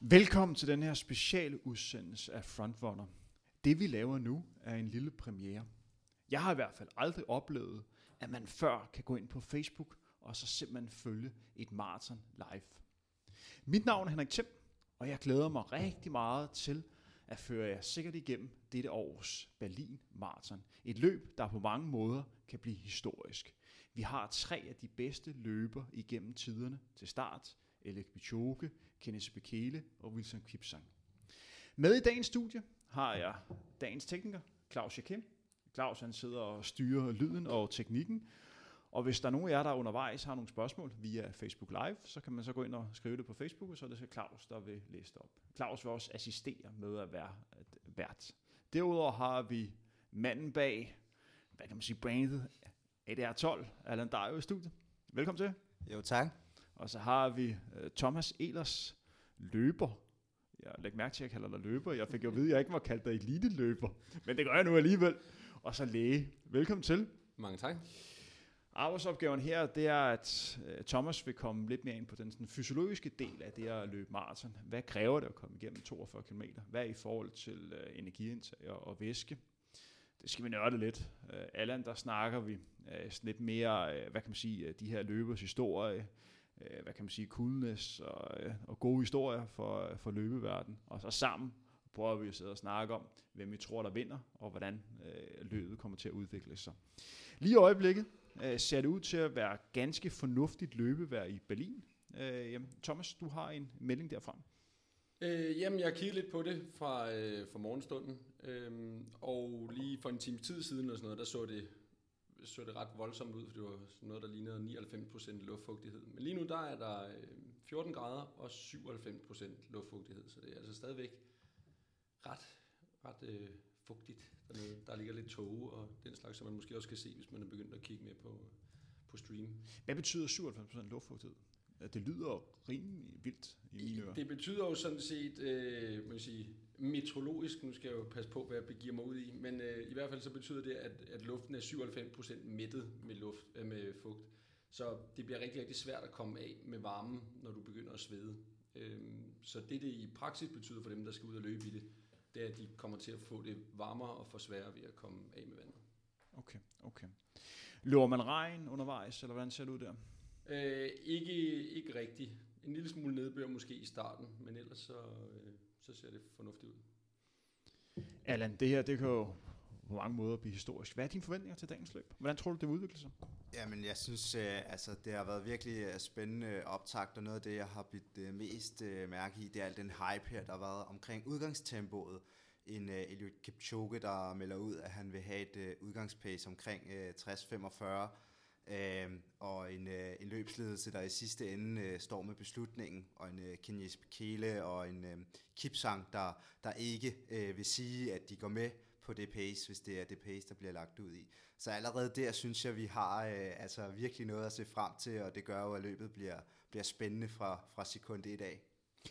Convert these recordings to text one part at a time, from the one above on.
Velkommen til den her speciale udsendelse af Frontrunner. Det vi laver nu er en lille premiere. Jeg har i hvert fald aldrig oplevet, at man før kan gå ind på Facebook og så simpelthen følge et maraton live. Mit navn er Henrik Thiem, og jeg glæder mig rigtig meget til at føre jer sikkert igennem dette års Berlin Marathon. Et løb, der på mange måder kan blive historisk. Vi har tre af de bedste løber igennem tiderne til start. Elek Bichoke, Kenneth Bekele og Wilson Kipsang. Med i dagens studie har jeg dagens tekniker, Claus Jakim. Claus han sidder og styrer lyden og teknikken. Og hvis der er nogen af jer, der undervejs har nogle spørgsmål via Facebook Live, så kan man så gå ind og skrive det på Facebook, og så er det så Claus, der vil læse det op. Claus vil også assistere med at være vært. Derudover har vi manden bag, hvad kan man sige, brandet ADR12, Allan Dario i studiet. Velkommen til. Jo, tak. Og så har vi uh, Thomas Elers løber. Jeg lægger mærke til, at jeg kalder dig løber. Jeg fik jo at vide, at jeg ikke var kaldt dig elite løber. Men det gør jeg nu alligevel. Og så læge. Velkommen til. Mange tak. Arbejdsopgaven her, det er, at uh, Thomas vil komme lidt mere ind på den sådan, fysiologiske del af det at løbe maraton. Hvad kræver det at komme igennem 42 km? Hvad er i forhold til uh, energiindtag og, og væske? Det skal vi nørde lidt. Uh, Allan, der snakker vi uh, sådan lidt mere, uh, hvad kan man sige, uh, de her løbers historie, øh, hvad kan man sige, coolness og, øh, og gode historier for, øh, for løbeverden. Og så sammen prøver vi at sidde og snakke om, hvem vi tror, der vinder, og hvordan øh, løbet kommer til at udvikle sig. Lige i øjeblikket, øh, ser det ud til at være ganske fornuftigt løbevær i Berlin. Øh, jamen, Thomas, du har en melding derfra. Øh, jamen, jeg kiggede lidt på det fra, øh, fra morgenstunden, øh, og lige for en time tid siden og sådan noget, der så det, så det ret voldsomt ud, for det var noget, der lignede 99% luftfugtighed. Men lige nu, der er der øh, 14 grader og 97% luftfugtighed, så det er altså stadigvæk ret, ret øh, fugtigt dernede. Der ligger lidt tåge og den slags, som man måske også kan se, hvis man er begyndt at kigge med på, på stream. Hvad betyder 97% luftfugtighed? Det lyder rimelig vildt i mine ører. Det betyder jo sådan set, øh, man sige, meteorologisk, nu skal jeg jo passe på, hvad jeg begiver mig ud i, men øh, i hvert fald så betyder det, at, at luften er 97% mættet med, luft, øh, med fugt. Så det bliver rigtig, rigtig svært at komme af med varmen, når du begynder at svede. Øh, så det, det i praksis betyder for dem, der skal ud og løbe i det, det er, at de kommer til at få det varmere og få sværere ved at komme af med vandet. Okay, okay. Løber man regn undervejs, eller hvordan ser det ud der? Øh, ikke, ikke rigtigt. En lille smule nedbør måske i starten, men ellers så, øh, så ser det fornuftigt ud. Allan, det her det kan jo på mange måder blive historisk. Hvad er dine forventninger til dagens løb? Hvordan tror du, det vil udvikle sig? Jamen, jeg synes, øh, altså, det har været virkelig øh, spændende optakt, og noget af det, jeg har blivet øh, mest øh, mærke i, det er al den hype her, der har været omkring udgangstempoet. En øh, Eliud Kipchoge, der melder ud, at han vil have et øh, udgangspace omkring øh, 60-45, øh, og en, øh, en løbsledelse, der i sidste ende øh, står med beslutningen, og en øh, Kenyes Bekele og en øh, Kipsang, der, der ikke øh, vil sige, at de går med på det pace, hvis det er det pace, der bliver lagt ud i. Så allerede der synes jeg, vi har øh, altså virkelig noget at se frem til, og det gør jo, at løbet bliver, bliver spændende fra, fra sekund 1 af.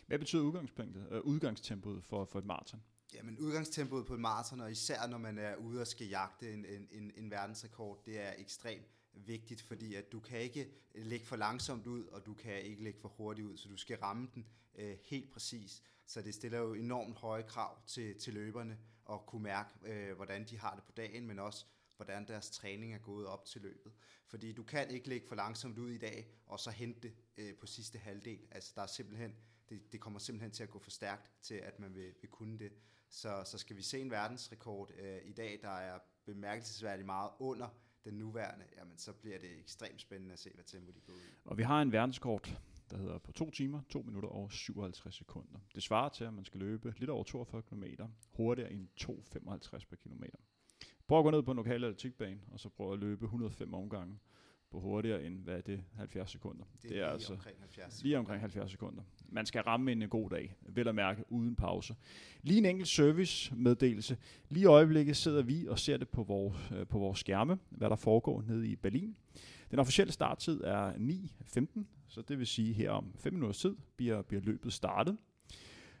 Hvad betyder udgangspunktet, øh, udgangstempoet for, for et maraton? Jamen udgangstempoet på et maraton, og især når man er ude og skal jagte en, en, en, en verdensrekord, det er ekstremt vigtigt, fordi at du kan ikke lægge for langsomt ud, og du kan ikke lægge for hurtigt ud, så du skal ramme den øh, helt præcis. Så det stiller jo enormt høje krav til, til løberne, at kunne mærke, øh, hvordan de har det på dagen, men også hvordan deres træning er gået op til løbet. Fordi du kan ikke lægge for langsomt ud i dag, og så hente det øh, på sidste halvdel. Altså der er simpelthen, det, det kommer simpelthen til at gå for stærkt til, at man vil, vil kunne det. Så, så skal vi se en verdensrekord øh, i dag, der er bemærkelsesværdigt meget under den nuværende, jamen så bliver det ekstremt spændende at se, hvad tempo de går ud i. Og vi har en verdenskort, der hedder på 2 timer, 2 minutter og 57 sekunder. Det svarer til, at man skal løbe lidt over 42 km hurtigere end 2,55 per kilometer. Prøv at gå ned på en lokal atletikbane, og så prøv at løbe 105 omgange på hurtigere end, hvad er det, 70 sekunder. Det er, det er lige altså omkring 70 sekunder. Lige omkring 70 sekunder. Man skal ramme en god dag, vel at mærke, uden pause. Lige en enkelt service meddelelse. Lige i øjeblikket sidder vi og ser det på vores, øh, på vores skærme, hvad der foregår nede i Berlin. Den officielle starttid er 9.15, så det vil sige, her om 5 minutters tid bliver, bliver løbet startet.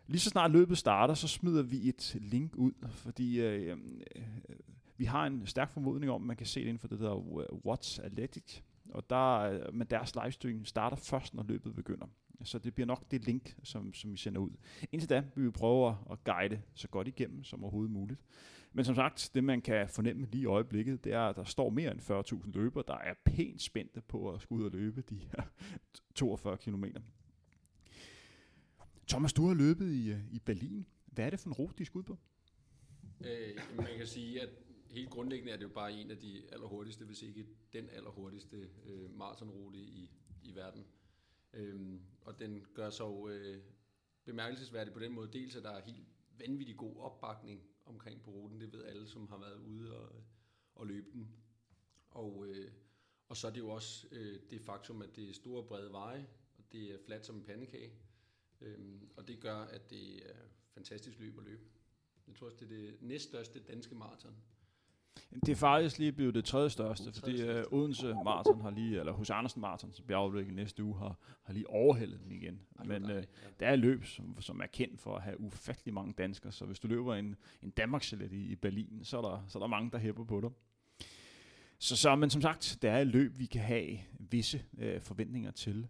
Lige så snart løbet starter, så smider vi et link ud, fordi øh, øh, vi har en stærk formodning om, at man kan se det inden for det der uh, Watts Athletic, og der, uh, men deres livestream starter først, når løbet begynder. Så det bliver nok det link, som, som vi sender ud. Indtil da vil vi prøve at guide så godt igennem som overhovedet muligt. Men som sagt, det man kan fornemme lige i øjeblikket, det er, at der står mere end 40.000 løbere, der er pænt spændte på at skulle ud og løbe de her 42 km. Thomas, du har løbet i, uh, i Berlin. Hvad er det for en rute, de skal ud på? Øh, man kan sige, at helt grundlæggende er det jo bare en af de allerhurtigste, hvis ikke den allerhurtigste øh, maratonrute i, i verden. Øhm, og den gør sig jo øh, bemærkelsesværdig på den måde. Dels at der er helt vanvittig god opbakning omkring på ruten. Det ved alle, som har været ude og, og løbe den. Og, øh, og så er det jo også øh, det faktum, at det er store brede veje, og det er fladt som en pandekage. Øhm, og det gør, at det er fantastisk løb at løbe. Jeg tror også, det er det næststørste danske maraton. Det er faktisk lige blevet det tredje største, fordi uh, Odense Marathon har lige, eller hos Andersen Marathon, som bliver afviklet næste uge, har, har lige overhældet den igen. Men uh, ja. der er løb, som, som er kendt for at have ufattelig mange danskere, så hvis du løber en, en Danmarks i, i Berlin, så er, der, så er der mange, der hæpper på dig. Så, så, men som sagt, der er et løb, vi kan have visse uh, forventninger til.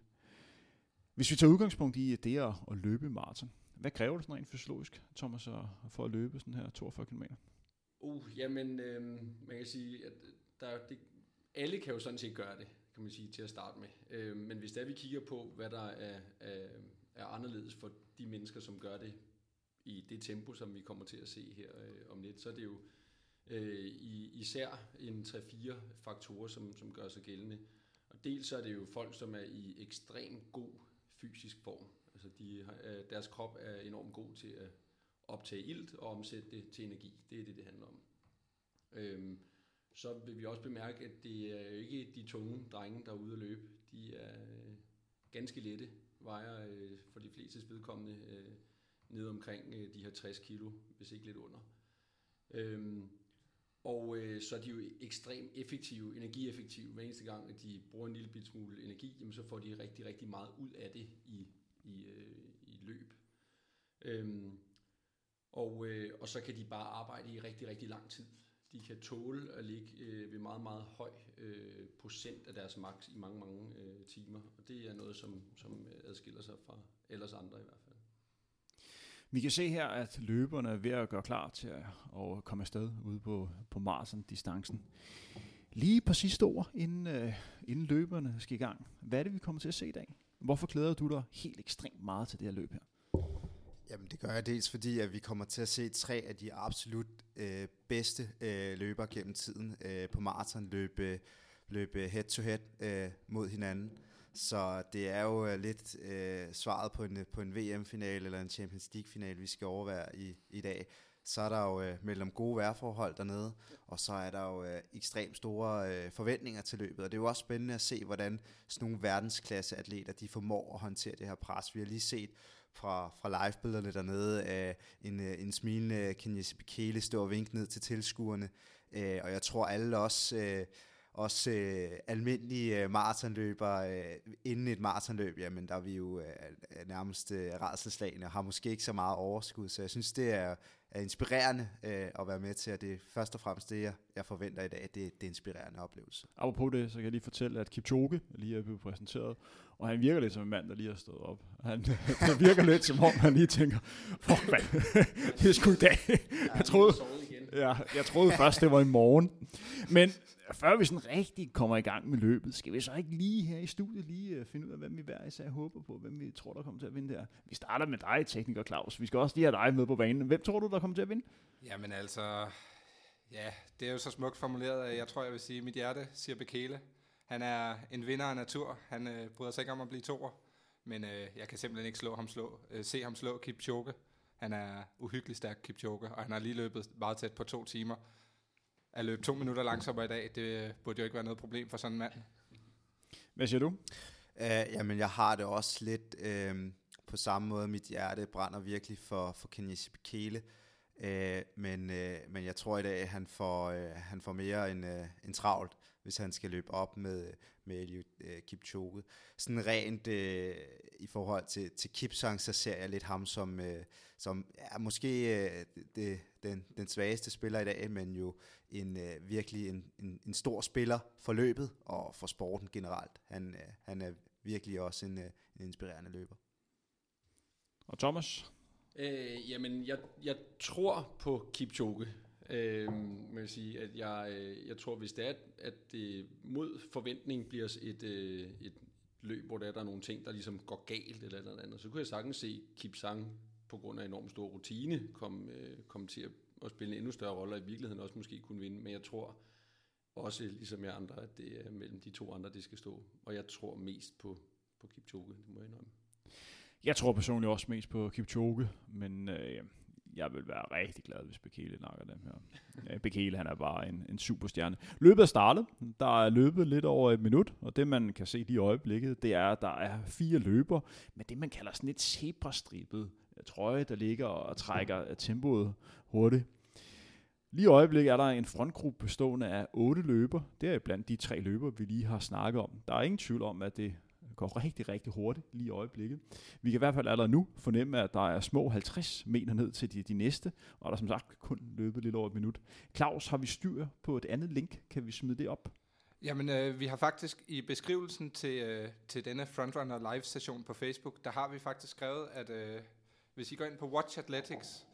Hvis vi tager udgangspunkt i det at, at løbe maraton, hvad kræver det sådan rent fysiologisk, Thomas, for at løbe sådan her 42 km? Uh, jamen, øh, man kan sige, at der, det, alle kan jo sådan set gøre det, kan man sige, til at starte med. Øh, men hvis der vi kigger på, hvad der er, er, er anderledes for de mennesker, som gør det i det tempo, som vi kommer til at se her øh, om lidt, så er det jo øh, i, især en 3-4 faktorer, som, som gør sig gældende. Og dels så er det jo folk, som er i ekstrem god fysisk form. Altså de har, øh, deres krop er enormt god til at optage ilt og omsætte det til energi. Det er det, det handler om. Øhm, så vil vi også bemærke, at det er jo ikke de tunge drenge, der er ude at løbe. De er øh, ganske lette, vejer øh, for de fleste vedkommende øh, ned omkring øh, de her 60 kilo, hvis ikke lidt under. Øhm, og øh, så er de jo ekstremt effektive, energieffektive. Hver eneste gang, at de bruger en lille bit smule energi, jamen, så får de rigtig, rigtig meget ud af det i, i, øh, i løb. Øhm, og, øh, og så kan de bare arbejde i rigtig, rigtig lang tid. De kan tåle at ligge øh, ved meget, meget høj øh, procent af deres max i mange, mange øh, timer. Og det er noget, som, som adskiller sig fra ellers andre i hvert fald. Vi kan se her, at løberne er ved at gøre klar til at, at komme afsted ude på, på Marsen-distancen. Lige på sidste ord, inden, øh, inden løberne skal i gang. Hvad er det, vi kommer til at se i dag? Hvorfor glæder du dig helt ekstremt meget til det her løb her? Jamen det gør jeg dels fordi, at vi kommer til at se tre af de absolut øh, bedste øh, løbere gennem tiden øh, på maraton løbe, løbe head to head øh, mod hinanden. Så det er jo øh, lidt øh, svaret på en, øh, på en VM-finale eller en Champions League-finale, vi skal overvære i, i dag. Så er der jo øh, mellem gode vejrforhold dernede, og så er der jo øh, ekstremt store øh, forventninger til løbet. Og det er jo også spændende at se, hvordan sådan nogle verdensklasse atleter, de formår at håndtere det her pres. Vi har lige set fra, fra livebillederne dernede af en, øh, en smilende Kenyasi Bekele stå og vinke ned til tilskuerne. Øh, og jeg tror alle også, øh, også øh, almindelige øh, maratonløbere øh, inden et maratonløb, jamen der er vi jo øh, nærmest øh, redselslagende og har måske ikke så meget overskud. Så jeg synes, det er, er inspirerende øh, at være med til, at det først og fremmest det, jeg, jeg forventer i dag, det, det er inspirerende oplevelse. Apropos det, så kan jeg lige fortælle, at Kipchoge lige er blevet præsenteret, og han virker lidt som en mand, der lige har stået op. Han, det virker lidt som om, han lige tænker, fuck mand, det er sgu i dag. Jeg troede, ja, jeg troede først, det var i morgen. Men før vi sådan rigtig kommer i gang med løbet, skal vi så ikke lige her i studiet lige uh, finde ud af, hvem vi hver især håber på, hvem vi tror, der kommer til at vinde der. Vi starter med dig, tekniker Claus. Vi skal også lige have dig med på banen. Hvem tror du, der kommer til at vinde? Jamen altså, ja, det er jo så smukt formuleret, at jeg tror, jeg vil sige, at mit hjerte siger Bekele. Han er en vinder af natur. Han øh, bryder sig ikke om at blive toer. Men øh, jeg kan simpelthen ikke slå ham slå, øh, se ham slå Kipchoge. Han er uhyggelig stærk Kipchoge, og han har lige løbet meget tæt på to timer. At løbe to minutter langsommere i dag, det burde jo ikke være noget problem for sådan en mand. Hvad siger du? Uh, jamen, jeg har det også lidt uh, på samme måde. Mit hjerte brænder virkelig for, for Kenyasi Bekele. Uh, men, uh, men jeg tror i dag, at han får, uh, han får mere end, uh, end travlt, hvis han skal løbe op med, med Eliud uh, Kipchoge. Sådan rent uh, i forhold til, til Kipsang, så ser jeg lidt ham som, uh, som ja, måske uh, det, den, den svageste spiller i dag, men jo en uh, virkelig en, en, en stor spiller for løbet og for sporten generelt. Han, uh, han er virkelig også en, uh, en inspirerende løber. Og Thomas? Øh, jamen, jeg, jeg tror på Kipchoge. Øh, man vil sige, at jeg, øh, jeg tror, hvis det er, at det mod forventning bliver et, øh, et løb, hvor der er, der er nogle ting, der ligesom går galt eller eller andet, så kunne jeg sagtens se Kip Sang på grund af enormt stor rutine komme, kom komme til at, at spille en endnu større rolle, og i virkeligheden også måske kunne vinde. Men jeg tror også, ligesom jeg andre, at det er mellem de to andre, det skal stå. Og jeg tror mest på, på Kipchoge, det må jeg indrømme. Jeg tror personligt også mest på Kipchoge, men øh, jeg vil være rigtig glad, hvis Bekele nakker dem her. Bekele, han er bare en, en superstjerne. Løbet er startet. Der er løbet lidt over et minut, og det man kan se lige i øjeblikket, det er, at der er fire løber med det, man kalder sådan et zebrastribet trøje, der ligger og trækker tempoet hurtigt. Lige i øjeblikket er der en frontgruppe bestående af otte løber. Det er blandt de tre løber, vi lige har snakket om. Der er ingen tvivl om, at det går rigtig, rigtig hurtigt lige i øjeblikket. Vi kan i hvert fald allerede nu fornemme, at der er små 50 meter ned til de, de næste, og der er som sagt kun løbet lidt over et minut. Claus, har vi styr på et andet link? Kan vi smide det op? Jamen, øh, vi har faktisk i beskrivelsen til, øh, til denne Frontrunner live-session på Facebook, der har vi faktisk skrevet, at øh, hvis I går ind på Watch Athletics,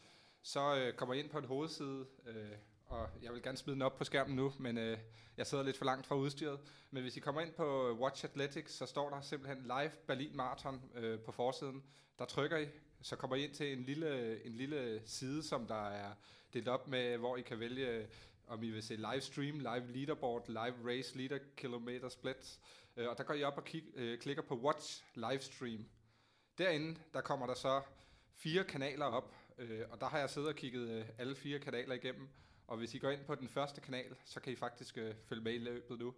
så øh, kommer I ind på en hovedside, øh, og jeg vil gerne smide den op på skærmen nu, men øh, jeg sidder lidt for langt fra udstyret. Men hvis I kommer ind på øh, Watch Athletics, så står der simpelthen live Berlin Marathon øh, på forsiden. Der trykker I, så kommer I ind til en lille, en lille side, som der er delt op med, hvor I kan vælge, øh, om I vil se live stream, live leaderboard, live race leader, kilometer splits. Øh, og der går I op og kig, øh, klikker på Watch Livestream. Derinde, der kommer der så fire kanaler op, øh, og der har jeg siddet og kigget øh, alle fire kanaler igennem. Og hvis I går ind på den første kanal, så kan I faktisk øh, følge med i løbet nu.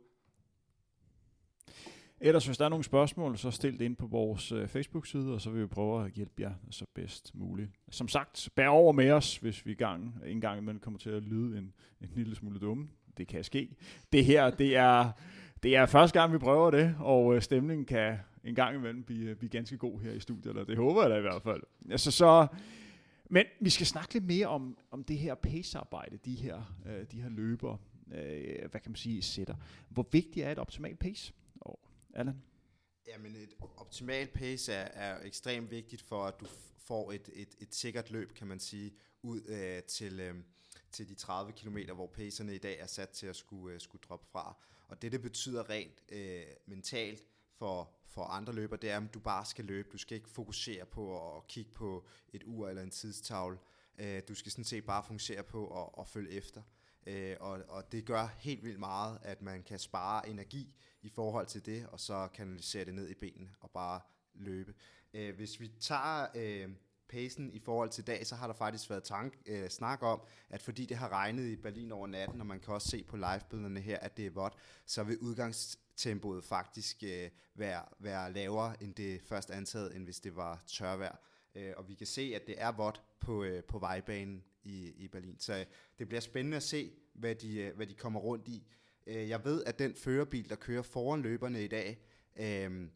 Ellers, hvis der er nogle spørgsmål, så stil det ind på vores øh, Facebook-side, og så vil vi prøve at hjælpe jer så bedst muligt. Som sagt, bær over med os, hvis vi gang, en gang imellem kommer til at lyde en, en lille smule dumme. Det kan ske. Det her, det er, det er første gang, vi prøver det, og øh, stemningen kan en gang imellem blive, blive ganske god her i studiet, eller det håber jeg da i hvert fald. Altså, så, men vi skal snakke lidt mere om, om det her pace-arbejde, de her, øh, de her løber, øh, hvad kan man sige, sætter. Hvor vigtigt er et optimalt pace? Og Allan? Jamen et optimalt pace er, er ekstremt vigtigt for, at du får et, et, et sikkert løb, kan man sige, ud øh, til, øh, til de 30 km, hvor pacerne i dag er sat til at skulle, øh, skulle droppe fra. Og det, det betyder rent øh, mentalt for, for andre løber, det er, at du bare skal løbe. Du skal ikke fokusere på at kigge på et ur eller en tidstavle. Øh, du skal sådan set bare fokusere på at, at følge efter. Øh, og, og det gør helt vildt meget, at man kan spare energi i forhold til det, og så kanalisere det ned i benene og bare løbe. Øh, hvis vi tager øh, pacen i forhold til dag, så har der faktisk været tank, øh, snak om, at fordi det har regnet i Berlin over natten, og man kan også se på livebillederne her, at det er vådt, så vil tempoet faktisk øh, være, være lavere end det først antaget, end hvis det var tørvejr. Øh, og vi kan se, at det er vådt på, øh, på vejbanen i, i Berlin. Så øh, det bliver spændende at se, hvad de, øh, hvad de kommer rundt i. Øh, jeg ved, at den førerbil, der kører foran løberne i dag, øh,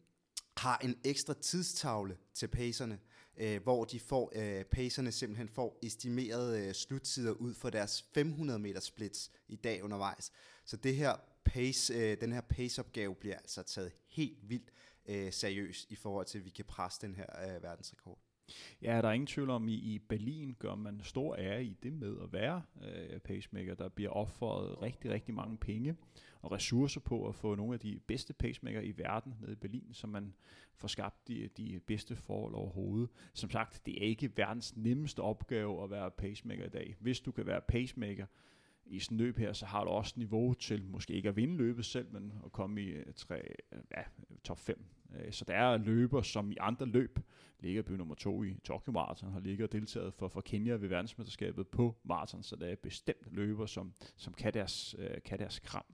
har en ekstra tidstavle til pacerne, øh, hvor de får øh, pacerne simpelthen får estimeret øh, sluttider ud for deres 500 meter splits i dag undervejs. Så det her pace, øh, den her pace-opgave bliver altså taget helt vildt øh, seriøst i forhold til, at vi kan presse den her øh, verdensrekord. Ja, der er ingen tvivl om, i, i Berlin gør man stor ære i det med at være øh, pacemaker. Der bliver offeret rigtig, rigtig mange penge og ressourcer på at få nogle af de bedste pacemaker i verden ned i Berlin, så man får skabt de, de bedste forhold overhovedet. Som sagt, det er ikke verdens nemmeste opgave at være pacemaker i dag. Hvis du kan være pacemaker i sådan løb her, så har du også niveau til måske ikke at vinde løbet selv, men at komme i øh, tre, øh, ja, top 5. Øh, så der er løber, som i andre løb ligger by nummer to i Tokyo Marathon, har ligget og deltaget for, for Kenya ved verdensmesterskabet på maraton, så der er bestemt løber, som, som kan, deres, kan deres kram.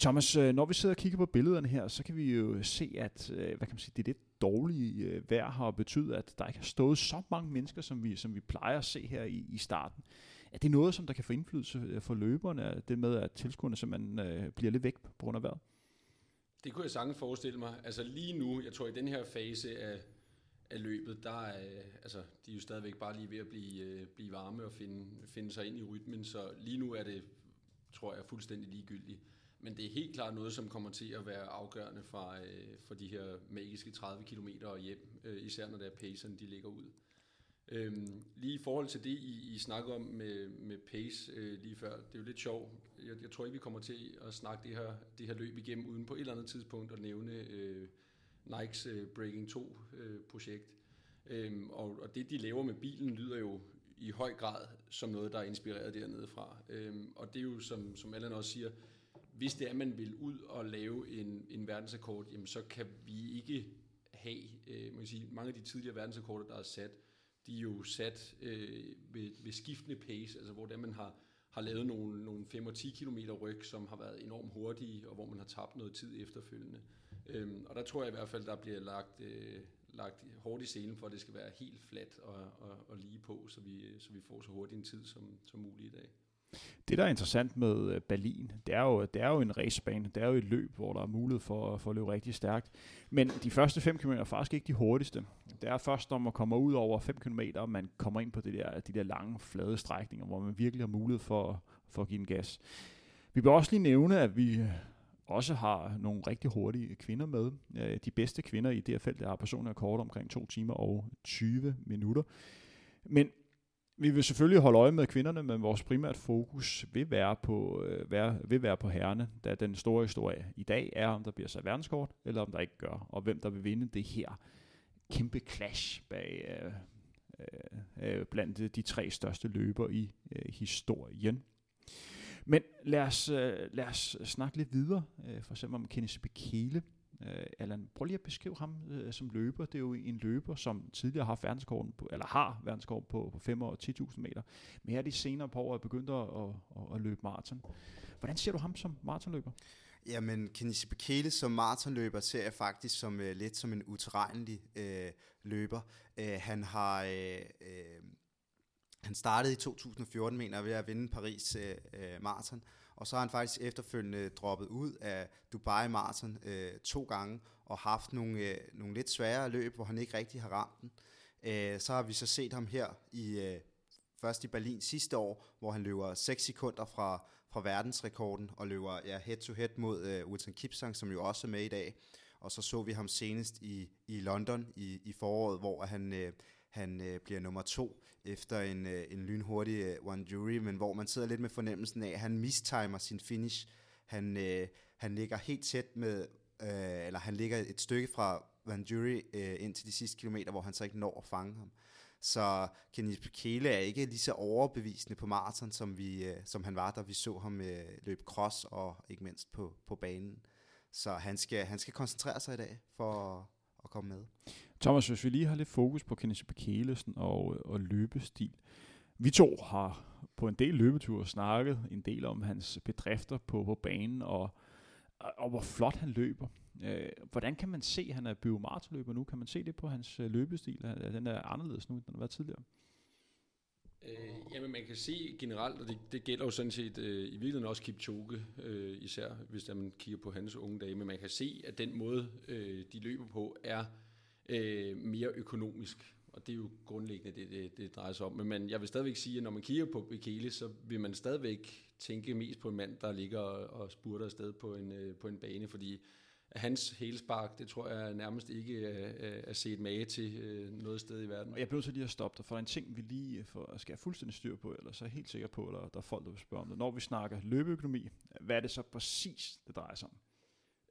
Thomas, når vi sidder og kigger på billederne her, så kan vi jo se, at hvad kan man sige, det er lidt dårlige vejr har betydet, at der ikke har stået så mange mennesker, som vi, som vi plejer at se her i, i starten. Er det noget, som der kan få indflydelse øh, for løberne, øh, det med, at tilskuerne simpelthen øh, bliver lidt væk på grund af vejret? Det kunne jeg sagtens forestille mig. Altså lige nu, jeg tror i den her fase af, af løbet, der er, øh, altså, de er jo stadigvæk bare lige ved at blive, øh, blive varme og finde, finde sig ind i rytmen, så lige nu er det, tror jeg, fuldstændig ligegyldigt. Men det er helt klart noget, som kommer til at være afgørende for, øh, for de her magiske 30 km og hjem, øh, især når der er pacerne, de ligger ud. Øhm, lige i forhold til det, I, I snakkede om med, med pace øh, lige før, det er jo lidt sjovt. Jeg, jeg tror ikke, vi kommer til at snakke det her, det her løb igennem, uden på et eller andet tidspunkt at nævne øh, Nikes øh, Breaking 2-projekt. Øh, øhm, og, og det, de laver med bilen, lyder jo i høj grad som noget, der er inspireret dernede fra. Øhm, og det er jo, som, som Allan også siger, hvis det er, at man vil ud og lave en, en verdensrekord, jamen så kan vi ikke have, øh, man kan sige, mange af de tidligere verdensrekorder, der er sat, de er jo sat øh, ved, ved skiftende pace, altså hvor det man har, har lavet nogle, nogle 5 og 10 km ryg, som har været enormt hurtige, og hvor man har tabt noget tid efterfølgende. Øhm, og der tror jeg i hvert fald, der bliver lagt, øh, lagt hårdt i selen for, at det skal være helt fladt og, og, og lige på, så vi, så vi får så hurtig en tid som, som muligt i dag. Det, der er interessant med øh, Berlin, det er jo, det er jo en racebane. Det er jo et løb, hvor der er mulighed for, for at løbe rigtig stærkt. Men de første 5 km er faktisk ikke de hurtigste. Det er først, når man kommer ud over 5 km, man kommer ind på det der, de der lange, flade strækninger, hvor man virkelig har mulighed for, for at give en gas. Vi vil også lige nævne, at vi også har nogle rigtig hurtige kvinder med. Øh, de bedste kvinder i det her felt er personer kort omkring 2 timer og 20 minutter. Men vi vil selvfølgelig holde øje med kvinderne, men vores primært fokus vil være på, øh, være, vil være på herrene, da den store historie i dag er, om der bliver sat verdenskort, eller om der ikke gør, og hvem der vil vinde det her kæmpe clash bag, øh, øh, øh blandt de tre største løber i øh, historien. Men lad os, øh, lad os snakke lidt videre, øh, for eksempel om Kenneth Bekele. Øh, Allan, prøv lige at beskrive ham øh, som løber. Det er jo en løber, som tidligere har verdenskorten på, eller har verdenskorten på, på 5 og 10.000 meter. Men her de senere på året begyndt at, at, at, at løbe maraton. Hvordan ser du ham som maratonløber? Jamen, Kenisi Bekele som maratonløber ser jeg faktisk som øh, lidt som en utilregnelig øh, løber. Øh, han har... Øh, øh, han startede i 2014, mener jeg, ved at vinde Paris øh, øh Marathon, og så har han faktisk efterfølgende droppet ud af Dubai Marathon øh, to gange, og haft nogle, øh, nogle lidt svære løb, hvor han ikke rigtig har ramt den. Øh, så har vi så set ham her i øh, først i Berlin sidste år, hvor han løber 6 sekunder fra, fra verdensrekorden, og løber ja, head-to-head mod øh, Wilson Kipsang, som jo også er med i dag. Og så så vi ham senest i, i London i, i foråret, hvor han, øh, han øh, bliver nummer to efter en, øh, en lynhurtig øh, one jury, men hvor man sidder lidt med fornemmelsen af, at han mistimer sin finish. Han, øh, han ligger helt tæt med, øh, eller han ligger et stykke fra Van Jury øh, ind til de sidste kilometer, hvor han så ikke når at fange ham. Så Kenny Bekele er ikke lige så overbevisende på maraton, som, vi, øh, som han var, da vi så ham øh, løbe cross og ikke mindst på, på banen. Så han skal, han skal koncentrere sig i dag for at, at komme med. Thomas, hvis vi lige har lidt fokus på Kenneth Bekelesen og, og løbestil. Vi to har på en del løbeture snakket en del om hans bedrifter på, på banen, og, og hvor flot han løber. Øh, hvordan kan man se, at han er biomartløber nu? Kan man se det på hans øh, løbestil? løbestil? Den er anderledes nu, end den har været tidligere. Øh, jamen man kan se generelt, og det, det gælder jo sådan set øh, i virkeligheden også Kipchoge, øh, især hvis man kigger på hans unge dage, men man kan se, at den måde, øh, de løber på, er øh, mere økonomisk. Og det er jo grundlæggende det, det, det drejer sig om. Men jeg vil stadigvæk sige, at når man kigger på Bekele, så vil man stadigvæk tænke mest på en mand, der ligger og, spurter afsted på en, øh, på en bane, fordi hans helspark, det tror jeg nærmest ikke er, er set mage til øh, noget sted i verden. Og jeg bliver så lige at stoppe dig, for en ting, vi lige for, skal have fuldstændig styr på, eller så er jeg helt sikker på, at der er folk, der vil spørge om det. Når vi snakker løbeøkonomi, hvad er det så præcis, det drejer sig om?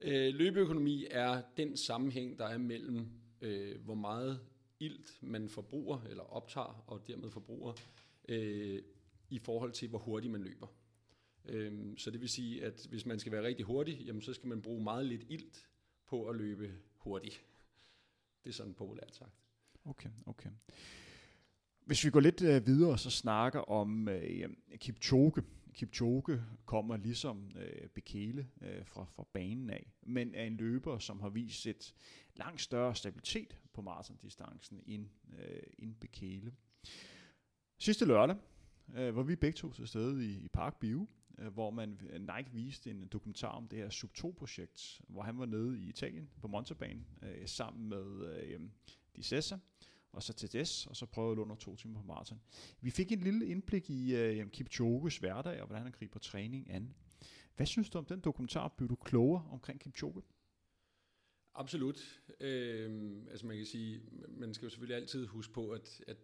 Øh, løbeøkonomi er den sammenhæng, der er mellem øh, hvor meget ilt man forbruger, eller optager, og dermed forbruger, øh, i forhold til, hvor hurtigt man løber. Øh, så det vil sige, at hvis man skal være rigtig hurtig, jamen, så skal man bruge meget lidt ilt på at løbe hurtigt. Det er sådan populært sagt. Okay, okay. Hvis vi går lidt øh, videre og så snakker om øh, Kipchoge, Kipchoge kommer ligesom øh, Bekele øh, fra, fra banen af, men er en løber, som har vist et langt større stabilitet på maratondistancen end, øh, end Bekele. Sidste lørdag øh, var vi begge to til stede i, i Park Bio, øh, hvor man øh, Nike viste en dokumentar om det her Sub2-projekt, hvor han var nede i Italien på Montebanen øh, sammen med øh, Di Sessa, og så til des, og så prøvede jeg under to timer på maraton. Vi fik en lille indblik i uh, Kipchoges hverdag, og hvordan han griber træning an. Hvad synes du om den dokumentar? Blev du klogere omkring Kipchoge? Absolut. Øh, altså man kan sige, man skal jo selvfølgelig altid huske på, at, at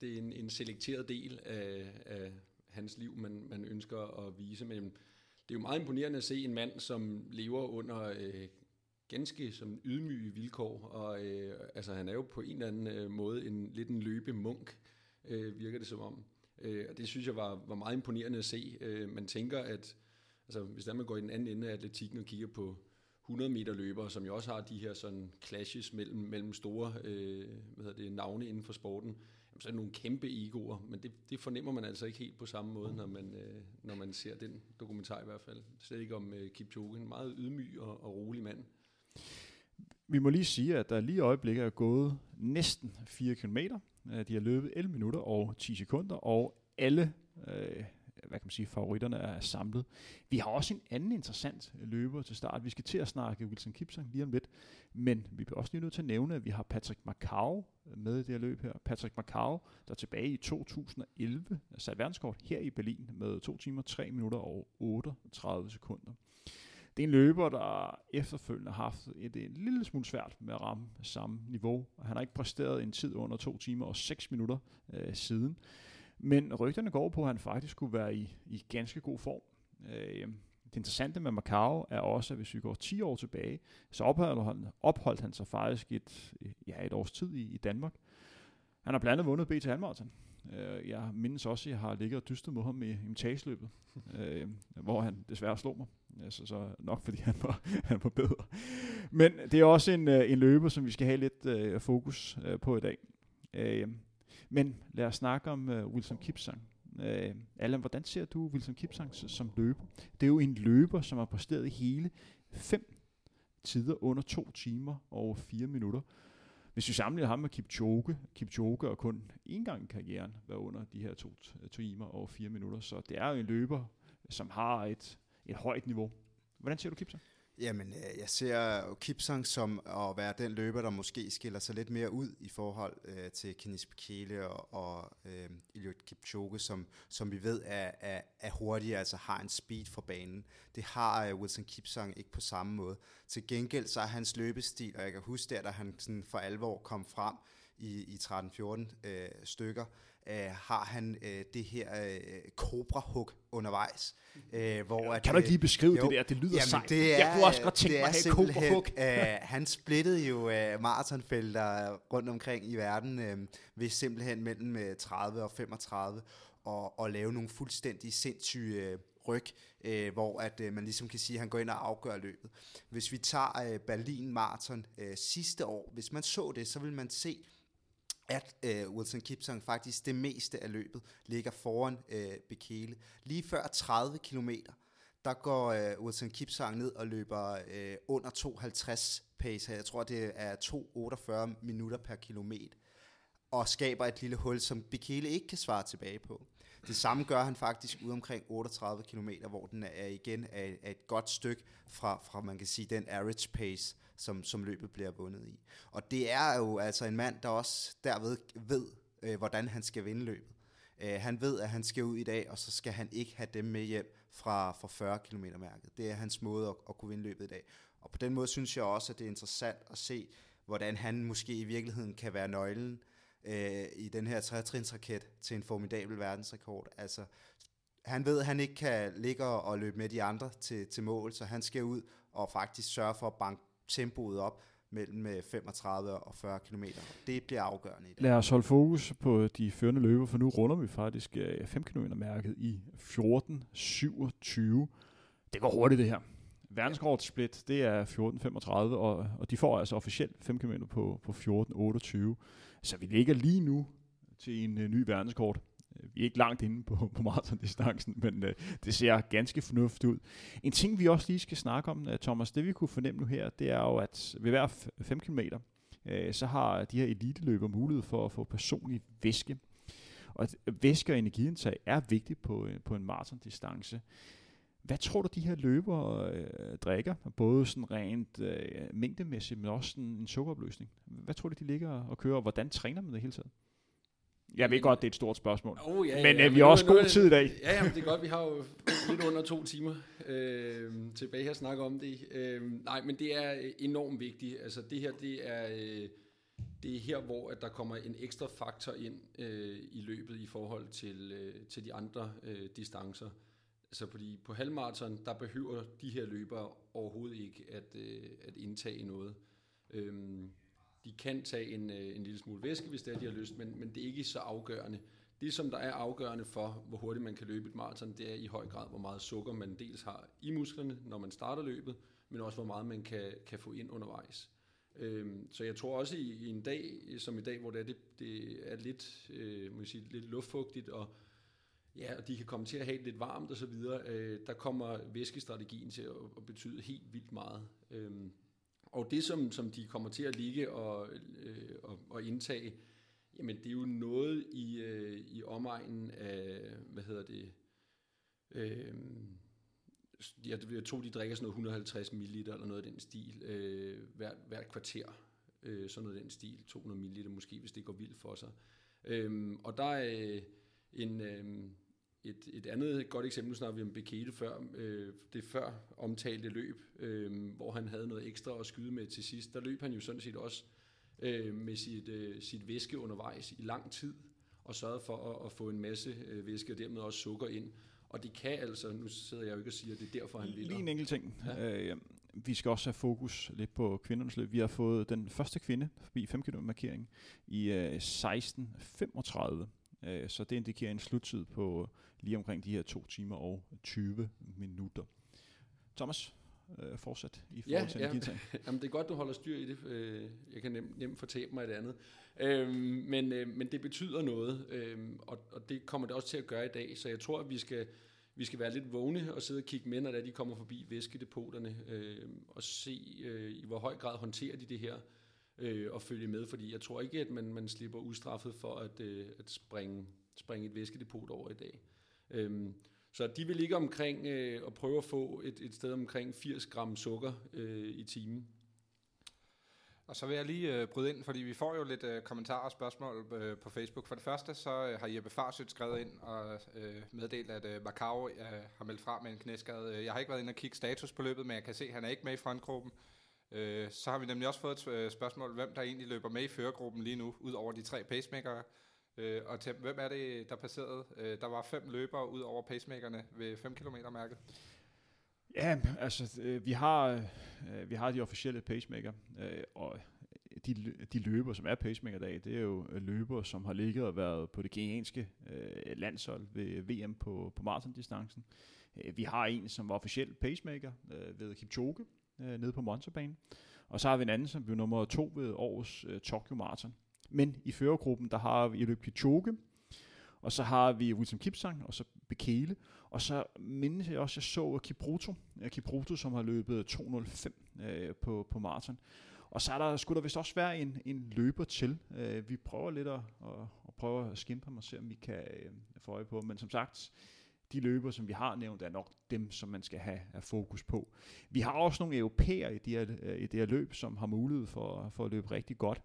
det er en, en selekteret del af, af hans liv, man, man ønsker at vise. Men det er jo meget imponerende at se en mand, som lever under øh, ganske som ydmyge vilkår, og øh, altså han er jo på en eller anden øh, måde en lidt en løbemunk, øh, virker det som om. Øh, og det synes jeg var, var meget imponerende at se. Øh, man tænker, at altså, hvis der man går i den anden ende af atletikken og kigger på 100 meter løbere, som jo også har de her sådan clashes mellem, mellem store øh, hvad hedder det, navne inden for sporten, jamen, så er det nogle kæmpe egoer, men det, det fornemmer man altså ikke helt på samme måde, når man, øh, når man ser den dokumentar i hvert fald. Slet ikke om øh, Kipchoge, en meget ydmyg og, og rolig mand. Vi må lige sige, at der lige i øjeblikket er gået næsten 4 km. Øh, de har løbet 11 minutter og 10 sekunder, og alle øh, hvad kan man sige, favoritterne er samlet. Vi har også en anden interessant løber til start. Vi skal til at snakke Wilson Kipsang lige om lidt, men vi bliver også lige nødt til at nævne, at vi har Patrick Macau med i det her løb her. Patrick Macau, der tilbage i 2011 øh, satte verdenskort her i Berlin med 2 timer, 3 minutter og 38 sekunder. Det er en løber, der efterfølgende har haft et, et lille smule svært med at ramme samme niveau. Han har ikke præsteret en tid under 2 timer og 6 minutter øh, siden. Men rygterne går på, at han faktisk kunne være i, i ganske god form. Øh, det interessante med Macau er også, at hvis vi går 10 år tilbage, så opholdt han, opholdt han sig faktisk et, ja, et års tid i, i Danmark. Han har blandt andet vundet BT Halmarathon. Øh, jeg mindes også, at jeg har ligget og dystet mod ham i, imitageløbet, øh, hvor han desværre slog mig. Altså, så nok fordi han var, han var bedre. Men det er også en, øh, en løber, som vi skal have lidt øh, fokus øh, på i dag. Øh, men lad os snakke om øh, Wilson Kipsang. Øh, Allan, hvordan ser du Wilson Kipsang som løber? Det er jo en løber, som har præsteret i hele fem tider under to timer og fire minutter. Hvis vi sammenligner ham med Kipchoge, Kipchoge og kun én gang i karrieren var under de her to timer og fire minutter, så det er jo en løber, som har et, et højt niveau. Hvordan ser du Kipsang? Jamen, øh, jeg ser Kipsang som at være den løber, der måske skiller sig lidt mere ud i forhold øh, til Kenis Bekele og, og øh, Eliud Kipchoge, som, som vi ved er, er, er hurtigere, altså har en speed for banen. Det har øh, Wilson Kipsang ikke på samme måde. Til gengæld så er hans løbestil, og jeg kan huske der, da han sådan for alvor kom frem i, i 13-14 øh, stykker, øh, har han øh, det her øh, cobra-hook undervejs. Øh, hvor at, kan du ikke lige beskrive jo, det der? Det lyder jamen, sejt. Det er, jeg kunne også godt tænke mig at have cobra-hook. øh, han splittede jo øh, maratonfelter rundt omkring i verden øh, ved simpelthen mellem 30 øh, og 35 og, og lave nogle fuldstændig sindssyge øh, ryg, øh, hvor at øh, man ligesom kan sige, at han går ind og afgør løbet. Hvis vi tager øh, Berlin Marathon øh, sidste år, hvis man så det, så vil man se, at øh, Wilson Kipsang faktisk det meste af løbet ligger foran øh, Bekele. Lige før 30 km, der går øh, Wilson Kipsang ned og løber øh, under 2,50 pace. Jeg tror, det er 2,48 minutter per kilometer. Og skaber et lille hul, som Bekele ikke kan svare tilbage på. Det samme gør han faktisk ud omkring 38 km, hvor den er igen er, er et godt stykke fra, fra, man kan sige, den average pace, som, som løbet bliver vundet i. Og det er jo altså en mand, der også derved ved, øh, hvordan han skal vinde løbet. Øh, han ved, at han skal ud i dag, og så skal han ikke have dem med hjem fra, fra 40 km mærket. Det er hans måde at, at kunne vinde løbet i dag. Og på den måde synes jeg også, at det er interessant at se, hvordan han måske i virkeligheden kan være nøglen øh, i den her trætrinsraket til en formidabel verdensrekord. Altså, han ved, at han ikke kan ligge og løbe med de andre til, til mål, så han skal ud og faktisk sørge for at banke tempoet op mellem øh, 35 og 40 km. Det bliver afgørende i dag. Lad os holde fokus på de førende løber, for nu runder vi faktisk øh, 5 km mærket i 14.27. Det går hurtigt det her. Verdensrekordsplit, det er 14.35, og, og de får altså officielt 5 km på, på 14.28. Så vi ligger lige nu til en øh, ny verdenskort. Øh, vi er ikke langt inde på, på maratondistancen, men øh, det ser ganske fornuftigt ud. En ting, vi også lige skal snakke om, øh, Thomas, det vi kunne fornemme nu her, det er jo, at ved hver 5 km, øh, så har de her eliteløber mulighed for at få personlig væske. Og væske og energiindtag er vigtigt på, øh, på en maratondistance. Hvad tror du, de her løbere øh, drikker? Både sådan rent øh, mængdemæssigt, men også sådan en sukkeropløsning. Hvad tror du, de ligger og kører, og hvordan træner man det hele taget? Jeg ved godt, det er et stort spørgsmål. Oh, ja, Men, ja, øh, vi har også god tid i dag. Ja, jamen, det er godt, vi har jo lidt under to timer øh, tilbage her at snakke om det. Øh, nej, men det er øh, enormt vigtigt. Altså det her, det er, øh, det er her, hvor at der kommer en ekstra faktor ind øh, i løbet i forhold til, øh, til de andre øh, distancer. Altså fordi på halvmarathon, der behøver de her løbere overhovedet ikke at, øh, at indtage noget. Øhm, de kan tage en, øh, en lille smule væske, hvis det er, de har lyst, men, men det er ikke så afgørende. Det, som der er afgørende for, hvor hurtigt man kan løbe et maraton, det er i høj grad, hvor meget sukker man dels har i musklerne, når man starter løbet, men også hvor meget man kan, kan få ind undervejs. Øhm, så jeg tror også i, i en dag som i dag, hvor det er, det, det er lidt, øh, må jeg sige, lidt luftfugtigt, og ja, og de kan komme til at have det lidt varmt og så videre, øh, der kommer væskestrategien til at, at betyde helt vildt meget. Øhm, og det, som, som de kommer til at ligge og, øh, og, og indtage, jamen det er jo noget i, øh, i omegnen af, hvad hedder det, øh, jeg, jeg tror, de drikker sådan noget 150 ml eller noget af den stil øh, hvert, hvert kvarter. Øh, sådan noget af den stil, 200 ml måske, hvis det går vildt for sig. Øh, og der er øh, en, øh, et, et andet godt eksempel, nu snakker vi om Bekele før, øh, det før omtalte løb, øh, hvor han havde noget ekstra at skyde med til sidst. Der løb han jo sådan set også øh, med sit, øh, sit væske undervejs i lang tid, og sørgede for at, at få en masse øh, væske og dermed også sukker ind. Og det kan altså, nu sidder jeg jo ikke og siger, at det er derfor, han Lige en vinder. enkelt ting. Ja. Øh, vi skal også have fokus lidt på kvindernes løb. Vi har fået den første kvinde forbi 5 km markering i øh, 16.35. Øh, så det indikerer en sluttid på lige omkring de her 2 timer og 20 minutter. Thomas, øh, fortsat i forhold Ja, til ja. energiindtag. Jamen, det er godt, du holder styr i det. Øh, Jeg kan nemt, nemt fortabe mig i det andet. Øhm, men, øh, men det betyder noget, øhm, og, og det kommer det også til at gøre i dag. Så jeg tror, at vi skal, vi skal være lidt vågne og sidde og kigge med, når de kommer forbi væskedepoterne, øh, og se, øh, i hvor høj grad håndterer de det her, øh, og følge med. Fordi jeg tror ikke, at man, man slipper ustraffet for at, øh, at springe, springe et væskedepot over i dag. Øhm, så de vil ligge omkring øh, og prøve at få et, et sted omkring 80 gram sukker øh, i timen. Og så vil jeg lige øh, bryde ind, fordi vi får jo lidt øh, kommentarer og spørgsmål øh, på Facebook. For det første, så øh, har Jeppe Farsødt skrevet ind og øh, meddelt, at øh, Macau øh, har meldt fra med en knæskade. Jeg har ikke været inde og kigge status på løbet, men jeg kan se, at han er ikke med i frontgruppen. Øh, så har vi nemlig også fået et øh, spørgsmål, hvem der egentlig løber med i førergruppen lige nu, ud over de tre pacemakere. Øh, og til, hvem er det, der passerede? Øh, der var fem løbere ud over pacemakerne ved 5 km mærket. Ja, altså, øh, vi har, øh, vi har de officielle pacemaker, øh, og de, de løber, som er pacemaker i dag, det er jo øh, løbere, som har ligget og været på det kenianske øh, landshold ved VM på, på maratondistancen. Øh, vi har en, som var officiel pacemaker øh, ved Kipchoge øh, nede på Monsterbanen. Og så har vi en anden, som blev nummer to ved årets øh, Tokyo Marathon. Men i førergruppen, der har vi Eliud Kipchoge, og så har vi Wilson Kipsang, og så Bekele, og så mindes jeg også, jeg så Kipruto, øh, Kipruto, som har løbet 205 øh, på, på maraton. Og så er der, skulle der vist også være en, en løber til. Øh, vi prøver lidt at, at, at prøve at skimpe ham og se, om vi kan øh, få øje på. Men som sagt, de løber, som vi har nævnt, er nok dem, som man skal have, have fokus på. Vi har også nogle europæere i det, her, øh, i det her løb, som har mulighed for, for at løbe rigtig godt.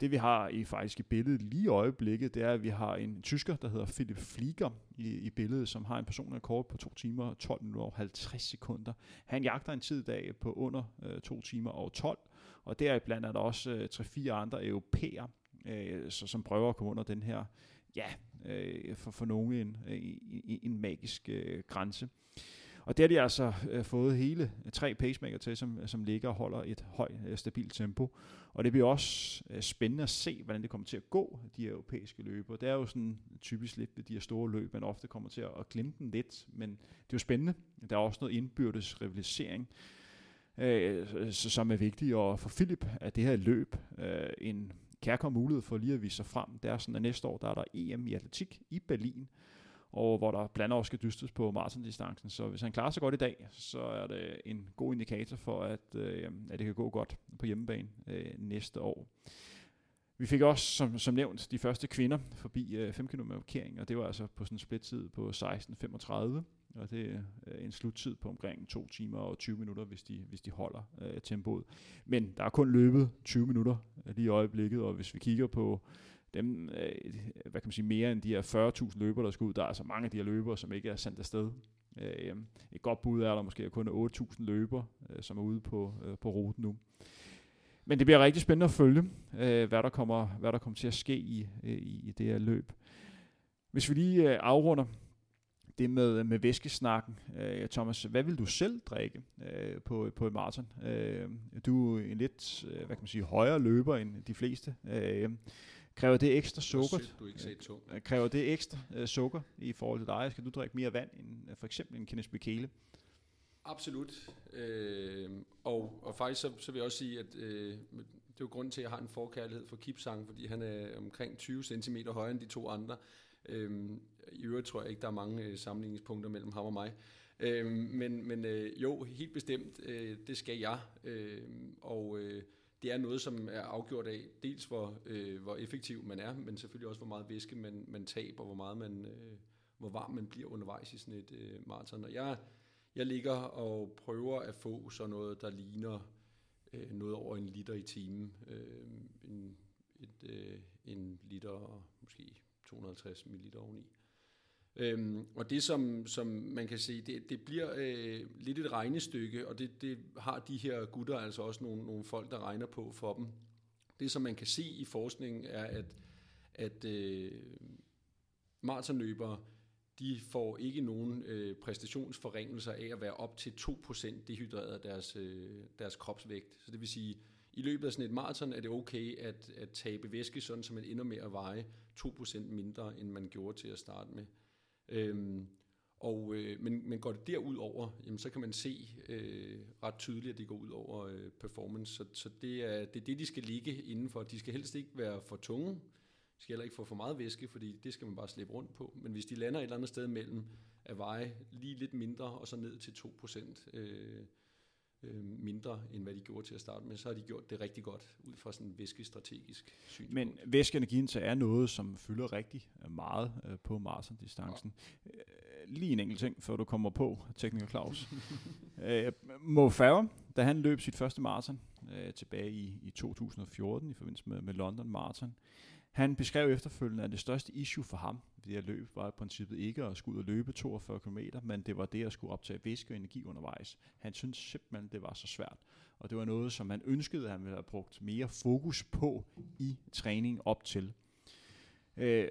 Det vi har i faktisk i billedet lige i øjeblikket, det er, at vi har en tysker, der hedder Philip Flieger i, i billedet, som har en personlig rekord på 2 timer, 12 minutter og 50 sekunder. Han jagter en tid i dag på under øh, 2 timer og 12, og deriblandt er der også øh, 3-4 andre europæer, øh, så, som prøver at komme under den her, ja, øh, for, for nogen øh, en, en, en magisk øh, grænse. Og det har de altså øh, fået hele tre pacemaker til, som, som ligger og holder et højt, øh, stabilt tempo. Og det bliver også øh, spændende at se, hvordan det kommer til at gå, de europæiske løber. Det er jo sådan typisk lidt ved de her store løb, man ofte kommer til at, at glemme den lidt, men det er jo spændende. Der er også noget indbyrdes rivalisering, øh, så- som er vigtigt. Og for Philip er det her løb øh, en kærkom mulighed for lige at vise sig frem. Det er sådan, at næste år der er der EM i atletik i Berlin, og hvor der blandt andet skal dystes på maratondistancen. Så hvis han klarer sig godt i dag, så er det en god indikator for, at, øh, at det kan gå godt på hjemmebane øh, næste år. Vi fik også, som, som nævnt, de første kvinder forbi øh, 5 km markering, og det var altså på sådan en splittid på 16.35, og det er øh, en sluttid på omkring 2 timer og 20 minutter, hvis de, hvis de holder øh, tempoet. Men der er kun løbet 20 minutter øh, lige i øjeblikket, og hvis vi kigger på dem, øh, hvad kan man sige, mere end de her 40.000 løbere, der skal ud. Der er altså mange af de her løbere, som ikke er sendt afsted. Øh, et godt bud er, at der måske kun 8.000 løbere, øh, som er ude på, øh, på ruten nu. Men det bliver rigtig spændende at følge, øh, hvad, der kommer, hvad der kommer til at ske i, øh, i det her løb. Hvis vi lige øh, afrunder det med, med væskesnakken. Øh, Thomas, hvad vil du selv drikke øh, på, på et maraton? Øh, du er en lidt, øh, hvad kan man sige, højere løber end de fleste. Øh, kræver det ekstra sukker? Sygt, du ikke sagde tung. Øh, Kræver det ekstra øh, sukker i forhold til dig? Skal du drikke mere vand end øh, for eksempel en Kenneth Bekele? Absolut. Øh, og, og faktisk så, så vil jeg også sige, at øh, det er jo grunden til, at jeg har en forkærlighed for Kipsang, fordi han er omkring 20 cm højere end de to andre. Øh, i øvrigt tror jeg ikke, der er mange øh, sammenligningspunkter mellem ham og mig. Øh, men men øh, jo, helt bestemt, øh, det skal jeg. Øh, og øh, det er noget, som er afgjort af dels, hvor, øh, hvor effektiv man er, men selvfølgelig også, hvor meget væske man, man taber, hvor meget man, øh, hvor varm man bliver undervejs i sådan et øh, maraton. Og jeg, jeg ligger og prøver at få sådan noget, der ligner øh, noget over en liter i timen. Øh, en, et, øh, en liter og måske 250 ml oveni. Øhm, og det, som, som man kan se, det, det bliver øh, lidt et regnestykke, og det, det har de her gutter altså også nogle, nogle folk, der regner på for dem. Det, som man kan se i forskningen, er, at, at øh, maratonløbere, de får ikke nogen øh, præstationsforringelser af at være op til 2% dehydreret af deres, øh, deres kropsvægt. Så det vil sige, i løbet af sådan et maraton er det okay at, at tabe væske, sådan så man ender med at veje 2% mindre, end man gjorde til at starte med. Øhm, og, øh, men, men går det derudover, jamen, så kan man se øh, ret tydeligt, at det går ud over øh, performance. Så, så det, er, det er det, de skal ligge indenfor. De skal helst ikke være for tunge. De skal heller ikke få for meget væske, fordi det skal man bare slippe rundt på. Men hvis de lander et eller andet sted mellem at veje lige lidt mindre, og så ned til 2% øh, øh, mindre, end hvad de gjorde til at starte med, så har de gjort det rigtig godt ud fra sådan en væskestrategisk synspunkt. Men væskeenergiindtag er noget, som fylder rigtig øh, meget øh, på maratondistancen. Ja. Lige en enkelt ting, før du kommer på, tekniker Claus. øh, Mo Farah, da han løb sit første maraton øh, tilbage i, i 2014 i forbindelse med, med London Marathon, han beskrev efterfølgende, at det største issue for ham ved det her løb var i princippet ikke at skulle ud og løbe 42 km, men det var det at skulle optage væske og energi undervejs. Han syntes simpelthen, det var så svært. Og det var noget, som han ønskede, at han ville have brugt mere fokus på i træning op til. Øh,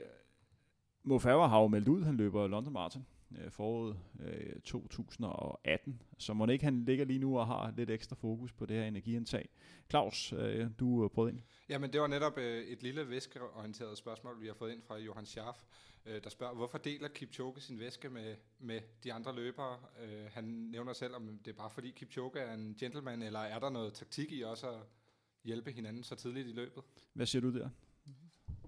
Mo Farah har jo meldt ud, han løber London Marathon øh, foråret øh, 2018. Så må ikke han ligger lige nu og har lidt ekstra fokus på det her energiindtag. Claus, øh, du prøvede ind. Jamen det var netop øh, et lille væskeorienteret spørgsmål, vi har fået ind fra Johan Schaff, øh, der spørger, hvorfor deler Kipchoge sin væske med, med de andre løbere? Øh, han nævner selv, om det er bare fordi Kipchoge er en gentleman, eller er der noget taktik i også at hjælpe hinanden så tidligt i løbet? Hvad siger du der?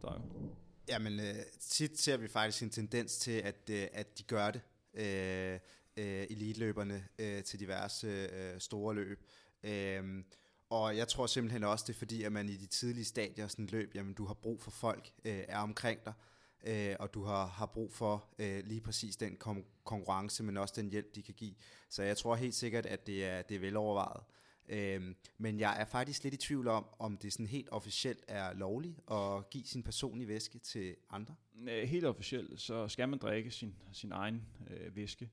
Der er jo. Jamen, øh, tit ser vi faktisk en tendens til, at, øh, at de gør det, øh, øh, elitløberne, øh, til diverse øh, store løb. Øh, og jeg tror simpelthen også, det er fordi, at man i de tidlige stadier af sådan løb, jamen du har brug for folk, øh, er omkring dig, øh, og du har, har brug for øh, lige præcis den kom- konkurrence, men også den hjælp, de kan give. Så jeg tror helt sikkert, at det er, det er velovervejet. Øhm, men jeg er faktisk lidt i tvivl om, om det sådan helt officielt er lovligt at give sin personlige væske til andre. Øh, helt officielt, så skal man drikke sin, sin egen øh, væske.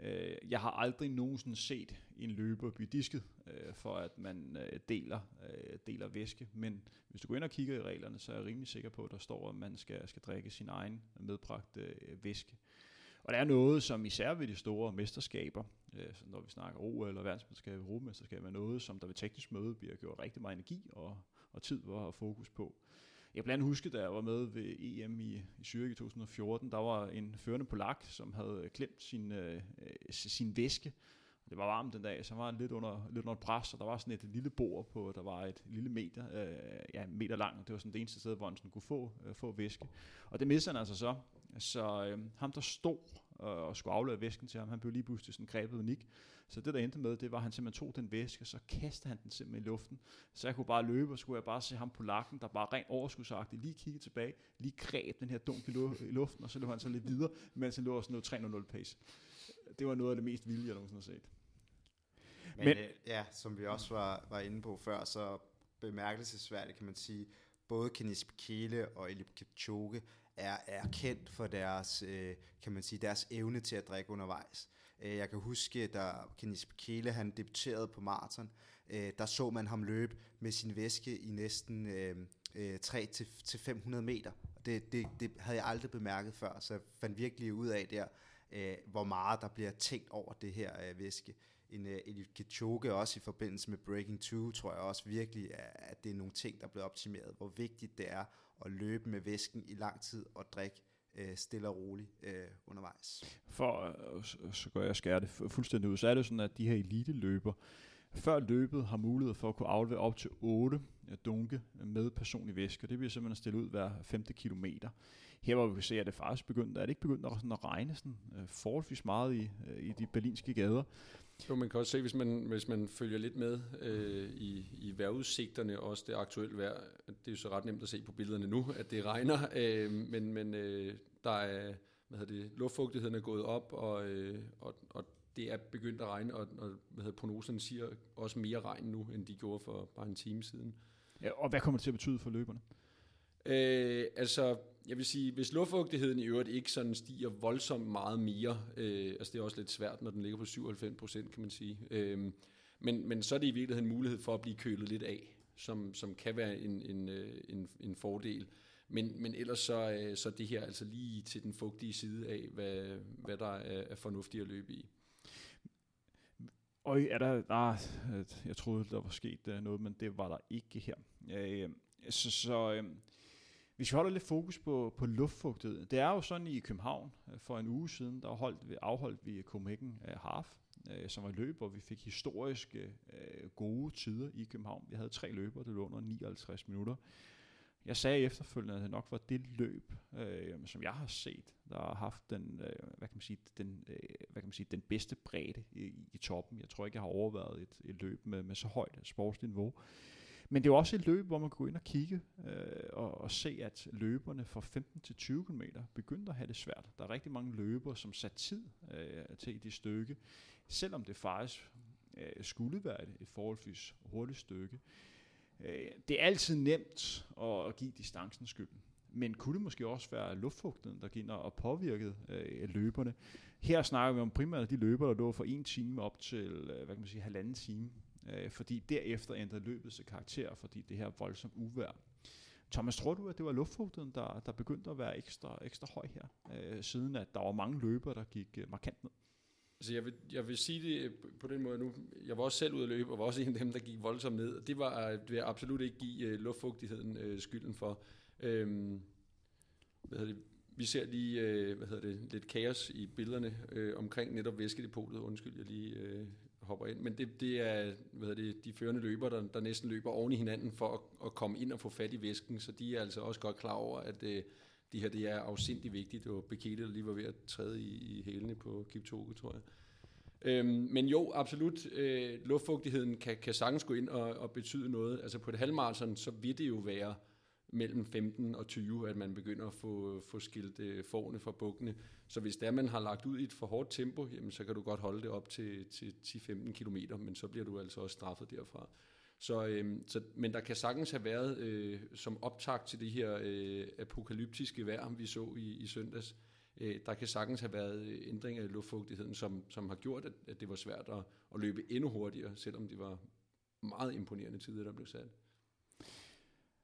Øh, jeg har aldrig nogensinde set en løber blive disket, øh, for at man øh, deler, øh, deler væske. Men hvis du går ind og kigger i reglerne, så er jeg rimelig sikker på, at der står, at man skal, skal drikke sin egen medbragte øh, væske. Og der er noget, som især ved de store mesterskaber, øh, når vi snakker OL eller verdensmesterskab, Europamesterskab, er noget, som der ved teknisk møde bliver gjort rigtig meget energi og, og tid hvor og fokus på. Jeg blandt andet huske, da jeg var med ved EM i, i Zürich i 2014, der var en førende polak, som havde klemt sin, øh, øh sin væske. Det var varmt den dag, så var han lidt under, lidt under pres, og der var sådan et lille bord på, der var et lille meter, øh, ja, meter lang, det var sådan det eneste sted, hvor han sådan kunne få, øh, få væske. Og det mistede han altså så. Så øh, ham, der stod og skulle aflevere væsken til ham, han blev lige pludselig sådan grebet unik. Så det, der endte med, det var, at han simpelthen tog den væske, og så kastede han den simpelthen i luften. Så jeg kunne bare løbe, og skulle jeg bare se ham på lakken, der bare rent overskudsagtigt lige kigge tilbage, lige greb den her dunk i, luften, og så løb han så lidt videre, mens han lå sådan noget 3-0 pace. Det var noget af det mest vilde, jeg nogensinde har set. Men, Men øh, ja, som vi også var, var inde på før, så bemærkelsesværdigt kan man sige, både Kenis Bekele og Eliud Kipchoge er, er kendt for deres, øh, kan man sige, deres evne til at drikke undervejs. Øh, jeg kan huske, da Kenis Bekele han debuterede på maraton, øh, der så man ham løbe med sin væske i næsten øh, øh, 3-500 meter. Det, det, det havde jeg aldrig bemærket før, så jeg fandt virkelig ud af der, øh, hvor meget der bliver tænkt over det her øh, væske. En øh, Eliud Kipchoge også i forbindelse med Breaking 2, tror jeg også virkelig, at det er nogle ting, der bliver optimeret. Hvor vigtigt det er at løbe med væsken i lang tid og drikke øh, stille og roligt øh, undervejs. For øh, så går jeg skære det fuldstændig ud, så er det sådan, at de her elite løber, før løbet har mulighed for at kunne aflevere op til 8 øh, dunke med personlig væske, det bliver simpelthen stillet ud hver 5. kilometer. Her hvor vi kan se, at det faktisk begyndt, er det ikke begyndt at, sådan at regne sådan, øh, forholdsvis meget i, øh, i de berlinske gader. Jo, man kan også se, hvis man, hvis man følger lidt med øh, i, i vejrudsigterne, også det aktuelle vejr, det er jo så ret nemt at se på billederne nu, at det regner, øh, men, men øh, der er, hvad hedder det, luftfugtigheden er gået op, og, øh, og, og det er begyndt at regne, og, og hvad hedder, prognoserne siger også mere regn nu, end de gjorde for bare en time siden. Ja, og hvad kommer det til at betyde for løberne? Øh, altså, jeg vil sige, hvis luftfugtigheden i øvrigt ikke sådan stiger voldsomt meget mere, øh, altså det er også lidt svært, når den ligger på 97 procent, kan man sige, øh, men, men så er det i virkeligheden en mulighed for at blive kølet lidt af, som, som kan være en, en, øh, en, en fordel. Men, men ellers så, øh, så det her altså lige til den fugtige side af, hvad, hvad der er, er fornuftigt at løbe i. Og er der, ah, jeg troede, der var sket øh, noget, men det var der ikke her. Øh, så, så øh, hvis vi holder lidt fokus på, på luftfugtighed. Det er jo sådan i København øh, for en uge siden, der holdt, afholdt vi Copenhagen øh, Half, øh, som var løb, hvor vi fik historiske gode tider i København. Vi havde tre løber, det lå under 59 minutter. Jeg sagde efterfølgende, at det nok var det løb, øh, som jeg har set, der har haft den, øh, hvad kan man sige, den, øh, hvad kan man sige, den bedste bredde i, i toppen. Jeg tror ikke, jeg har overvejet et, et løb med, med så højt sportsniveau. niveau. Men det er også et løb, hvor man kan gå ind og kigge øh, og, og se, at løberne fra 15 til 20 km begyndte at have det svært. Der er rigtig mange løbere, som sat tid øh, til det stykke, selvom det faktisk øh, skulle være et, et forholdsvis hurtigt stykke. Øh, det er altid nemt at, at give distancen skylden. Men kunne det måske også være luftfugtigheden, der gik og påvirkede øh, løberne? Her snakker vi om primært de løber, der lå fra en time op til, øh, hvad kan man sige, halvanden time øh, fordi derefter ændrede løbet sig karakter, fordi det her voldsomt uvær. Thomas, tror du, at det var luftfugtigheden, der, der begyndte at være ekstra, ekstra høj her, øh, siden at der var mange løbere, der gik øh, markant ned? Altså jeg vil, jeg vil sige det øh, på den måde nu. Jeg var også selv ude at løbe, og var også en af dem, der gik voldsomt ned. Det var øh, det vil jeg absolut ikke give øh, luftfugtigheden skylden for. Øhm, hvad hedder det? Vi ser lige hvad hedder det, lidt kaos i billederne omkring netop væskedepotet. Undskyld, jeg lige uh, hopper ind. Men det, det er hvad det, de førende løber, der, der næsten løber oven i hinanden for at, at komme ind og få fat i væsken. Så de er altså også godt klar over, at øh, de her det er afsindig vigtigt. Og Bekele, der lige var ved at træde i, i hælene på Kipchoge, tror jeg. Øhm, men jo, absolut, øh, luftfugtigheden kan, kan sagtens gå ind og, og betyde noget. Altså på et halvmarathon, så vil det jo være mellem 15 og 20, at man begynder at få, få skilt øh, forne fra bukkene. Så hvis der man har lagt ud i et for hårdt tempo, jamen, så kan du godt holde det op til, til 10-15 km, men så bliver du altså også straffet derfra. Så, øh, så, men der kan sagtens have været øh, som optakt til det her øh, apokalyptiske vejr, vi så i, i søndags, øh, der kan sagtens have været øh, ændringer i luftfugtigheden, som, som har gjort, at, at det var svært at, at løbe endnu hurtigere, selvom det var meget imponerende tider, der blev sat.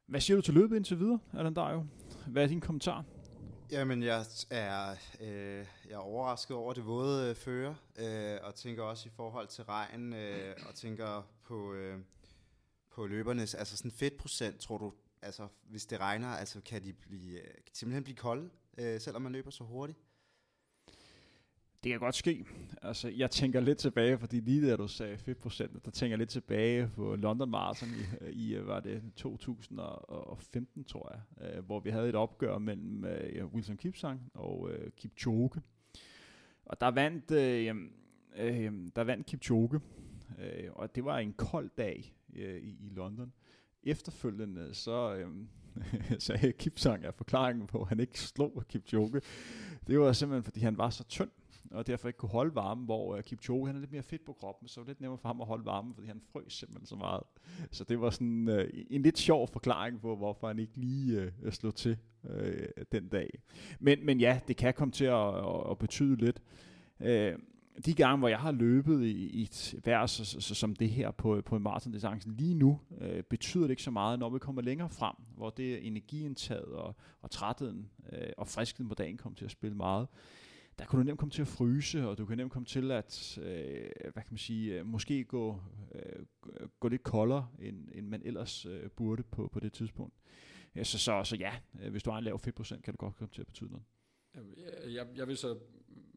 Hvad siger du til løbet indtil videre, Allan Dario? Hvad er din kommentar? Jamen, jeg er, øh, jeg er overrasket over det våde øh, føre, øh, og tænker også i forhold til regn, øh, og tænker på, øh, på løbernes, altså sådan fedtprocent, tror du, altså hvis det regner, altså kan de blive, øh, simpelthen blive kolde, øh, selvom man løber så hurtigt? Det kan godt ske. Altså, jeg tænker lidt tilbage, fordi lige da du sagde 5%, der tænker jeg lidt tilbage på London Marathon i, i var det 2015, tror jeg, øh, hvor vi havde et opgør mellem øh, Wilson Kipsang og øh, Kipchoge. Og der vandt, øh, øh, der vandt Kipchoge, øh, og det var en kold dag øh, i, i London. Efterfølgende så øh, sagde Kipsang, at forklaringen på, at han ikke slog Kipchoge, det var simpelthen, fordi han var så tynd og derfor ikke kunne holde varmen, hvor uh, Kipchoge, han er lidt mere fedt på kroppen, så det var lidt nemmere for ham at holde varmen, fordi han frøs simpelthen så meget. Så det var sådan uh, en lidt sjov forklaring på, hvorfor han ikke lige uh, slog til uh, den dag. Men, men ja, det kan komme til at, at, at betyde lidt. Uh, de gange, hvor jeg har løbet i, i et vejr så, så, så, som det her på, på en maratondistance lige nu, øh, betyder det ikke så meget, når vi kommer længere frem, hvor det er energiindtaget og, og trætheden øh, og friskheden på dagen kommer til at spille meget. Der kan du nemt komme til at fryse, og du kan nemt komme til at, øh, hvad kan man sige, øh, måske gå, øh, gå lidt koldere, end, end man ellers øh, burde på, på det tidspunkt. Ja, så, så, så ja, øh, hvis du har en lav fedtprocent, kan det godt komme til at betyde noget. Jeg, jeg vil så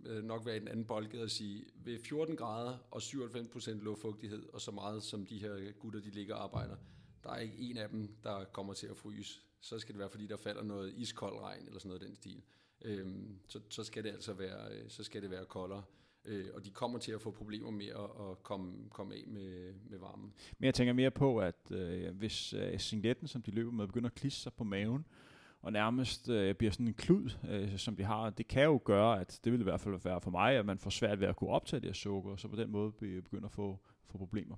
øh, nok være i den anden boldgade og sige, ved 14 grader og 97% luftfugtighed, og så meget som de her gutter, de ligger og arbejder, der er ikke en af dem, der kommer til at fryse. Så skal det være, fordi der falder noget iskold regn, eller sådan noget den stil. Øhm, så, så skal det altså være, øh, så skal det være koldere. Øh, og de kommer til at få problemer med at, at komme, komme af med, med varmen. Men jeg tænker mere på, at øh, hvis øh, singletten, som de løber med, begynder at klisse sig på maven, og nærmest øh, bliver sådan en klud, øh, som de har. Det kan jo gøre, at det vil i hvert fald være for mig, at man får svært ved at kunne optage det her sukker, og så på den måde begynder at få, få problemer.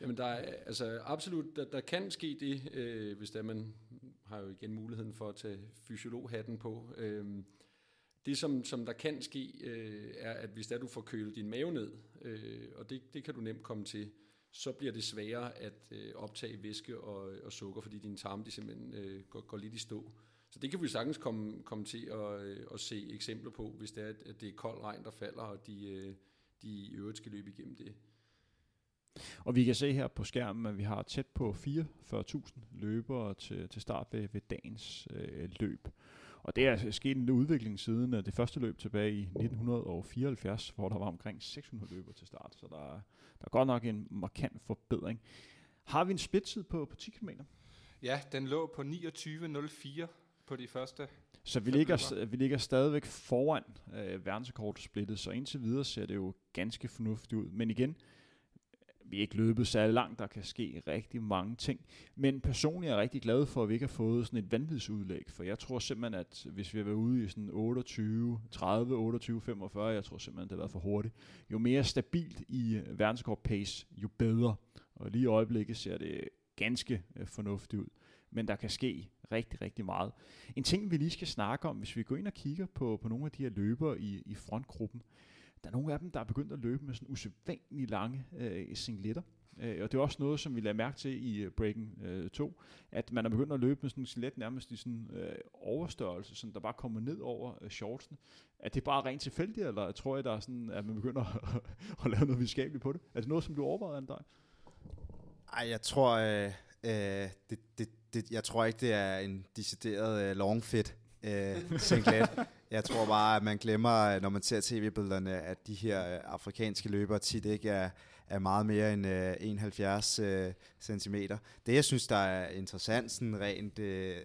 Jamen der er altså absolut, der, der kan ske det, øh, hvis der man har jo igen muligheden for at tage fysiologhatten på. Øh, det som, som der kan ske, øh, er, at hvis der du får kølet din mave ned, øh, og det, det kan du nemt komme til, så bliver det sværere at øh, optage væske og, og sukker, fordi dine tarme de simpelthen øh, går, går lidt i stå. Så det kan vi sagtens komme, komme til at, øh, at se eksempler på, hvis det er, at det er kold regn, der falder, og de, øh, de i øvrigt skal løbe igennem det. Og vi kan se her på skærmen, at vi har tæt på 44.000 løbere til, til start ved, ved dagens øh, løb. Og det er sket en udvikling siden det første løb tilbage i 1974, hvor der var omkring 600 løbere til start. Så der er, der er godt nok en markant forbedring. Har vi en splittid på, på 10 km? Ja, den lå på 29.04 på de første så vi ligger, vi ligger stadigvæk foran øh, verdensrekordsplittet, så indtil videre ser det jo ganske fornuftigt ud. Men igen, vi er ikke løbet særlig langt, der kan ske rigtig mange ting. Men personligt er jeg rigtig glad for, at vi ikke har fået sådan et vanvidsudlæg, for jeg tror simpelthen, at hvis vi har været ude i sådan 28, 30, 28, 45, jeg tror simpelthen, det har været for hurtigt. Jo mere stabilt i øh, verdenskort pace, jo bedre. Og lige i øjeblikket ser det ganske øh, fornuftigt ud. Men der kan ske rigtig, rigtig meget. En ting, vi lige skal snakke om, hvis vi går ind og kigger på, på nogle af de her løbere i, i frontgruppen, der er nogle af dem, der er begyndt at løbe med sådan usædvanligt lange øh, singletter. Øh, og det er også noget, som vi lader mærke til i uh, Breaking øh, 2, at man er begyndt at løbe med sådan en singlet nærmest i sådan øh, overstørrelse, sådan der bare kommer ned over øh, shortsen. Er det bare rent tilfældigt, eller tror jeg, der er sådan, at man begynder at, at lave noget videnskabeligt på det? Er det noget, som du overvejer, dig? Ej, jeg tror, øh, øh, det, det, det, jeg tror ikke, det er en decideret øh, long fit øh, singlet. Jeg tror bare, at man glemmer, når man ser tv-billederne, at de her øh, afrikanske løbere tit ikke er, er meget mere end øh, 71 øh, cm. Det, jeg synes, der er interessant sådan rent øh,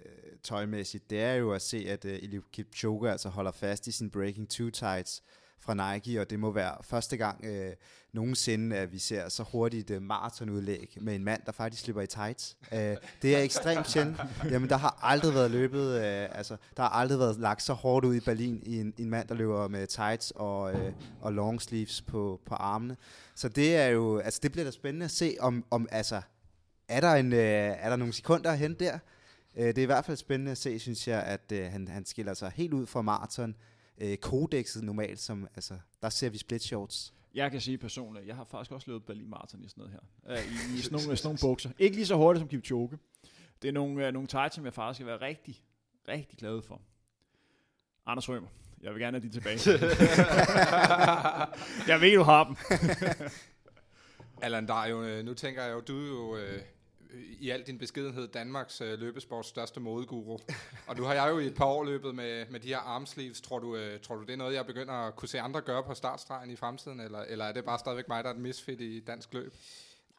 tøjmæssigt, det er jo at se, at øh, Eliud Kipchoge altså holder fast i sin Breaking Two Tights, fra Nike, og det må være første gang øh, nogensinde, at vi ser så hurtigt øh, maratonudlæg med en mand, der faktisk slipper i tights. Øh, det er ekstremt sjældent. Jamen, der har aldrig været løbet, øh, altså, der har aldrig været lagt så hårdt ud i Berlin i en, en mand, der løber med tights og, øh, og long sleeves på, på armene. Så det er jo, altså det bliver da spændende at se, om, om altså, er der, en, øh, er der nogle sekunder hen der? Øh, det er i hvert fald spændende at se, synes jeg, at øh, han, han skiller sig helt ud fra maraton øh, kodexet normalt, som, altså, der ser vi split shorts. Jeg kan sige personligt, jeg har faktisk også løbet Berlin Marathon i sådan noget her. Uh, I, i sådan nogle, sådan nogle bukser. Ikke lige så hurtigt som Kipchoge. Det er nogle, uh, nogle tights, som jeg faktisk skal være rigtig, rigtig glad for. Anders Rømer, jeg vil gerne have de tilbage. jeg ved, du har dem. Allan, der er jo, øh, nu tænker jeg jo, du er jo øh, Øh, i al din beskedenhed Danmarks øh, løbesports største modeguru. Og nu har jeg jo i et par år løbet med, med de her armsleeves. Tror du, øh, tror du, det er noget, jeg begynder at kunne se andre gøre på startstregen i fremtiden? Eller, eller er det bare stadigvæk mig, der er et misfit i dansk løb?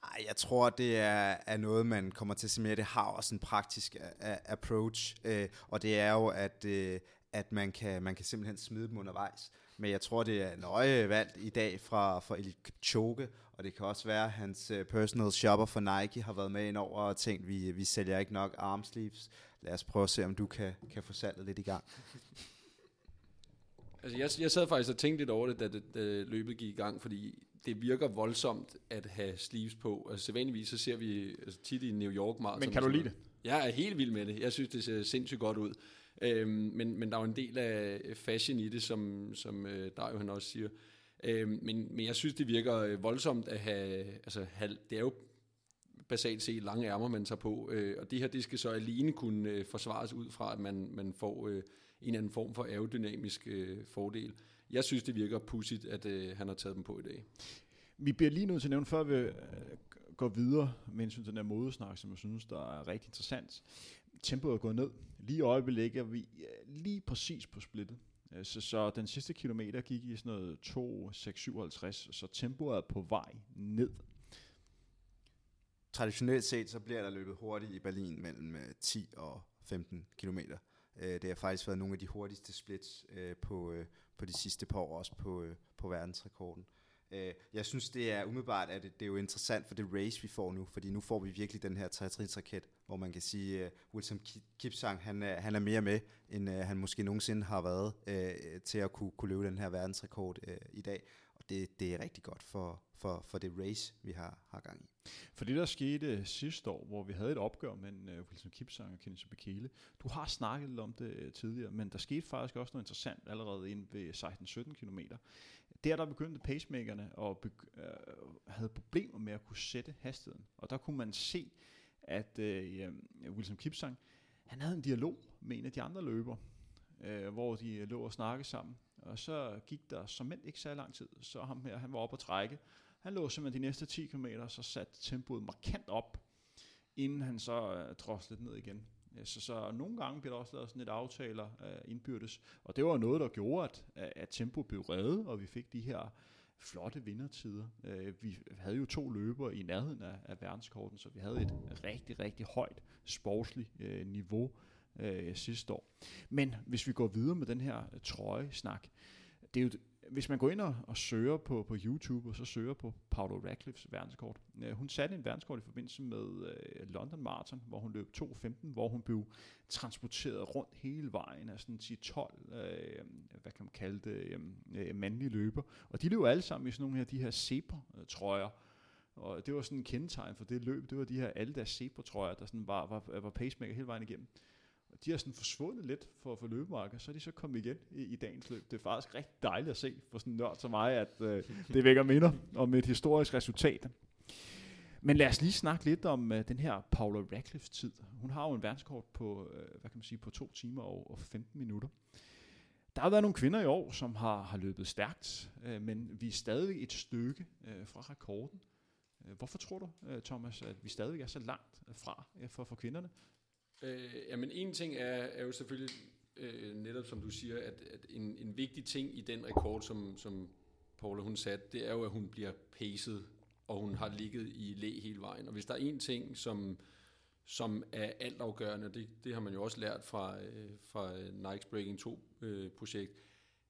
Nej, jeg tror, det er, er noget, man kommer til at se mere. Det har også en praktisk a- a- approach, øh, og det er jo, at, øh, at man, kan, man kan simpelthen smide dem undervejs. Men jeg tror, det er nøje valgt i dag fra, fra Eliud Kipchoge, og det kan også være, at hans uh, personal shopper for Nike har været med ind over og tænkt, vi, vi sælger ikke nok armsleeves. Lad os prøve at se, om du kan, kan få salget lidt i gang. Altså, jeg, jeg sad faktisk og tænkte lidt over det, da, det, da løbet gik i gang, fordi det virker voldsomt at have sleeves på. Altså, sædvanligvis så ser vi altså, tit i New York Marathon. Men kan du lide det? Jeg er helt vild med det. Jeg synes, det ser sindssygt godt ud. Øhm, men, men der er jo en del af fashion i det, som, som øh, Dario han også siger. Øh, men, men jeg synes, det virker øh, voldsomt at have, altså have, det er jo basalt set lange ærmer, man tager på, øh, og det her, det skal så alene kunne øh, forsvares ud fra, at man, man får øh, en anden form for aerodynamisk øh, fordel. Jeg synes, det virker pudsigt, at øh, han har taget dem på i dag. Vi bliver lige nødt til at nævne, før vi øh, går videre med hensyn til den her modesnak, som jeg synes, der er rigtig interessant. Tempoet er gået ned. Lige i øjeblikket er vi øh, lige præcis på splittet. Øh, så, så den sidste kilometer gik i sådan noget 2, 6, 57, så tempoet er på vej ned. Traditionelt set, så bliver der løbet hurtigt i Berlin mellem øh, 10 og 15 km. Øh, det har faktisk været nogle af de hurtigste splits på, på de sidste par år, også på, på verdensrekorden. Øh, Jeg synes, det er umiddelbart, at det, det er jo interessant for det race, vi får nu, fordi nu får vi virkelig den her trætrinsraket, hvor man kan sige, at Wilson Kipsang, han er, han er mere med, end uh, han måske nogensinde har været uh, til at kunne, kunne løbe den her verdensrekord uh, i dag. Og det, det er rigtig godt for, for, for det race, vi har, har gang i. For det, der skete sidste år, hvor vi havde et opgør mellem uh, Wilson Kipsang og Kenneth Bekele, du har snakket lidt om det tidligere, men der skete faktisk også noget interessant allerede ind ved 16-17 km. Der, der begyndte pacemakerne at begy- øh, havde problemer med at kunne sætte hastigheden. Og der kunne man se, at øh, Wilson Kipsang, han havde en dialog med en af de andre løbere, øh, hvor de øh, lå og snakkede sammen. Og så gik der som ikke så lang tid, så ham her, han var oppe at trække. Han lå simpelthen de næste 10 km, så satte tempoet markant op, inden han så øh, droslede ned igen. Øh, så, så nogle gange bliver der også lavet sådan et aftaler øh, indbyrdes, og det var noget, der gjorde, at, at tempo blev reddet, og vi fik de her flotte vindertider. Øh, vi havde jo to løbere i nærheden af, af verdenskorten, så vi havde et rigtig, rigtig højt sportsligt øh, niveau øh, sidste år. Men hvis vi går videre med den her øh, trøjesnak, det er jo, hvis man går ind og, og søger på, på YouTube, og så søger på Paolo Radcliffes verdenskort. Øh, hun satte en verdenskort i forbindelse med øh, London Marathon, hvor hun løb 2.15, hvor hun blev transporteret rundt hele vejen af sådan 10-12, øh, hvad kan man kalde det, øh, øh, mandlige løber. Og de løb alle sammen i sådan nogle her, de her zebra-trøjer, og det var sådan en kendetegn for det løb, det var de her alle deres zebra-trøjer, der sådan var, var, var pacemaker hele vejen igennem. Og de har sådan forsvundet lidt for, for løbemarker, så er de så kommet igen i, i dagens løb. Det er faktisk rigtig dejligt at se for sådan en nørd som mig, at øh, det vækker minder om et historisk resultat. Men lad os lige snakke lidt om øh, den her Paula Radcliffe tid. Hun har jo en verdenskort på, øh, hvad kan man sige, på to timer og, og 15 minutter. Der har været nogle kvinder i år, som har, har løbet stærkt, øh, men vi er stadig et stykke øh, fra rekorden. Øh, hvorfor tror du, øh, Thomas, at vi stadig er så langt øh, fra for, for kvinderne? Øh, jamen en ting er, er jo selvfølgelig øh, netop som du siger, at, at en, en vigtig ting i den rekord, som, som Paula hun satte, det er jo, at hun bliver paced, og hun har ligget i læ hele vejen. Og hvis der er en ting, som, som er altafgørende, det, det har man jo også lært fra, øh, fra Nike's Breaking 2-projekt, øh,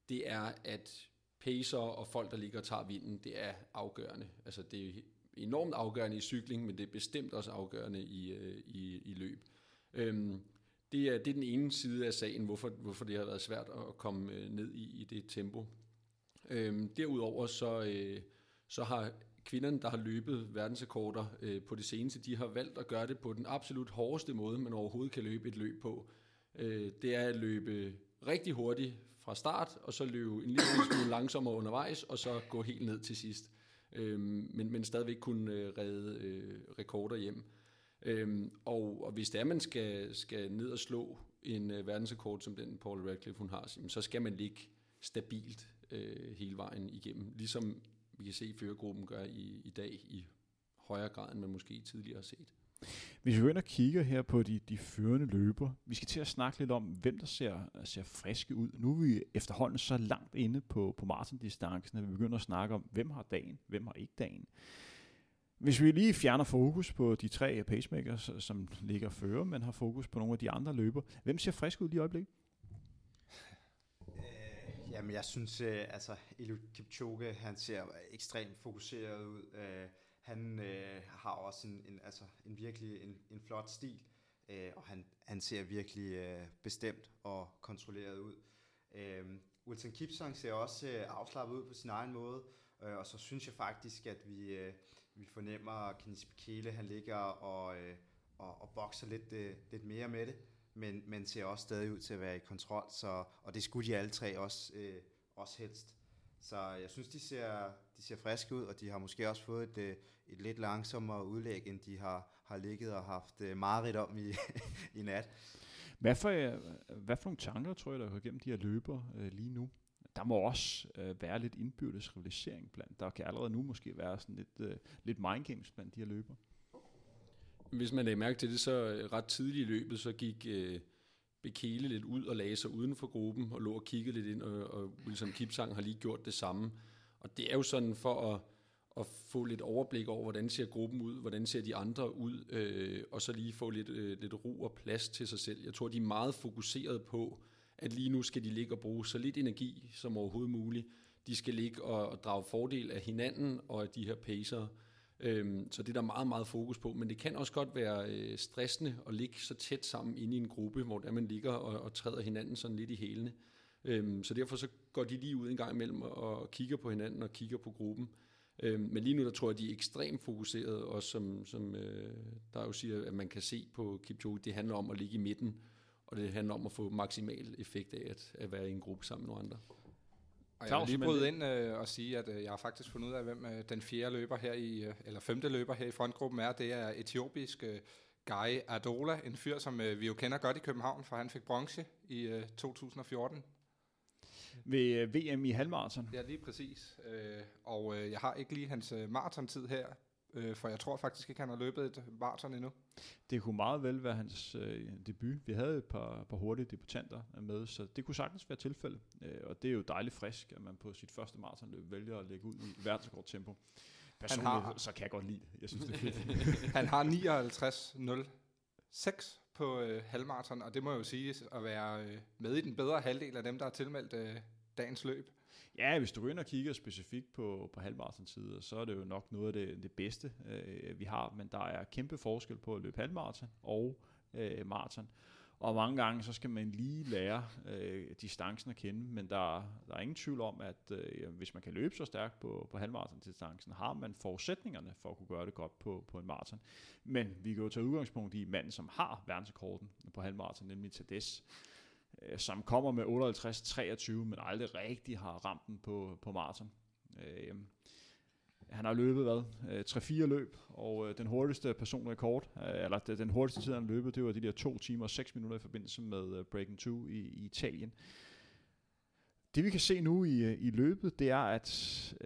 det er, at pacer og folk, der ligger og tager vinden, det er afgørende. Altså det er enormt afgørende i cykling, men det er bestemt også afgørende i, øh, i, i løb. Øhm, det, er, det er den ene side af sagen, hvorfor, hvorfor det har været svært at komme øh, ned i, i det tempo. Øhm, derudover så, øh, så har kvinderne, der har løbet verdensrekorder øh, på det seneste, de har valgt at gøre det på den absolut hårdeste måde, man overhovedet kan løbe et løb på. Øh, det er at løbe rigtig hurtigt fra start, og så løbe en lille smule langsommere undervejs, og så gå helt ned til sidst. Øhm, men, men stadigvæk kunne øh, redde øh, rekorder hjem. Øhm, og, og hvis det er, man skal, skal ned og slå en øh, verdensrekord, som den Paul Radcliffe hun har, så skal man ligge stabilt øh, hele vejen igennem. Ligesom vi kan se, førergruppen gør i, i dag i højere grad, end man måske tidligere har set. Hvis vi begynder at kigge kigger her på de, de førende løber, vi skal til at snakke lidt om, hvem der ser, ser friske ud. Nu er vi efterhånden så langt inde på, på maratondistancen, at vi begynder at snakke om, hvem har dagen, hvem har ikke dagen. Hvis vi lige fjerner fokus på de tre pacemakers, som ligger føre, men har fokus på nogle af de andre løber, hvem ser frisk ud lige i øjeblikket? Øh, jamen, jeg synes, øh, altså, Eliud Kipchoge, han ser ekstremt fokuseret ud. Øh, han øh, har også en, en, altså, en virkelig en, en flot stil, øh, og han, han ser virkelig øh, bestemt og kontrolleret ud. Øh, Wilson Kipsang ser også øh, afslappet ud på sin egen måde, øh, og så synes jeg faktisk, at vi, øh, vi fornemmer, at Kenneth Bekele, han ligger og, øh, og, og bokser lidt, øh, lidt mere med det, men, men ser også stadig ud til at være i kontrol, så, og det skulle de alle tre også, øh, også helst. Så jeg synes, de ser, de ser friske ud, og de har måske også fået et, øh, et lidt langsommere udlæg, end de har, har ligget og haft øh, mareridt om i, i nat. Hvad for, øh, hvad for nogle tanker, tror jeg, der går igennem de her løber øh, lige nu? Der må også øh, være lidt indbyrdes rivalisering blandt. Der kan allerede nu måske være sådan lidt, øh, lidt mind games blandt de her løber. Hvis man lagde mærke til det, så øh, ret tidligt i løbet, så gik øh, Bekele lidt ud og lagde sig uden for gruppen og lå og kiggede lidt ind, og, og Wilson Kipsang har lige gjort det samme. Og det er jo sådan for at, at få lidt overblik over, hvordan ser gruppen ud, hvordan ser de andre ud, øh, og så lige få lidt, øh, lidt ro og plads til sig selv. Jeg tror, de er meget fokuseret på, at lige nu skal de ligge og bruge så lidt energi som overhovedet muligt. De skal ligge og, og drage fordel af hinanden og af de her pacer. Øhm, så det er der meget, meget fokus på. Men det kan også godt være øh, stressende at ligge så tæt sammen inde i en gruppe, hvor der man ligger og, og træder hinanden sådan lidt i hælene. Øhm, så derfor så går de lige ud en gang imellem og, og kigger på hinanden og kigger på gruppen. Øhm, men lige nu der tror jeg, de er ekstremt fokuserede, og som, som øh, der jo siger, at man kan se på Kipchoge, det handler om at ligge i midten, og det handler om at få maksimal effekt af at, at være i en gruppe sammen med nogle andre. Og jeg vil lige bryde ind øh, og sige, at øh, jeg har faktisk fundet ud af, hvem øh, den fjerde løber her i, øh, eller femte løber her i frontgruppen er. Det er etiopisk øh, Guy Adola, en fyr, som øh, vi jo kender godt i København, for han fik bronze i øh, 2014. Ved øh, VM i halvmarathon. Ja, lige præcis. Øh, og øh, jeg har ikke lige hans øh, maratontid her, øh, for jeg tror faktisk ikke, han har løbet et maraton endnu. Det kunne meget vel være hans øh, debut. Vi havde et par, par hurtige debutanter med, så det kunne sagtens være tilfældet. Øh, og det er jo dejligt frisk, at man på sit første maratonløb vælger at lægge ud i verdensrekord tempo. Personligt, har, så kan jeg godt lide det. Jeg synes, det er fedt. han har 59.06 på øh, halvmarathon, og det må jo sige at være øh, med i den bedre halvdel af dem, der er tilmeldt øh, dagens løb. Ja, hvis du går ind og kigger specifikt på, på halvmarathon så er det jo nok noget af det, det bedste, øh, vi har, men der er kæmpe forskel på at løbe halvmarathon og øh, maraton. Og mange gange, så skal man lige lære øh, distancen at kende, men der, der er ingen tvivl om, at øh, hvis man kan løbe så stærkt på, på halvmarathon-distancen, har man forudsætningerne for at kunne gøre det godt på, på en maraton. Men vi kan jo tage udgangspunkt i manden, som har verdensrekorden på halvmarathon, nemlig Tades, øh, som kommer med 58-23, men aldrig rigtig har ramt den på, på maraton. Øh, han har løbet hvad? Øh, 3-4 løb, og øh, den hurtigste personrekord, øh, eller den hurtigste tid, han har løbet, det var de der 2 timer og 6 minutter i forbindelse med Breaking 2 i, i Italien. Det vi kan se nu i, i løbet, det er, at,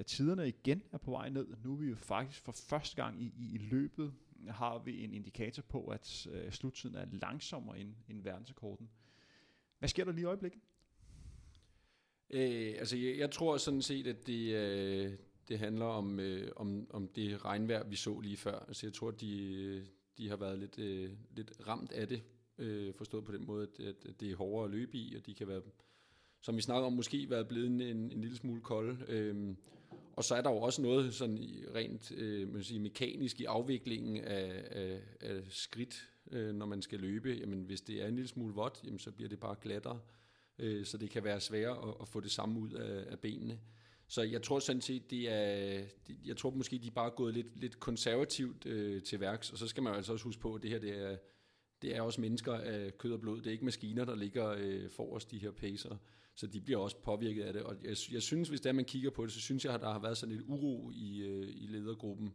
tiderne igen er på vej ned. Nu er vi jo faktisk for første gang i, i, i løbet, har vi en indikator på, at uh, sluttiden er langsommere end, end verdensrekorden. Hvad sker der lige i øjeblikket? Øh, altså, jeg, jeg tror sådan set, at det, øh, det handler om, øh, om, om det regnvejr, vi så lige før. Altså, jeg tror, de, de har været lidt, øh, lidt ramt af det, øh, forstået på den måde, at, at det er hårdere at løbe i, og de kan være, som vi snakker om, måske være blevet en, en lille smule kolde. Øh, og så er der jo også noget sådan rent øh, man sige, mekanisk i afviklingen af, af, af skridt, øh, når man skal løbe. Jamen, hvis det er en lille smule vådt, jamen, så bliver det bare glattere. Øh, så det kan være sværere at, at få det samme ud af, af benene. Så jeg tror sådan set, det er, jeg tror måske, de er bare gået lidt, lidt konservativt øh, til værks, og så skal man altså også huske på, at det her, det er, det er også mennesker af kød og blod. Det er ikke maskiner, der ligger øh, forrest de her pacer, så de bliver også påvirket af det. Og jeg, jeg synes, hvis der man kigger på det, så synes jeg, at der har været sådan lidt uro i, øh, i ledergruppen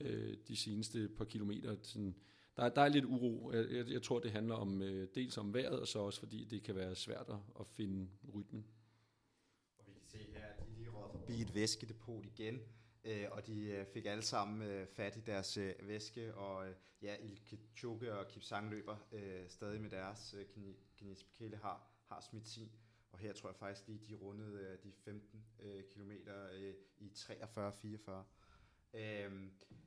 øh, de seneste par kilometer. Sådan, der, der er lidt uro. Jeg, jeg, jeg tror, det handler om øh, dels om vejret, og så også fordi det kan være svært at finde rytmen Og vi kan se her, at de lige råd forbi et væskedepot igen, øh, og de øh, fik alle sammen øh, fat i deres øh, væske, og øh, ja, Ilke og Kipsang løber øh, stadig med deres. Øh, Kines Bekele har, har smidt sin, og her tror jeg faktisk lige, de rundede øh, de 15 øh, km øh, i 43-44. Øh,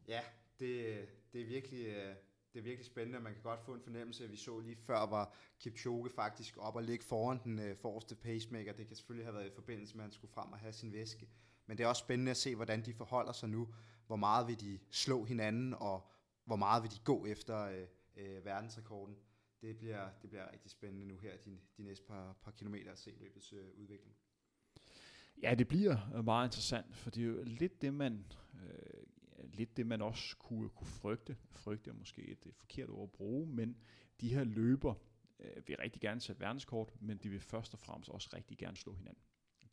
ja, det, det er virkelig... Øh, det er virkelig spændende, man kan godt få en fornemmelse, at vi så lige før, var Kipchoge faktisk op og ligge foran den øh, forreste pacemaker. Det kan selvfølgelig have været i forbindelse med, at han skulle frem og have sin væske. Men det er også spændende at se, hvordan de forholder sig nu. Hvor meget vil de slå hinanden, og hvor meget vil de gå efter øh, øh, verdensrekorden. Det bliver, det bliver rigtig spændende nu her, de, de næste par, par kilometer at se løbets øh, udvikling. Ja, det bliver meget interessant, for det er jo lidt det, man, øh, lidt det, man også kunne, kunne frygte. Frygte er måske et, et forkert ord at bruge, men de her løber øh, vil rigtig gerne sætte verdenskort, men de vil først og fremmest også rigtig gerne slå hinanden.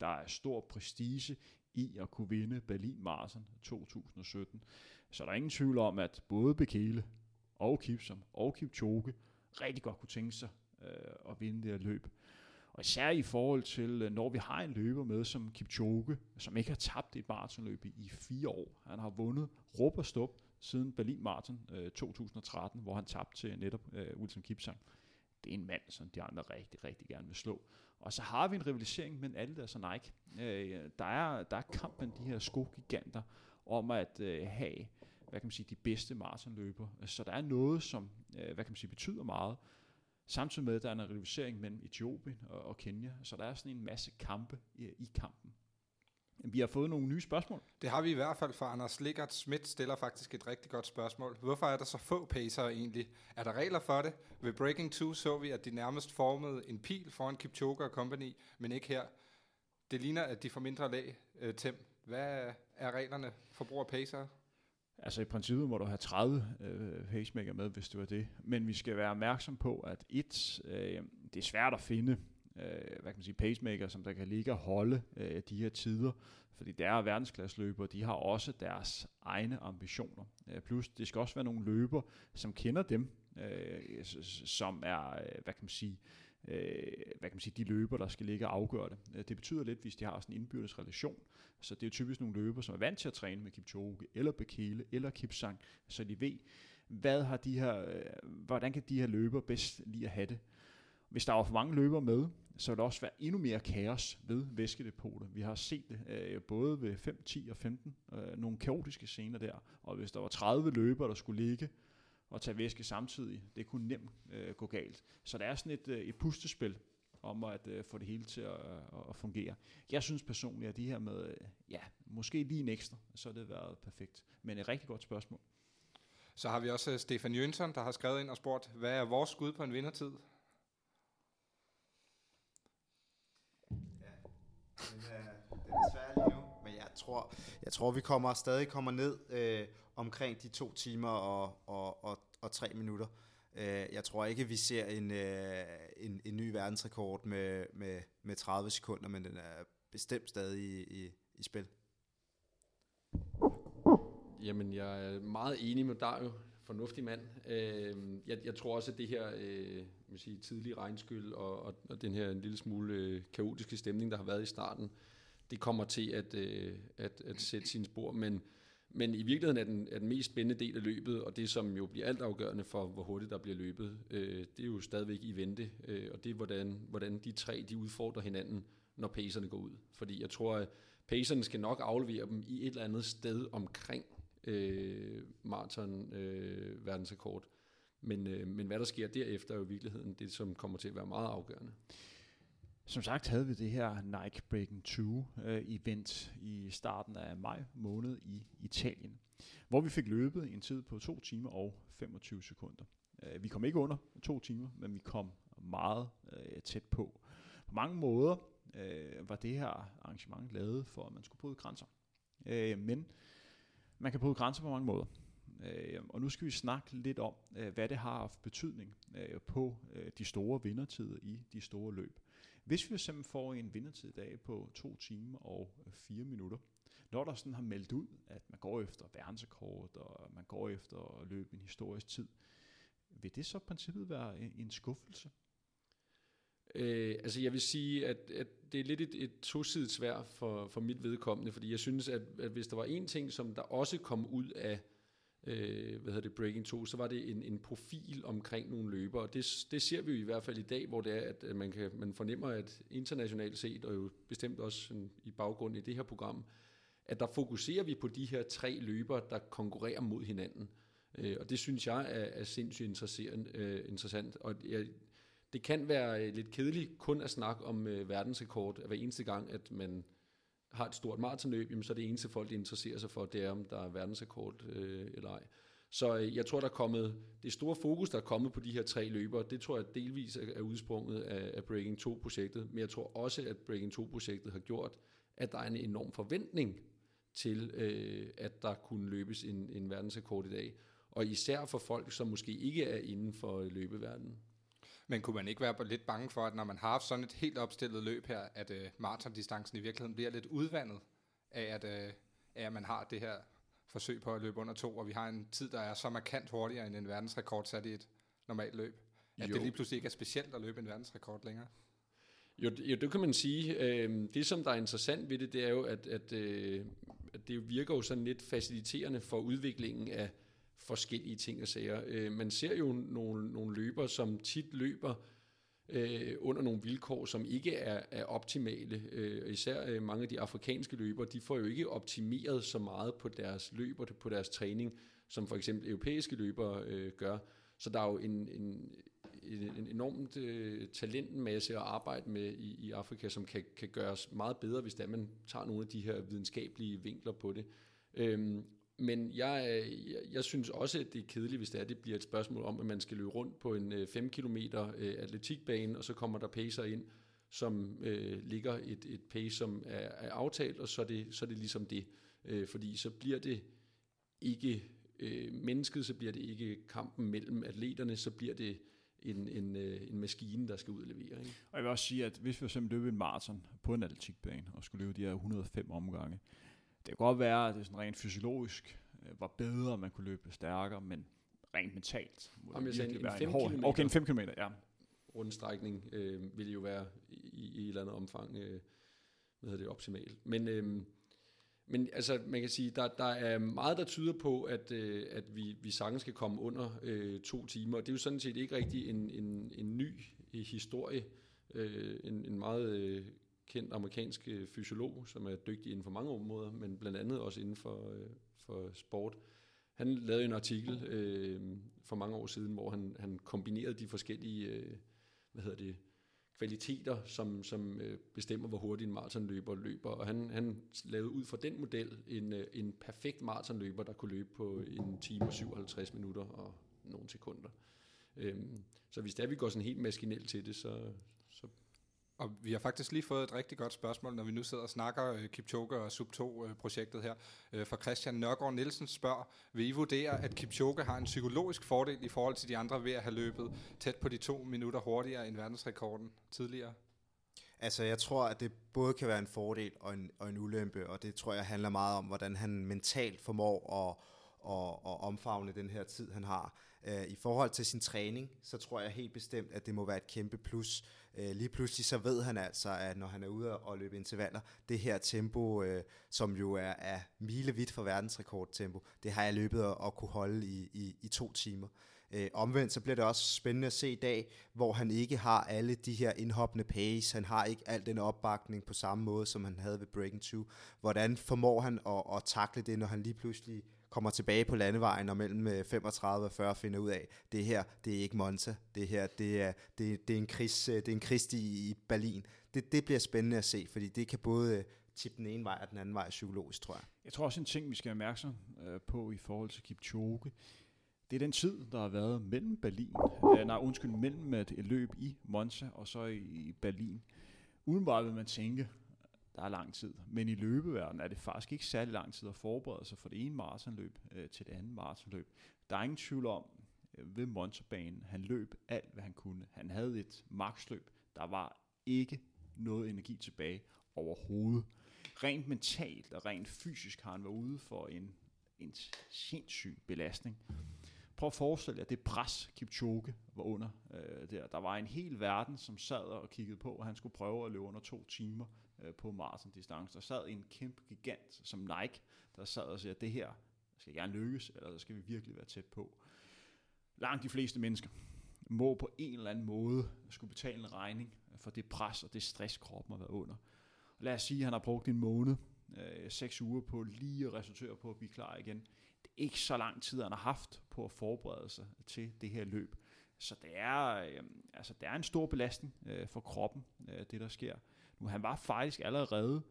Der er stor prestige i at kunne vinde Berlin Marathon 2017. Så der er ingen tvivl om, at både Bekele og Kipsom og Kipchoge rigtig godt kunne tænke sig øh, at vinde det her løb. Og især i forhold til, øh, når vi har en løber med som Kipchoge, som ikke har tabt et maratonløb i, fire år. Han har vundet råb og stop siden Berlin Marathon øh, 2013, hvor han tabte til netop øh, Wilson Kipsang. Det er en mand, som de andre rigtig, rigtig gerne vil slå. Og så har vi en rivalisering mellem alle og Nike. Øh, der, er, der er kampen de her skogiganter om at øh, have hvad kan man sige, de bedste maratonløber. Så der er noget, som øh, hvad kan man sige, betyder meget. Samtidig med, at der er en rivalisering mellem Etiopien og, og Kenya. Så der er sådan en masse kampe i, i kampen. Vi har fået nogle nye spørgsmål. Det har vi i hvert fald, fra Anders Liggert Schmidt stiller faktisk et rigtig godt spørgsmål. Hvorfor er der så få pacere egentlig? Er der regler for det? Ved Breaking 2 så vi, at de nærmest formede en pil foran Kipchoge og company, men ikke her. Det ligner, at de får mindre lag, øh, Tim. Hvad er reglerne for brug af pacere? Altså i princippet må du have 30 øh, pacemaker med, hvis det var det. Men vi skal være opmærksom på, at et, øh, det er svært at finde øh, hvad kan man sige, pacemaker, som der kan ligge og holde øh, de her tider. Fordi der er verdensklasseløbere, de har også deres egne ambitioner. Øh, plus det skal også være nogle løber, som kender dem, øh, som er, øh, hvad kan man sige, øh, Øh, hvad kan man sige, de løber, der skal ligge og afgøre det. Øh, det betyder lidt, hvis de har sådan en indbyrdes relation. Så det er typisk nogle løber, som er vant til at træne med Kipchoge, eller Bekele, eller Kipsang, så de ved, hvad har de her, øh, hvordan kan de her løber bedst lige at have det. Hvis der er for mange løber med, så vil der også være endnu mere kaos ved væskedepotet. Vi har set det øh, både ved 5, 10 og 15, øh, nogle kaotiske scener der, og hvis der var 30 løber, der skulle ligge og tage væske samtidig, det kunne nemt øh, gå galt. Så der er sådan et, øh, et pustespil om at øh, få det hele til at, at fungere. Jeg synes personligt, at det her med, øh, ja, måske lige en ekstra, så har det været perfekt. Men et rigtig godt spørgsmål. Så har vi også øh, Stefan Jønsson, der har skrevet ind og spurgt, hvad er vores skud på en vindertid? Ja, den er, den er svær lige nu, men jeg tror, jeg tror vi kommer stadig kommer ned øh, omkring de to timer og, og, og, og tre minutter. Øh, jeg tror ikke, vi ser en, øh, en, en ny verdensrekord med, med, med 30 sekunder, men den er bestemt stadig i, i, i spil. Jamen, jeg er meget enig med Dario. Fornuftig mand. Øh, jeg, jeg tror også, at det her øh, man sige, tidlige regnskyld og, og, og den her en lille smule kaotiske stemning, der har været i starten, det kommer til at, øh, at, at sætte sine spor. Men, men i virkeligheden er den, er den mest spændende del af løbet, og det som jo bliver altafgørende for, hvor hurtigt der bliver løbet, øh, det er jo stadigvæk i vente. Øh, og det er, hvordan, hvordan de tre de udfordrer hinanden, når pacerne går ud. Fordi jeg tror, at pacerne skal nok aflevere dem i et eller andet sted omkring øh, maraton øh, verdensrekord. Men, øh, men hvad der sker derefter er jo i virkeligheden det, som kommer til at være meget afgørende. Som sagt havde vi det her Nike Breaking 2 øh, event i starten af maj måned i Italien, hvor vi fik løbet en tid på 2 timer og 25 sekunder. Øh, vi kom ikke under 2 timer, men vi kom meget øh, tæt på. På mange måder øh, var det her arrangement lavet for, at man skulle bryde grænser. Øh, men man kan bryde grænser på mange måder. Øh, og nu skal vi snakke lidt om, øh, hvad det har haft betydning øh, på øh, de store vindertider i de store løb. Hvis vi simpelthen får en vindertid i dag på 2 timer og øh, 4 minutter, når der sådan har meldt ud, at man går efter verdensrekord, og man går efter at løbe en historisk tid, vil det så i princippet være en, en skuffelse? Øh, altså jeg vil sige, at, at det er lidt et, et tosidigt svær for, for mit vedkommende, fordi jeg synes, at, at hvis der var en ting, som der også kom ud af øh, hvad hedder det, Breaking 2, så var det en, en profil omkring nogle løbere, og det, det ser vi jo i hvert fald i dag, hvor det er, at man, kan, man fornemmer, at internationalt set, og jo bestemt også i baggrund i det her program, at der fokuserer vi på de her tre løbere, der konkurrerer mod hinanden. Øh, og det synes jeg er, er sindssygt interessant, øh, interessant. Og jeg, det kan være lidt kedeligt kun at snakke om øh, verdensrekord hver eneste gang, at man har et stort maratonløb, jamen, så er det eneste folk, de interesserer sig for, det er, om der er verdensrekord øh, eller ej. Så øh, jeg tror, der er kommet, det store fokus, der er kommet på de her tre løbere, det tror jeg delvis er udsprunget af, af Breaking 2-projektet, men jeg tror også, at Breaking 2-projektet har gjort, at der er en enorm forventning til, øh, at der kunne løbes en, en verdensrekord i dag. Og især for folk, som måske ikke er inden for løbeverdenen. Men kunne man ikke være lidt bange for, at når man har haft sådan et helt opstillet løb her, at øh, maratondistancen i virkeligheden bliver lidt udvandet af, at, øh, af, at man har det her forsøg på at løbe under to, og vi har en tid, der er så markant hurtigere end en verdensrekord sat i et normalt løb. At jo. det lige pludselig ikke er specielt at løbe en verdensrekord længere. Jo, jo det kan man sige. Øh, det, som der er interessant ved det, det er jo, at, at, øh, at det virker jo sådan lidt faciliterende for udviklingen af forskellige ting og sager. Øh, man ser jo nogle, nogle løber, som tit løber øh, under nogle vilkår, som ikke er, er optimale. Øh, især øh, mange af de afrikanske løbere, de får jo ikke optimeret så meget på deres løb og på deres træning, som for eksempel europæiske løbere øh, gør. Så der er jo en, en, en enormt øh, talentmasse at arbejde med i, i Afrika, som kan, kan gøres meget bedre, hvis der man tager nogle af de her videnskabelige vinkler på det. Øhm, men jeg, øh, jeg, jeg synes også, at det er kedeligt, hvis det er, det bliver et spørgsmål om, at man skal løbe rundt på en øh, 5 km øh, atletikbane, og så kommer der pacer ind, som øh, ligger et, et pace, som er, er aftalt, og så er, det, så er det ligesom det. Øh, fordi så bliver det ikke øh, mennesket, så bliver det ikke kampen mellem atleterne, så bliver det en, en, øh, en maskine, der skal udlevere. Ikke? Og jeg vil også sige, at hvis vi for eksempel løber en maraton på en atletikbane, og skulle løbe de her 105 omgange, det kan godt være, at det sådan rent fysiologisk øh, var bedre, man kunne løbe stærkere, men rent mentalt må Jamen, det virkelig være en, hård... Okay, en 5 km, ja. Rundstrækning øh, ville jo være i, i et eller andet omfang øh, hvad hedder det, optimalt. Men, øh, men altså, man kan sige, der, der er meget, der tyder på, at, øh, at vi, vi sagtens skal komme under øh, to timer. Det er jo sådan set ikke rigtig en, en, en ny historie. Øh, en, en meget øh, kendt amerikansk øh, fysiolog, som er dygtig inden for mange områder, men blandt andet også inden for, øh, for sport. Han lavede en artikel øh, for mange år siden, hvor han, han kombinerede de forskellige øh, hvad hedder det, kvaliteter, som, som øh, bestemmer, hvor hurtigt en maratonløber løber. Og han, han lavede ud fra den model en, øh, en perfekt maratonløber, der kunne løbe på en time og 57 minutter og nogle sekunder. Øhm, så hvis der vi går sådan helt maskinelt til det, så, så, og vi har faktisk lige fået et rigtig godt spørgsmål, når vi nu sidder og snakker øh, Kipchoge og Sub2-projektet øh, her. Øh, uh, for Christian Nørgaard Nielsen spørger, vil I vurdere, at Kipchoge har en psykologisk fordel i forhold til de andre ved at have løbet tæt på de to minutter hurtigere end verdensrekorden tidligere? Altså, jeg tror, at det både kan være en fordel og en, og en ulempe, og det tror jeg handler meget om, hvordan han mentalt formår at, og, og omfavne den her tid, han har. Øh, I forhold til sin træning, så tror jeg helt bestemt, at det må være et kæmpe plus. Øh, lige pludselig så ved han altså, at når han er ude og løbe intervaller, det her tempo, øh, som jo er, er milevidt for verdensrekordtempo, det har jeg løbet og, kunne holde i, i, i to timer. Omvendt så bliver det også spændende at se i dag, hvor han ikke har alle de her indhoppende pace, han har ikke al den opbakning på samme måde, som han havde ved Breaking 2. Hvordan formår han at, at takle det, når han lige pludselig kommer tilbage på landevejen og mellem øh, 35 og 40 finder ud af, det her, det er ikke Monza, det her, det er, det, det er en kris, øh, det er en kris i, i Berlin. Det, det bliver spændende at se, fordi det kan både øh, tippe den ene vej og den anden vej psykologisk, tror jeg. Jeg tror også en ting, vi skal være opmærksom på i forhold til Kipchoge, det er den tid, der har været mellem Berlin, nej undskyld, mellem et løb i Monza og så i Berlin. Udenbart vil man tænke, der er lang tid. Men i løbeverdenen er det faktisk ikke særlig lang tid at forberede sig fra det ene maratonløb øh, til det andet maratonløb. Der er ingen tvivl om, øh, ved Monsterbanen, han løb alt, hvad han kunne. Han havde et maksløb. Der var ikke noget energi tilbage overhovedet. Rent mentalt og rent fysisk har han været ude for en, en sindssyg belastning. Prøv at forestille jer det pres, Kipchoge var under øh, der. Der var en hel verden, som sad og kiggede på, at han skulle prøve at løbe under to timer øh, på Marsen distance, Der sad en kæmpe gigant som Nike, der sad og sagde, at det her skal gerne lykkes, eller så skal vi virkelig være tæt på. Langt de fleste mennesker må på en eller anden måde skulle betale en regning for det pres og det stress, kroppen har været under. Og Lad os sige, at han har brugt en måned, øh, seks uger på lige at resultere på at blive klar igen. Det er ikke så lang tid, han har haft på at forberede sig til det her løb. Så det er, øh, altså, det er en stor belastning øh, for kroppen, øh, det der sker. Nu, han var faktisk allerede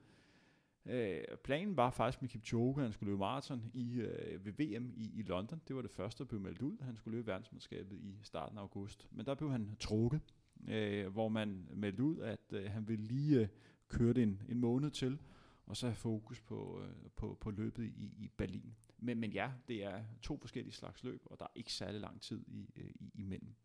Øh, planen var faktisk med Kipchoge, han skulle løbe maraton i, øh, ved VM i, i London. Det var det første, der blev meldt ud. Han skulle løbe verdensmesterskabet i starten af august. Men der blev han trukket, øh, hvor man meldte ud, at øh, han ville lige øh, køre det en, en måned til, og så have fokus på, øh, på, på løbet i, i Berlin. Men, men ja, det er to forskellige slags løb, og der er ikke særlig lang tid i, øh, i, imellem.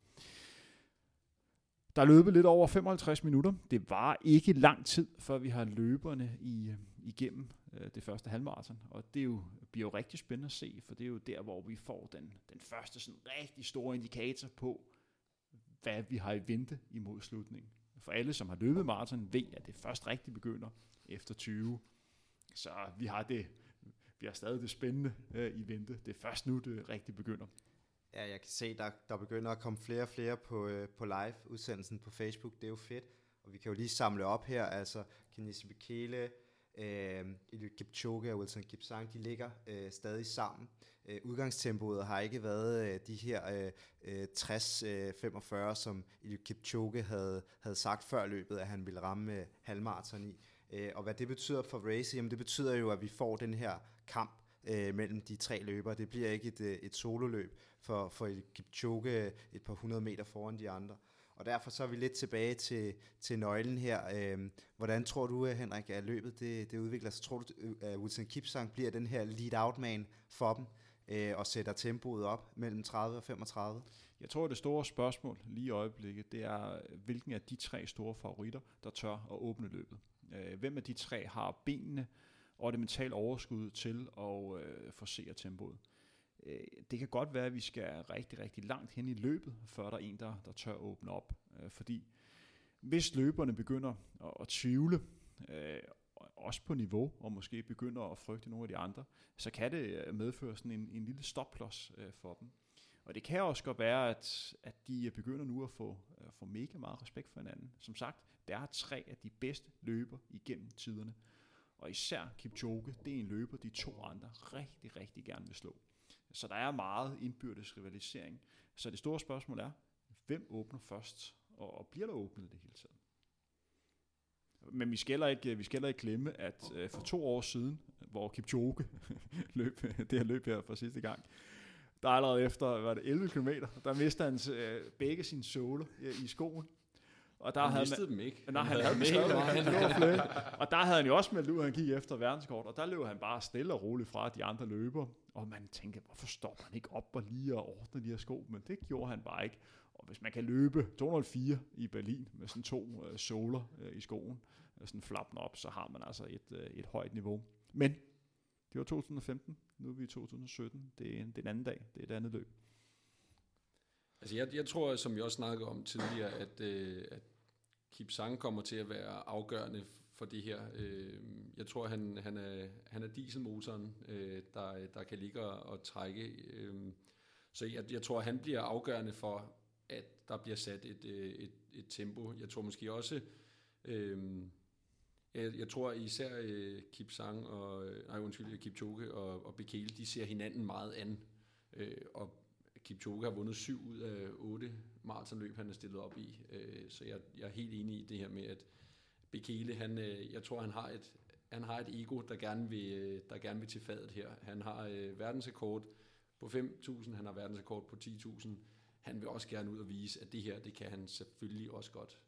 Der er løbet lidt over 55 minutter. Det var ikke lang tid, før vi har løberne i, igennem øh, det første halvmarathon. Og det er jo, bliver jo rigtig spændende at se, for det er jo der, hvor vi får den, den første sådan rigtig store indikator på, hvad vi har i vente imod slutningen. For alle, som har løbet maraton, ved, at det først rigtig begynder efter 20. Så vi har det, vi har stadig det spændende øh, i vente. Det er først nu, det rigtig begynder. Ja, jeg kan se, der, der begynder at komme flere og flere på, øh, på live-udsendelsen på Facebook. Det er jo fedt. Og vi kan jo lige samle op her. Altså, Kenesi Bekele, øh, Eliud Kipchoge og Wilson Kipsang, de ligger øh, stadig sammen. Øh, udgangstempoet har ikke været øh, de her øh, 60-45, øh, øh som Eliud Kipchoge havde, havde sagt før løbet, at han ville ramme øh, halvmarathon i. Øh, og hvad det betyder for race, jamen det betyder jo, at vi får den her kamp øh, mellem de tre løbere. Det bliver ikke et, øh, et sololøb for, for Kipchoge et par hundrede meter foran de andre. Og derfor så er vi lidt tilbage til, til nøglen her. Øhm, hvordan tror du, øh, Henrik, at løbet det, det udvikler sig? Tror du, øh, at Wilson Kipsang bliver den her lead-out man for dem øh, og sætter tempoet op mellem 30 og 35? Jeg tror, at det store spørgsmål lige i øjeblikket, det er, hvilken af de tre store favoritter, der tør at åbne løbet. Øh, hvem af de tre har benene og det mentale overskud til at øh, forsere tempoet? Øh, det kan godt være, at vi skal rigtig, rigtig langt hen i løbet, før der er en, der, der tør åbne op. Øh, fordi hvis løberne begynder at, at tvivle, øh, også på niveau, og måske begynder at frygte nogle af de andre, så kan det øh, medføre sådan en, en lille stopklods øh, for dem. Og det kan også godt være, at, at de øh, begynder nu at få, at få mega meget respekt for hinanden. Som sagt, der er tre af de bedste løber igennem tiderne. Og især Kipchoge, det er en løber, de to andre rigtig, rigtig gerne vil slå. Så der er meget indbyrdes rivalisering. Så det store spørgsmål er, hvem åbner først, og, og bliver der åbnet det hele tiden? Men vi skal ikke, vi skal ikke glemme, at øh, for to år siden, hvor Kipchoge løb det her løb her for sidste gang, der allerede efter var det 11 km, der mistede han øh, begge sine såler i skoen. Og der han havde mistede man, dem ikke. Nej, han, havde dem stadig. og der havde han jo også meldt ud, at han gik efter verdenskort, og der løb han bare stille og roligt fra de andre løber. Og man tænker, hvorfor står han ikke op og lige og ordner de her sko? Men det gjorde han bare ikke. Og hvis man kan løbe 204 i Berlin med sådan to øh, soler øh, i skoen, øh, sådan flappen op, så har man altså et, øh, et højt niveau. Men det var 2015, nu er vi i 2017. Det er, det er en anden dag, det er et andet løb. Altså jeg, jeg tror, som vi også snakkede om tidligere, at, øh, at Kip Sang kommer til at være afgørende for det her. Øh, jeg tror, han, han, er, han er dieselmotoren, øh, der, der kan ligge og, og trække. Øh, så jeg, jeg tror, han bliver afgørende for, at der bliver sat et, øh, et, et tempo. Jeg tror måske også, øh, jeg, jeg tror især øh, Kip Sang og, øh, nej undskyld, Kipchoge og, og Bekele, de ser hinanden meget an. Øh, og Kipchoge har vundet syv ud af otte maratonløb, han er stillet op i. Øh, så jeg, jeg er helt enig i det her med, at Bekele, han, øh, jeg tror, han har et, han har et ego, der gerne vil, øh, der gerne vil til fadet her. Han har øh, verdensrekord på 5.000, han har verdensrekord på 10.000. Han vil også gerne ud og vise, at det her, det kan han selvfølgelig også godt.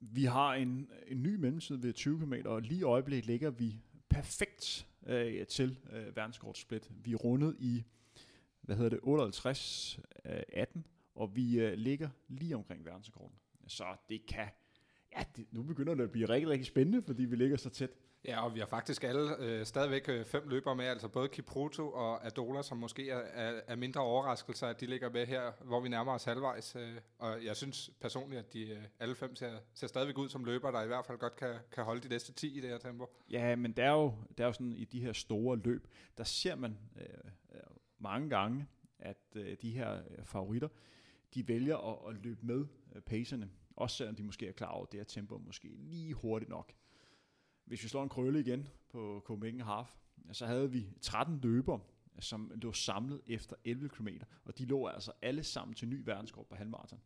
Vi har en, en ny mellemtid ved 20 km, og lige i øjeblikket ligger vi perfekt øh, til øh, verdenskortsplit. Vi er rundet i hvad hedder det, 58 øh, 18, og vi øh, ligger lige omkring verdenskortet. Så det kan, ja, det, nu begynder det at blive rigtig, rigtig spændende, fordi vi ligger så tæt. Ja, og vi har faktisk alle øh, stadigvæk øh, fem løbere med, altså både Kipruto og Adola, som måske er, er, mindre overraskelser, at de ligger med her, hvor vi nærmer os halvvejs. Øh, og jeg synes personligt, at de øh, alle fem ser, ser stadigvæk ud som løbere, der i hvert fald godt kan, kan holde de næste 10 i det her tempo. Ja, men der er jo, der er jo sådan i de her store løb, der ser man øh, øh mange gange, at øh, de her øh, favoritter, de vælger at, at løbe med øh, pacerne, også selvom de måske er klar over, at det her tempo måske lige hurtigt nok. Hvis vi slår en krølle igen på Copenhagen Half, så havde vi 13 løbere, som lå samlet efter 11 km, og de lå altså alle sammen til ny verdenskort på halvmarathon.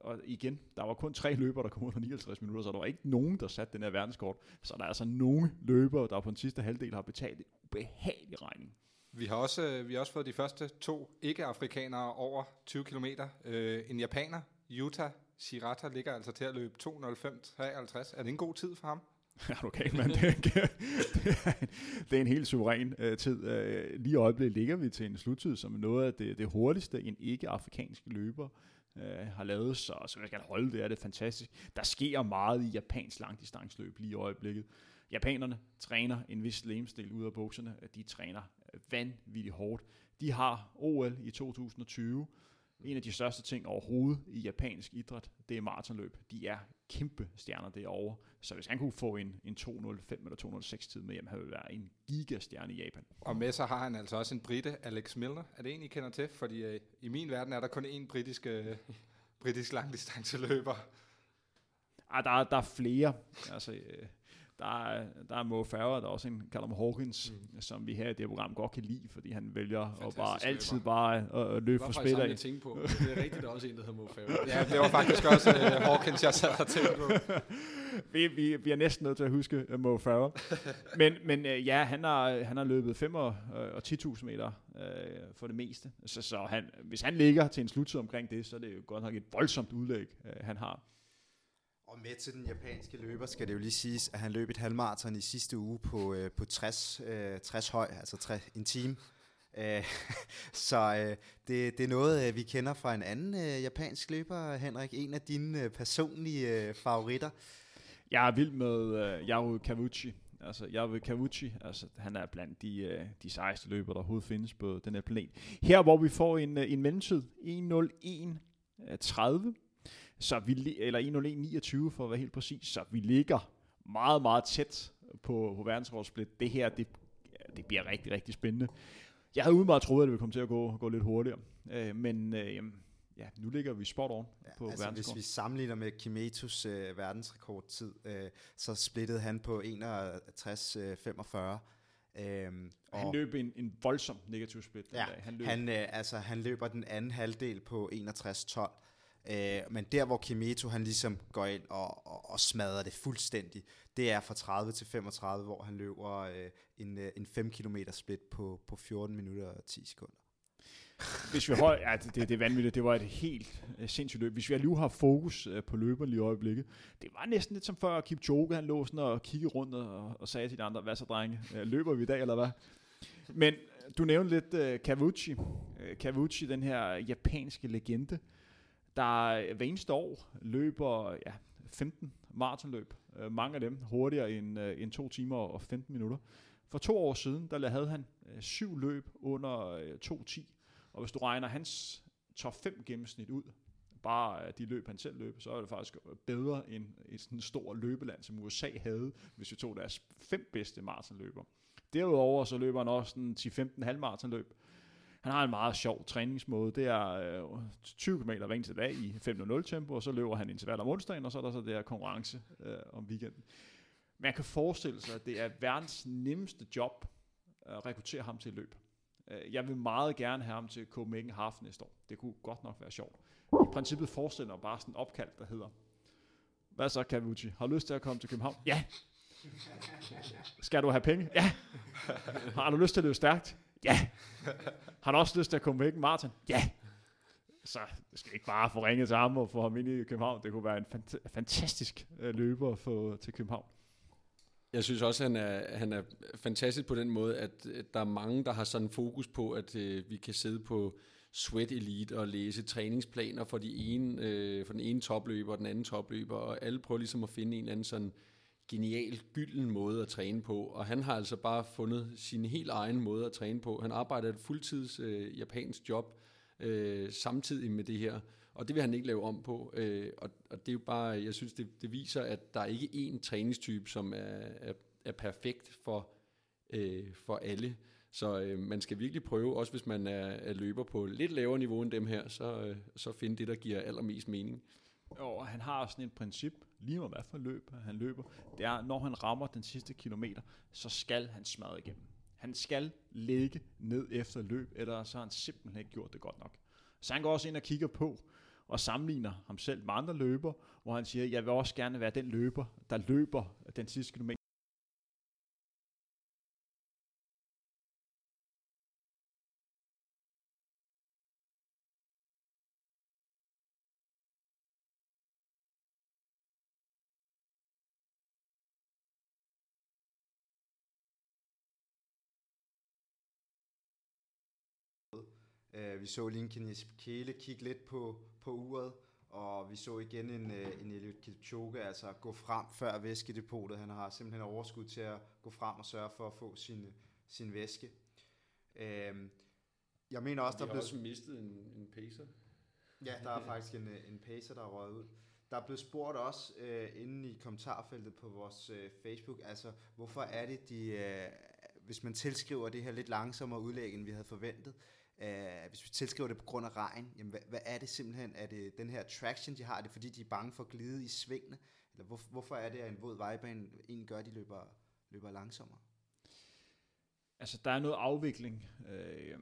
og igen, der var kun tre løbere, der kom under 59 minutter, så der var ikke nogen, der satte den her verdenskort. Så der er altså nogle løbere, der på den sidste halvdel har betalt en ubehagelig regning. Vi har også, øh, vi har også fået de første to ikke-afrikanere over 20 km. Øh, en japaner, Yuta Shirata, ligger altså til at løbe 2.05.53. Er det en god tid for ham? Ja, du kan, mand. det, det, er en, det er en helt suveræn øh, tid. Øh, lige i øjeblikket ligger vi til en sluttid, som er noget af det, det hurtigste, en ikke-afrikansk løber øh, har lavet, så, så jeg kan holde det, er det fantastisk. Der sker meget i japansk langdistansløb lige i øjeblikket. Japanerne træner en vis lemstil ud af bukserne. De træner vanvittigt hårdt. De har OL i 2020. En af de største ting overhovedet i japansk idræt, det er maratonløb. De er kæmpe stjerner derovre. Så hvis han kunne få en, en 2.05 eller 2.06 tid med, jamen han ville være en gigastjerne i Japan. Og med så har han altså også en brite, Alex Milner. Er det en, I kender til? Fordi øh, i min verden er der kun én britisk, øh, britisk langdistanceløber. Ah, der, der er flere. Altså, øh, der er, der er Mo Farah, der er også en Callum Hawkins, mm. som vi her i det her program godt kan lide, fordi han vælger at bare altid løber. bare at, at løbe for spil af. Det var på. Det er rigtigt, der er også en, der hedder Mo Farah. ja, det var faktisk også uh, Hawkins, jeg sad og tænkte på. vi, vi, vi er næsten nødt til at huske uh, Mo Farah. Men, men uh, ja, han har, han har løbet 5 og, og 10.000 meter uh, for det meste. Så, så han, hvis han ligger til en sluttid omkring det, så er det jo godt nok et voldsomt udlæg, uh, han har. Og med til den japanske løber skal det jo lige siges, at han løb et halvmarathon i sidste uge på, øh, på 60, øh, 60 høj, altså 3, en time. Øh, så øh, det, det er noget, øh, vi kender fra en anden øh, japansk løber, Henrik. En af dine øh, personlige øh, favoritter. Jeg er vild med øh, Yaru Kawuchi. Altså, Yaru Kawuchi, altså, han er blandt de, øh, de sejeste løber, der overhovedet findes på den her planet. Her, hvor vi får en, øh, en mellemtid, 1.01.30, så vi, eller 1.01.29 for at være helt præcis, så vi ligger meget, meget tæt på, på verdensrådssplit. Det her, det, det bliver rigtig, rigtig spændende. Jeg havde umiddelbart troet, at det ville komme til at gå, gå lidt hurtigere, øh, men øh, ja, nu ligger vi spot on ja, på altså Hvis vi sammenligner med Kimetos øh, verdensrekordtid, øh, så splittede han på 61-45. Øhm, han løb en, en voldsom negativ split ja, dag. Han, løb. Han, øh, altså, han løber den anden halvdel på 61-12. Øh, men der, hvor Kimeto han ligesom går ind og, og, og smadrer det fuldstændig, det er fra 30 til 35, hvor han løber øh, en, øh, en 5 km split på, på 14 minutter og 10 sekunder. Hvis vi holder, ja, det, det er vanvittigt, det var et helt øh, sindssygt løb. Hvis vi lige har fokus øh, på løberen lige i øjeblikket, det var næsten lidt som før Kipchoge, han lå sådan og kiggede rundt og, og sagde til de andre, hvad så drenge, øh, løber vi i dag eller hvad? Men du nævnte lidt uh, Kavuchi. Uh, Kavuchi, den her japanske legende, der hver eneste år løber ja, 15 maratonløb. Øh, mange af dem hurtigere end, øh, end 2 timer og 15 minutter. For to år siden, der havde han øh, syv løb under øh, 2.10. Og hvis du regner hans top 5 gennemsnit ud, bare øh, de løb, han selv løb, så er det faktisk bedre end et sådan stort løbeland, som USA havde, hvis vi tog deres fem bedste maratonløber. Derudover så løber han også en 10-15 halvmaratonløb, han har en meget sjov træningsmåde. Det er øh, 20 km hver eneste dag i 5.00 tempo, og så løber han interval om onsdagen, og så er der så det her konkurrence øh, om weekenden. Man kan forestille sig, at det er verdens nemmeste job at rekruttere ham til løb. Øh, jeg vil meget gerne have ham til Copenhagen Half næste år. Det kunne godt nok være sjovt. I princippet forestiller jeg bare sådan en opkald, der hedder, hvad så, Kavuchi? Har du lyst til at komme til København? Ja. Skal du have penge? Ja. Har du lyst til at løbe stærkt? Ja. Har du også lyst til at komme væk, Martin? Ja. Så det skal ikke bare få ringet til ham og få ham ind i København. Det kunne være en fant- fantastisk øh, løber for, til København. Jeg synes også, at han er, han er fantastisk på den måde, at, at der er mange, der har sådan fokus på, at øh, vi kan sidde på Sweat Elite og læse træningsplaner for, de ene, øh, for den ene topløber og den anden topløber, og alle prøver ligesom at finde en eller anden sådan genial, gylden måde at træne på, og han har altså bare fundet sin helt egen måde at træne på. Han arbejder et fuldtids øh, japansk job øh, samtidig med det her, og det vil han ikke lave om på, øh, og, og det er jo bare, jeg synes, det, det viser, at der er ikke én træningstype, som er, er, er perfekt for, øh, for alle. Så øh, man skal virkelig prøve, også hvis man er, er løber på lidt lavere niveau end dem her, så, øh, så finde det, der giver allermest mening. Og han har sådan et princip, lige meget hvad for løb han løber, det er, når han rammer den sidste kilometer, så skal han smadre igennem. Han skal ligge ned efter løb, eller så har han simpelthen ikke gjort det godt nok. Så han går også ind og kigger på, og sammenligner ham selv med andre løber, hvor han siger, jeg vil også gerne være den løber, der løber den sidste kilometer. Uh, vi så Kines Kæle kigge lidt på, på uret, og vi så igen en, uh, en Eliud Kipchoge altså gå frem før væskedepotet. Han har simpelthen overskud til at gå frem og sørge for at få sin, sin væske. Uh, jeg mener også, der blev... har også mistet en, en pacer. Ja, der er faktisk en, en pacer, der er røget ud. Der er blevet spurgt også uh, inde i kommentarfeltet på vores uh, Facebook, altså hvorfor er det, de, uh, hvis man tilskriver det her lidt langsommere udlæg, end vi havde forventet, Øh, hvis vi tilskriver det på grund af regn, jamen hvad, hvad er det simpelthen? Er det den her traction, de har? Er det fordi, de er bange for at glide i svingene? Eller hvor, hvorfor er det, at en våd vejbane egentlig gør, at de løber, løber langsommere? Altså, der er noget afvikling øh, øh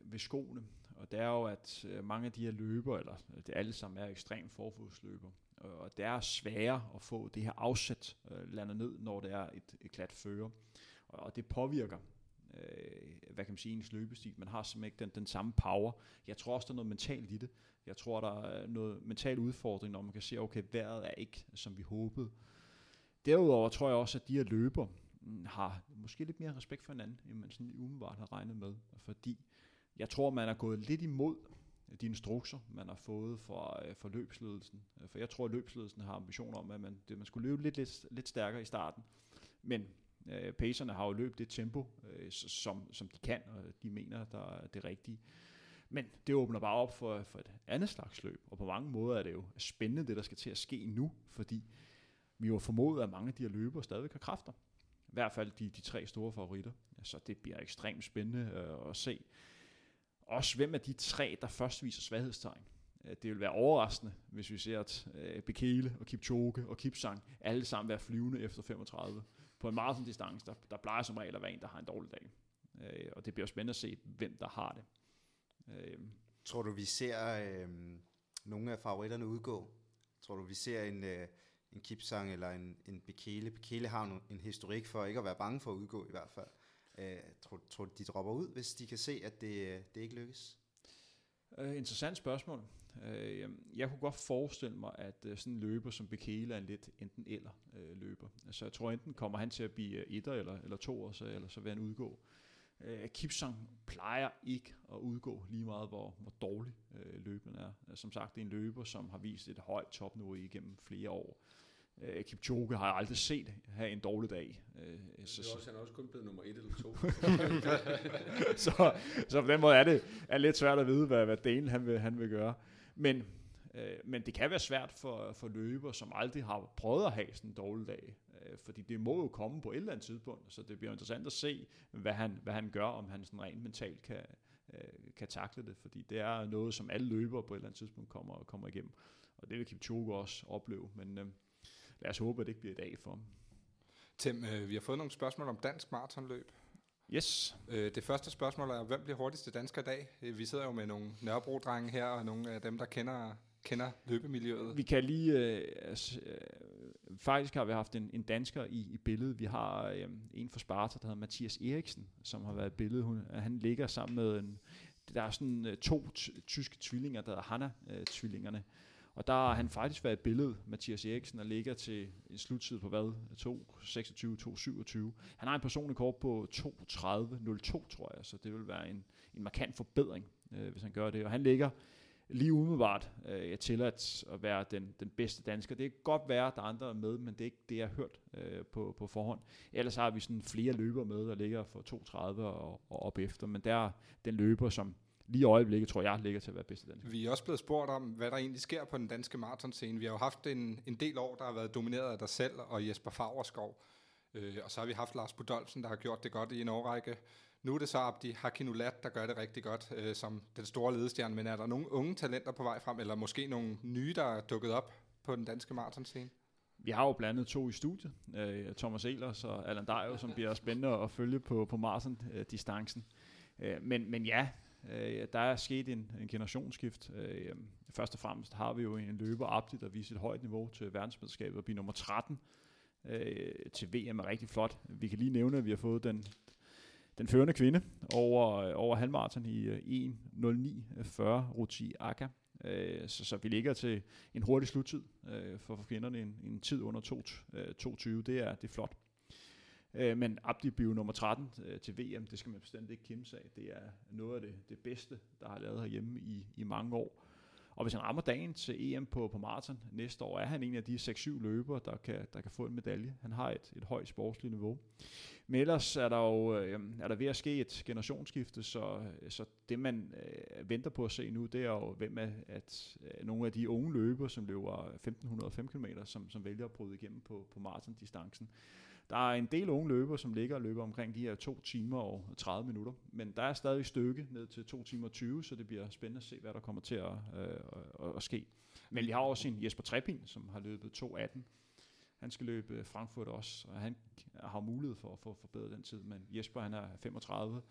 ved skoene, og det er jo, at øh, mange af de her løber, eller det alle sammen er ekstremt forfodsløber, og det er sværere at få det her afsæt øh, landet ned, når det er et, et klat føre, og det påvirker øh, hvad kan man sige, ens løbestil. Man har simpelthen ikke den, den samme power. Jeg tror også, der er noget mentalt i det. Jeg tror, der er noget mental udfordring, når man kan se, okay, vejret er ikke, som vi håbede. Derudover tror jeg også, at de her løber mm, har måske lidt mere respekt for hinanden, end man sådan umiddelbart har regnet med. Fordi jeg tror, man er gået lidt imod de instrukser, man har fået fra, øh, fra løbsledelsen. For jeg tror, at løbsledelsen har ambitioner om, at man, det, man skulle løbe lidt, lidt, lidt stærkere i starten. Men Øh, Pacerne har jo løbet det tempo, øh, som, som de kan, og de mener, der er det rigtige. Men det åbner bare op for, for et andet slags løb, og på mange måder er det jo spændende, det der skal til at ske nu, fordi vi jo formodet, at mange af de her løbere stadig har kræfter. I hvert fald de, de tre store favoritter. Så det bliver ekstremt spændende øh, at se. Også hvem af de tre, der først viser svaghedstegn. Det vil være overraskende, hvis vi ser, at øh, Bekele og Kipchoge og Kipsang alle sammen være flyvende efter 35 på en maratondistance, der, der plejer som regel at være en, der har en dårlig dag. Øh, og det bliver spændende at se, hvem der har det. Øh. Tror du, vi ser øh, nogle af favoritterne udgå? Tror du, vi ser en, øh, en Kipsang eller en, en Bekele? Bekele har en, en historik for ikke at være bange for at udgå i hvert fald. Øh, tror, tror du, de dropper ud, hvis de kan se, at det, det ikke lykkes? Uh, interessant spørgsmål. Uh, jeg kunne godt forestille mig, at uh, sådan en løber som Bekele er en lidt enten eller uh, løber. Så jeg tror enten kommer han til at blive uh, etter eller, eller to, så, eller så vil han udgå. Uh, Kipsang plejer ikke at udgå lige meget, hvor, hvor dårlig uh, løberen er. Uh, som sagt, det er en løber, som har vist et højt topniveau igennem flere år. Uh, Kipchoge har jeg aldrig set have en dårlig dag. Uh, så, det er også, han er også kun blevet nummer et eller to. så, så på den måde er det er lidt svært at vide, hvad, hvad Dane han vil, han vil gøre. Men, øh, men det kan være svært for, for løber, som aldrig har prøvet at have sådan en dårlig dag. Øh, fordi det må jo komme på et eller andet tidspunkt, så det bliver interessant at se, hvad han, hvad han gør, om han sådan rent mentalt kan, øh, kan takle det. Fordi det er noget, som alle løbere på et eller andet tidspunkt kommer, kommer igennem. Og det vil Kipchoge også opleve. Men øh, lad os håbe, at det ikke bliver i dag for ham. Tim, øh, vi har fået nogle spørgsmål om dansk maratonløb. Yes. Øh, det første spørgsmål er, hvem bliver hurtigste dansker i dag? Øh, vi sidder jo med nogle Nørrebro-drenge her, og nogle af dem, der kender, kender løbemiljøet. Vi kan lige... Øh, altså, øh, faktisk har vi haft en, en dansker i, i billedet. Vi har øh, en fra Sparta, der hedder Mathias Eriksen, som har været i billedet. Hun, han ligger sammen med en... Der er sådan øh, to tyske tvillinger, der hedder Hanna-tvillingerne. Øh, og der har han faktisk været et billede, Mathias Eriksen, der ligger til en sluttid på hvad? 2.26, 2.27. Han har en personlig kort på 2.30.02, tror jeg, så det vil være en, en markant forbedring, øh, hvis han gør det. Og han ligger lige umiddelbart øh, til at, at være den, den bedste dansker. Det kan godt være, at der er andre med, men det er ikke det, jeg har hørt øh, på, på forhånd. Ellers har vi sådan flere løber med, der ligger for 2.30 og, og op efter, men der er den løber, som lige i øjeblikket, tror jeg, ligger til at være bedste dansker. Vi er også blevet spurgt om, hvad der egentlig sker på den danske maratonscene. Vi har jo haft en, en del år, der har været domineret af dig selv og Jesper Fagerskov. Øh, og så har vi haft Lars Budolfsen, der har gjort det godt i en årrække. Nu er det så Abdi Hakinulat, der gør det rigtig godt øh, som den store ledestjerne. Men er der nogle unge talenter på vej frem, eller måske nogle nye, der er dukket op på den danske maratonscene? Vi har jo blandet to i studiet, øh, Thomas Ehlers og Allan Dajo, som bliver spændende at følge på, på maraton-distancen. Øh, men, men ja, Øh, der er sket en, en generationsskift. Øh, først og fremmest har vi jo en løber, Abdi, der viser et højt niveau til verdensmesterskabet og bliver nummer 13 øh, til VM er rigtig flot. Vi kan lige nævne, at vi har fået den, den førende kvinde over, over halvmarathon i øh, 1.09.40, Ruti Aka. Øh, så, så vi ligger til en hurtig sluttid øh, for, for kvinderne, en, en tid under 2.20. Det er, det er flot. Øh, men Abdi blev nummer 13 øh, til VM, det skal man bestemt ikke kæmpe sig af. Det er noget af det, det bedste, der har lavet herhjemme i, i mange år. Og hvis han rammer dagen til EM på, på maraton næste år, er han en af de 6-7 løbere, der kan, der kan få en medalje. Han har et, et højt sportsligt niveau. Men ellers er der jo øh, er der ved at ske et generationsskifte, så, øh, så det man øh, venter på at se nu, det er jo, hvem er at, øh, nogle af de unge løbere, som løber 1505 km, som, som vælger at bryde igennem på, på maratondistancen. Der er en del unge løbere, som ligger og løber omkring de her 2 timer og 30 minutter, men der er stadig stykke ned til 2 timer og 20, så det bliver spændende at se, hvad der kommer til at, øh, at, at ske. Men vi har også en Jesper Trepin, som har løbet 2.18. Han skal løbe Frankfurt også, og han har mulighed for at få forbedret den tid, men Jesper han er 35,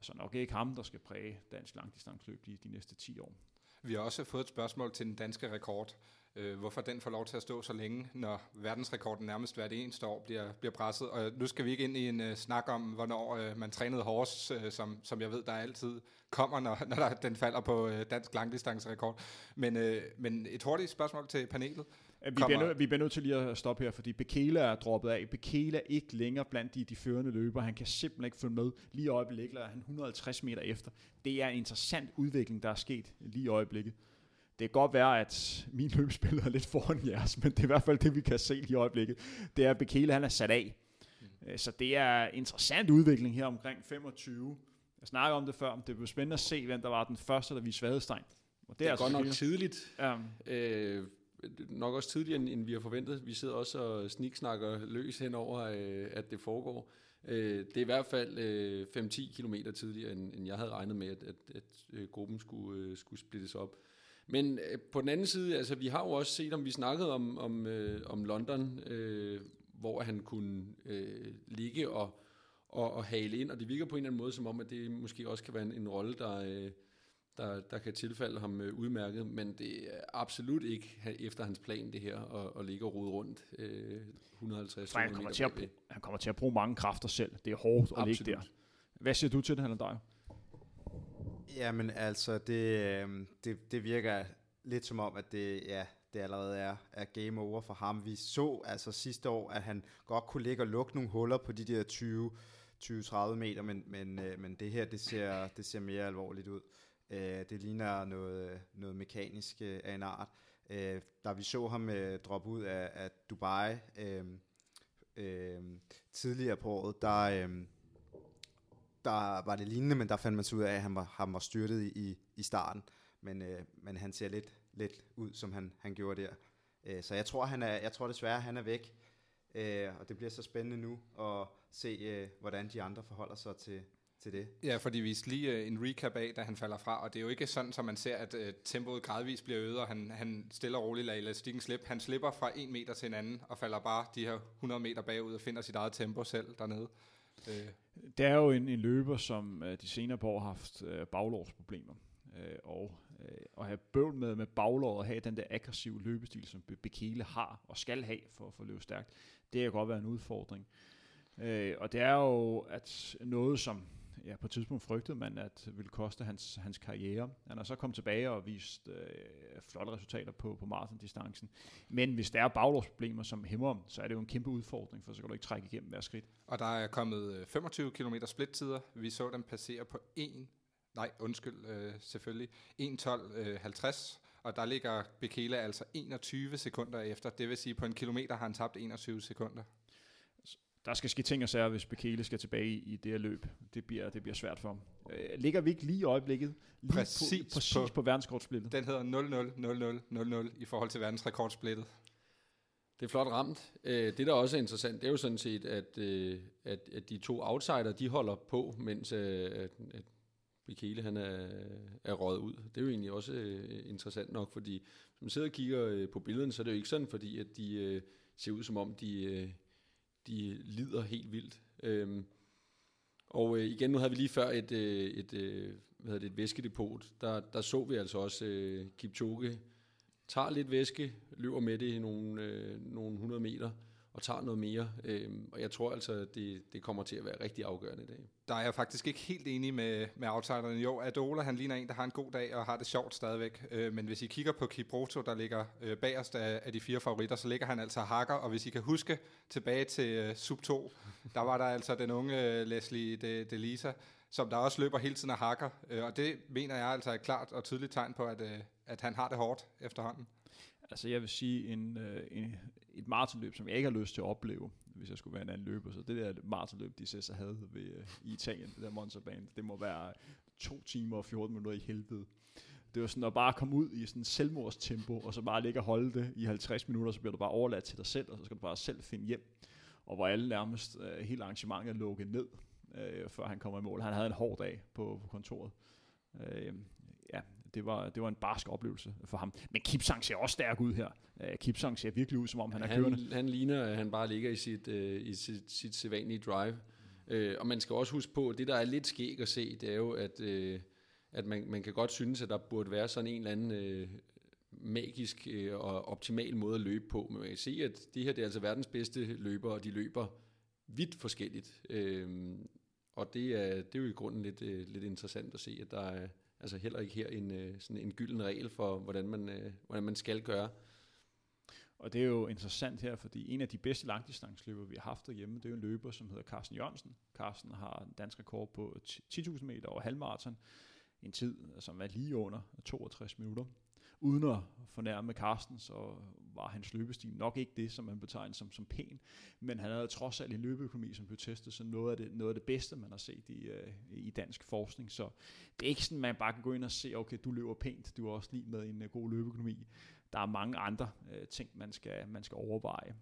så nok ikke ham, der skal præge dansk langdistansløb de, de næste 10 år. Vi har også fået et spørgsmål til den danske rekord øh, hvorfor den får lov til at stå så længe, når verdensrekorden nærmest hvert eneste år bliver, bliver presset. Og nu skal vi ikke ind i en uh, snak om, hvornår uh, man trænede horse, uh, øh, som, som jeg ved, der altid kommer, når, når der, den falder på uh, dansk langdistancerekord. Men, uh, men et hurtigt spørgsmål til panelet. Vi bliver, nød, vi bliver nødt til lige at stoppe her, fordi Bekele er droppet af. Bekele er ikke længere blandt de, de førende løbere. Han kan simpelthen ikke følge med. Lige i øjeblikket er han 150 meter efter. Det er en interessant udvikling, der er sket lige i øjeblikket det kan godt være, at min løbspil er lidt foran jeres, men det er i hvert fald det, vi kan se i øjeblikket. Det er, at Bekele han er sat af. Mm. Så det er interessant udvikling her omkring 25. Jeg snakker om det før, men det bliver spændende at se, hvem der var den første, der viste svadestegn. Og det, det er, er altså godt nok tidligt. Ja. Øh, nok også tidligere, end, vi har forventet. Vi sidder også og sniksnakker løs henover, øh, at det foregår. Øh, det er i hvert fald øh, 5-10 km tidligere, end, end jeg havde regnet med, at, at, at øh, gruppen skulle, øh, skulle splittes op. Men øh, på den anden side, altså vi har jo også set, om vi snakkede om, om, øh, om London, øh, hvor han kunne øh, ligge og, og, og hale ind, og det virker på en eller anden måde som om, at det måske også kan være en, en rolle, der, øh, der, der kan tilfalde ham øh, udmærket, men det er absolut ikke efter hans plan det her, at, at ligge og rode rundt øh, 150 han kommer, til at, han kommer til at bruge mange kræfter selv. Det er hårdt at absolut. ligge der. Hvad siger du til det, dig? Jamen altså, det, øhm, det, det virker lidt som om, at det, ja, det allerede er, er game over for ham. Vi så altså sidste år, at han godt kunne ligge og lukke nogle huller på de der 20 20-30 meter, men, men, øh, men det her, det ser, det ser mere alvorligt ud. Øh, det ligner noget, noget mekanisk øh, af en art. Øh, da vi så ham øh, droppe ud af, af Dubai øh, øh, tidligere på året, der, øh, der var det lignende, men der fandt man så ud af, at han var, han var styrtet i, i starten. Men, øh, men han ser lidt, lidt ud, som han, han gjorde der. Øh, så jeg tror, han er, jeg tror desværre, han er væk. Øh, og det bliver så spændende nu at se, øh, hvordan de andre forholder sig til, til det. Ja, fordi vi lige øh, en recap af, da han falder fra, og det er jo ikke sådan, som man ser, at uh, tempoet gradvist bliver øget, og han, han stiller og roligt lader elastikken slippe. Han slipper fra en meter til en anden, og falder bare de her 100 meter bagud og finder sit eget tempo selv dernede. Øh. Det er jo en, en løber, som uh, de senere på år har haft uh, baglårsproblemer. Uh, og at have bøvl med, med baglåret og have den der aggressive løbestil, som Bekele har og skal have for, for at løbe stærkt, det kan godt være en udfordring. Uh, og det er jo at noget, som ja, på et tidspunkt frygtede man, at det ville koste hans, hans karriere. Han har så kommet tilbage og vist øh, flotte resultater på, på maratondistancen. Men hvis der er baglovsproblemer som hæmmer ham, så er det jo en kæmpe udfordring, for så kan du ikke trække igennem hver skridt. Og der er kommet øh, 25 km splittider. Vi så dem passere på 1, nej undskyld øh, selvfølgelig, 1.12.50. Øh, og der ligger Bekele altså 21 sekunder efter. Det vil sige, på en kilometer har han tabt 21 sekunder der skal ske ting og sager, hvis Bekele skal tilbage i, i det her løb. Det bliver, det bliver svært for ham. Øh, ligger vi ikke lige i øjeblikket? Lige præcis, på, præcis på, på verdensrekordsplittet. Den hedder 0-0-0-0-0 i forhold til verdensrekordsplittet. Det er flot ramt. Øh, det, der også er interessant, det er jo sådan set, at, øh, at, at de to outsider, de holder på, mens øh, at, at Bekele han er, er røget ud. Det er jo egentlig også øh, interessant nok, fordi hvis man sidder og kigger øh, på billederne, så er det jo ikke sådan, fordi at de øh, ser ud som om, de... De lider helt vildt. Øhm, Og øh, igen, nu havde vi lige før et, øh, et, øh, hvad hedder det, et væskedepot. Der, der så vi altså også øh, Kipchoge tager lidt væske, løber med det i nogle, øh, nogle 100 meter, og tager noget mere. Øh, og jeg tror altså, det, det kommer til at være rigtig afgørende i dag. Der er jeg faktisk ikke helt enig med, med outsiderne. Jo, Adola han ligner en, der har en god dag og har det sjovt stadigvæk. Øh, men hvis I kigger på Kibroto, der ligger øh, bagerst af, af de fire favoritter, så ligger han altså hakker. Og hvis I kan huske tilbage til øh, sub 2, der var der altså den unge øh, Leslie de, de Lisa, som der også løber hele tiden og hakker. Øh, og det mener jeg altså er et klart og tydeligt tegn på, at, øh, at han har det hårdt efterhånden. Altså jeg vil sige, en, øh, en, et maratonløb, som jeg ikke har lyst til at opleve, hvis jeg skulle være en anden løber, så det der maratonløb, de så havde ved, øh, i Italien, det der Monza-bane, det må være to timer og 14 minutter i helvede. Det var sådan at bare komme ud i sådan selvmordstempo, og så bare ligge og holde det i 50 minutter, så bliver du bare overladt til dig selv, og så skal du bare selv finde hjem. Og hvor alle nærmest uh, hele arrangementet lukket ned, uh, før han kommer i mål. Han havde en hård dag på, på kontoret. Øh, det var, det var en barsk oplevelse for ham. Men Kipsang ser også stærk ud her. Uh, Kipsang ser virkelig ud, som om han er han, kørende. Han ligner, at han bare ligger i sit, uh, i sit, sit sædvanlige drive. Uh, og man skal også huske på, at det der er lidt skæg at se, det er jo, at, uh, at man, man kan godt synes, at der burde være sådan en eller anden uh, magisk uh, og optimal måde at løbe på. Men man kan se, at det her det er altså verdens bedste løbere, og de løber vidt forskelligt. Uh, og det er, det er jo i grunden lidt, uh, lidt interessant at se, at der er, altså heller ikke her en, øh, sådan en gylden regel for, hvordan man, øh, hvordan man skal gøre. Og det er jo interessant her, fordi en af de bedste langdistansløbere, vi har haft derhjemme, det er jo en løber, som hedder Carsten Jørgensen. Carsten har en dansk rekord på 10.000 meter over halvmarathon. En tid, som er lige under 62 minutter. Uden at fornærme Carsten, så var hans løbestil nok ikke det, som man betegner som, som pæn, men han havde trods alt en løbeøkonomi, som blev testet så noget af det, noget af det bedste, man har set i, øh, i dansk forskning. Så det er ikke sådan, man bare kan gå ind og se, okay, du løber pænt, du er også lige med en øh, god løbeøkonomi. Der er mange andre øh, ting, man skal, man skal overveje.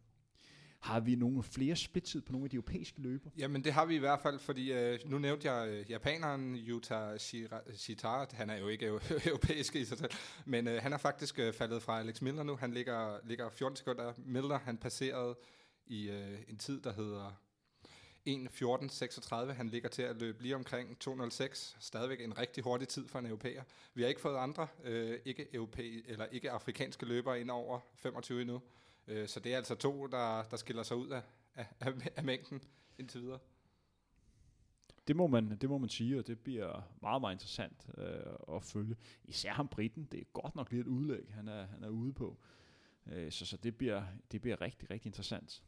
Har vi nogle flere splittid på nogle af de europæiske løber? Jamen det har vi i hvert fald, fordi øh, nu nævnte jeg øh, japaneren Yuta Shitara. Han er jo ikke europæisk i sig selv, men øh, han er faktisk øh, faldet fra Alex Miller nu. Han ligger, ligger 14 sekunder. Miller han passerede i øh, en tid, der hedder 1.14.36. Han ligger til at løbe lige omkring 2.06. Stadigvæk en rigtig hurtig tid for en europæer. Vi har ikke fået andre øh, ikke, europæ- eller ikke afrikanske løbere ind over 25 endnu. Øh, så det er altså to, der, der skiller sig ud af, af, af, af mængden indtil videre. Det må, man, det må man sige, og det bliver meget, meget interessant øh, at følge. Især ham Britten, det er godt nok lidt udlæg, han er, han er ude på. Øh, så så det, bliver, det bliver rigtig, rigtig interessant.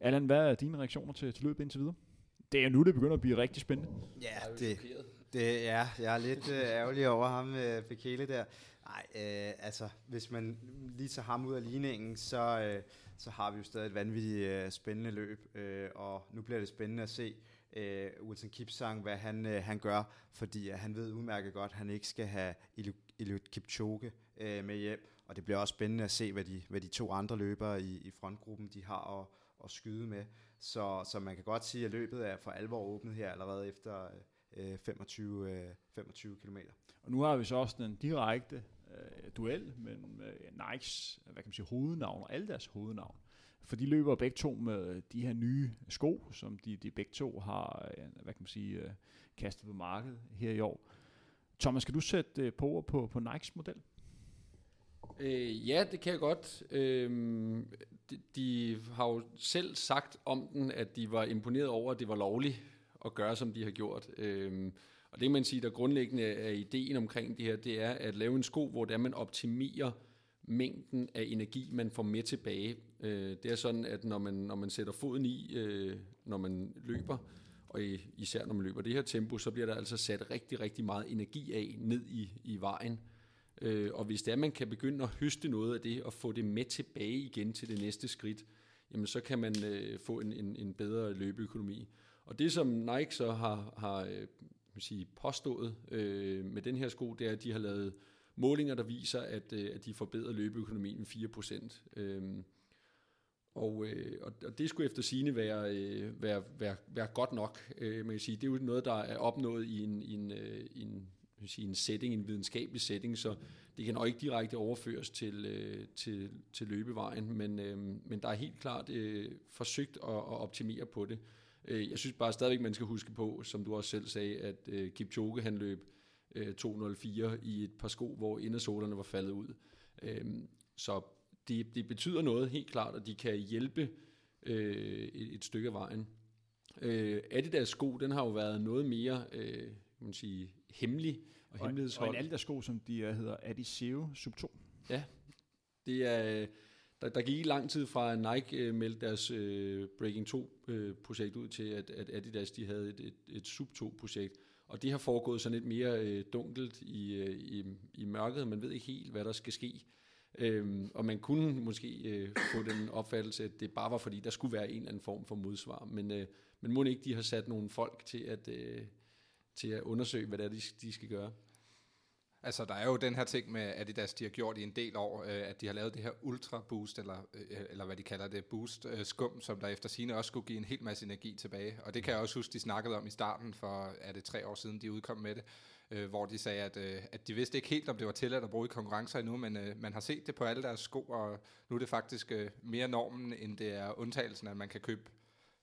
Allan, hvad er dine reaktioner til, til løbet indtil videre? Det er nu, det begynder at blive rigtig spændende. Ja, det, det, ja jeg er lidt øh, ærgerlig over ham, øh, Bekele der. Nej, øh, altså, hvis man lige tager ham ud af ligningen, så, øh, så har vi jo stadig et vanvittigt øh, spændende løb, øh, og nu bliver det spændende at se øh, Wilson Kipsang, hvad han, øh, han gør, fordi øh, han ved udmærket godt, at han ikke skal have Eliud Kipchoge øh, med hjem, og det bliver også spændende at se, hvad de, hvad de to andre løbere i, i frontgruppen, de har at, at skyde med. Så, så man kan godt sige, at løbet er for alvor åbnet her allerede efter øh, 25, 25 km. Og nu har vi så også den direkte øh, duel mellem øh, Nikes hvad kan man sige, hovednavn og alle deres hovednavn. For de løber begge to med de her nye sko, som de, de begge to har øh, hvad kan man sige, øh, kastet på markedet her i år. Thomas, skal du sætte øh, på på, på Nikes model? Øh, ja, det kan jeg godt. Øh, de, de har jo selv sagt om den, at de var imponeret over, at det var lovligt at gøre, som de har gjort. Øh, og det man siger, der grundlæggende er ideen omkring det her, det er at lave en sko, hvor det man optimerer mængden af energi, man får med tilbage. Øh, det er sådan, at når man, når man sætter foden i, øh, når man løber, og især når man løber det her tempo, så bliver der altså sat rigtig, rigtig meget energi af ned i, i vejen. Øh, og hvis det er, man kan begynde at høste noget af det, og få det med tilbage igen til det næste skridt, jamen så kan man øh, få en, en, en bedre løbeøkonomi. Og det som Nike så har, har øh, man sige, påstået øh, med den her sko, det er, at de har lavet målinger, der viser, at, øh, at de forbedrer løbeøkonomien med 4%. Øhm, øh, og, øh, og det skulle efter sine være, øh, være, være, være godt nok. Øh, man kan sige, det er jo noget, der er opnået i en, i en, øh, i en, sige, en setting, en videnskabelig setting, så det kan nok ikke direkte overføres til, øh, til, til løbevejen, men, øh, men der er helt klart øh, forsøgt at, at optimere på det. Øh, jeg synes bare stadigvæk, man skal huske på, som du også selv sagde, at øh, Kipchoge han løb øh, 2.04 i et par sko, hvor indersålerne var faldet ud. Øh, så det, det betyder noget helt klart, at de kan hjælpe øh, et, stykke af vejen. Øh, Adidas sko, den har jo været noget mere øh, kan man sige, hemmelig og, Og, hemmelighedshold. og en Adidas sko, som de øh, hedder Adizero Sub 2. Det er, der, der gik lang tid fra, at Nike øh, meldte deres øh, Breaking 2-projekt øh, ud til, at, at Adidas de havde et, et, et Sub 2-projekt. Og det har foregået sådan lidt mere øh, dunkelt i, øh, i, i mørket. Man ved ikke helt, hvad der skal ske. Øhm, og man kunne måske øh, få den opfattelse, at det bare var fordi, der skulle være en eller anden form for modsvar. Men, øh, men må ikke, de har sat nogle folk til at, øh, til at undersøge, hvad det er, de, de skal gøre. Altså, der er jo den her ting med Adidas, de har gjort i en del år, øh, at de har lavet det her Ultra Boost, eller, øh, eller hvad de kalder det, Boost øh, Skum, som der efter sine også skulle give en hel masse energi tilbage. Og det kan jeg også huske, de snakkede om i starten, for er det tre år siden, de udkom med det, øh, hvor de sagde, at, øh, at de vidste ikke helt, om det var tilladt at bruge i konkurrencer endnu, men øh, man har set det på alle deres sko, og nu er det faktisk øh, mere normen, end det er undtagelsen, at man kan købe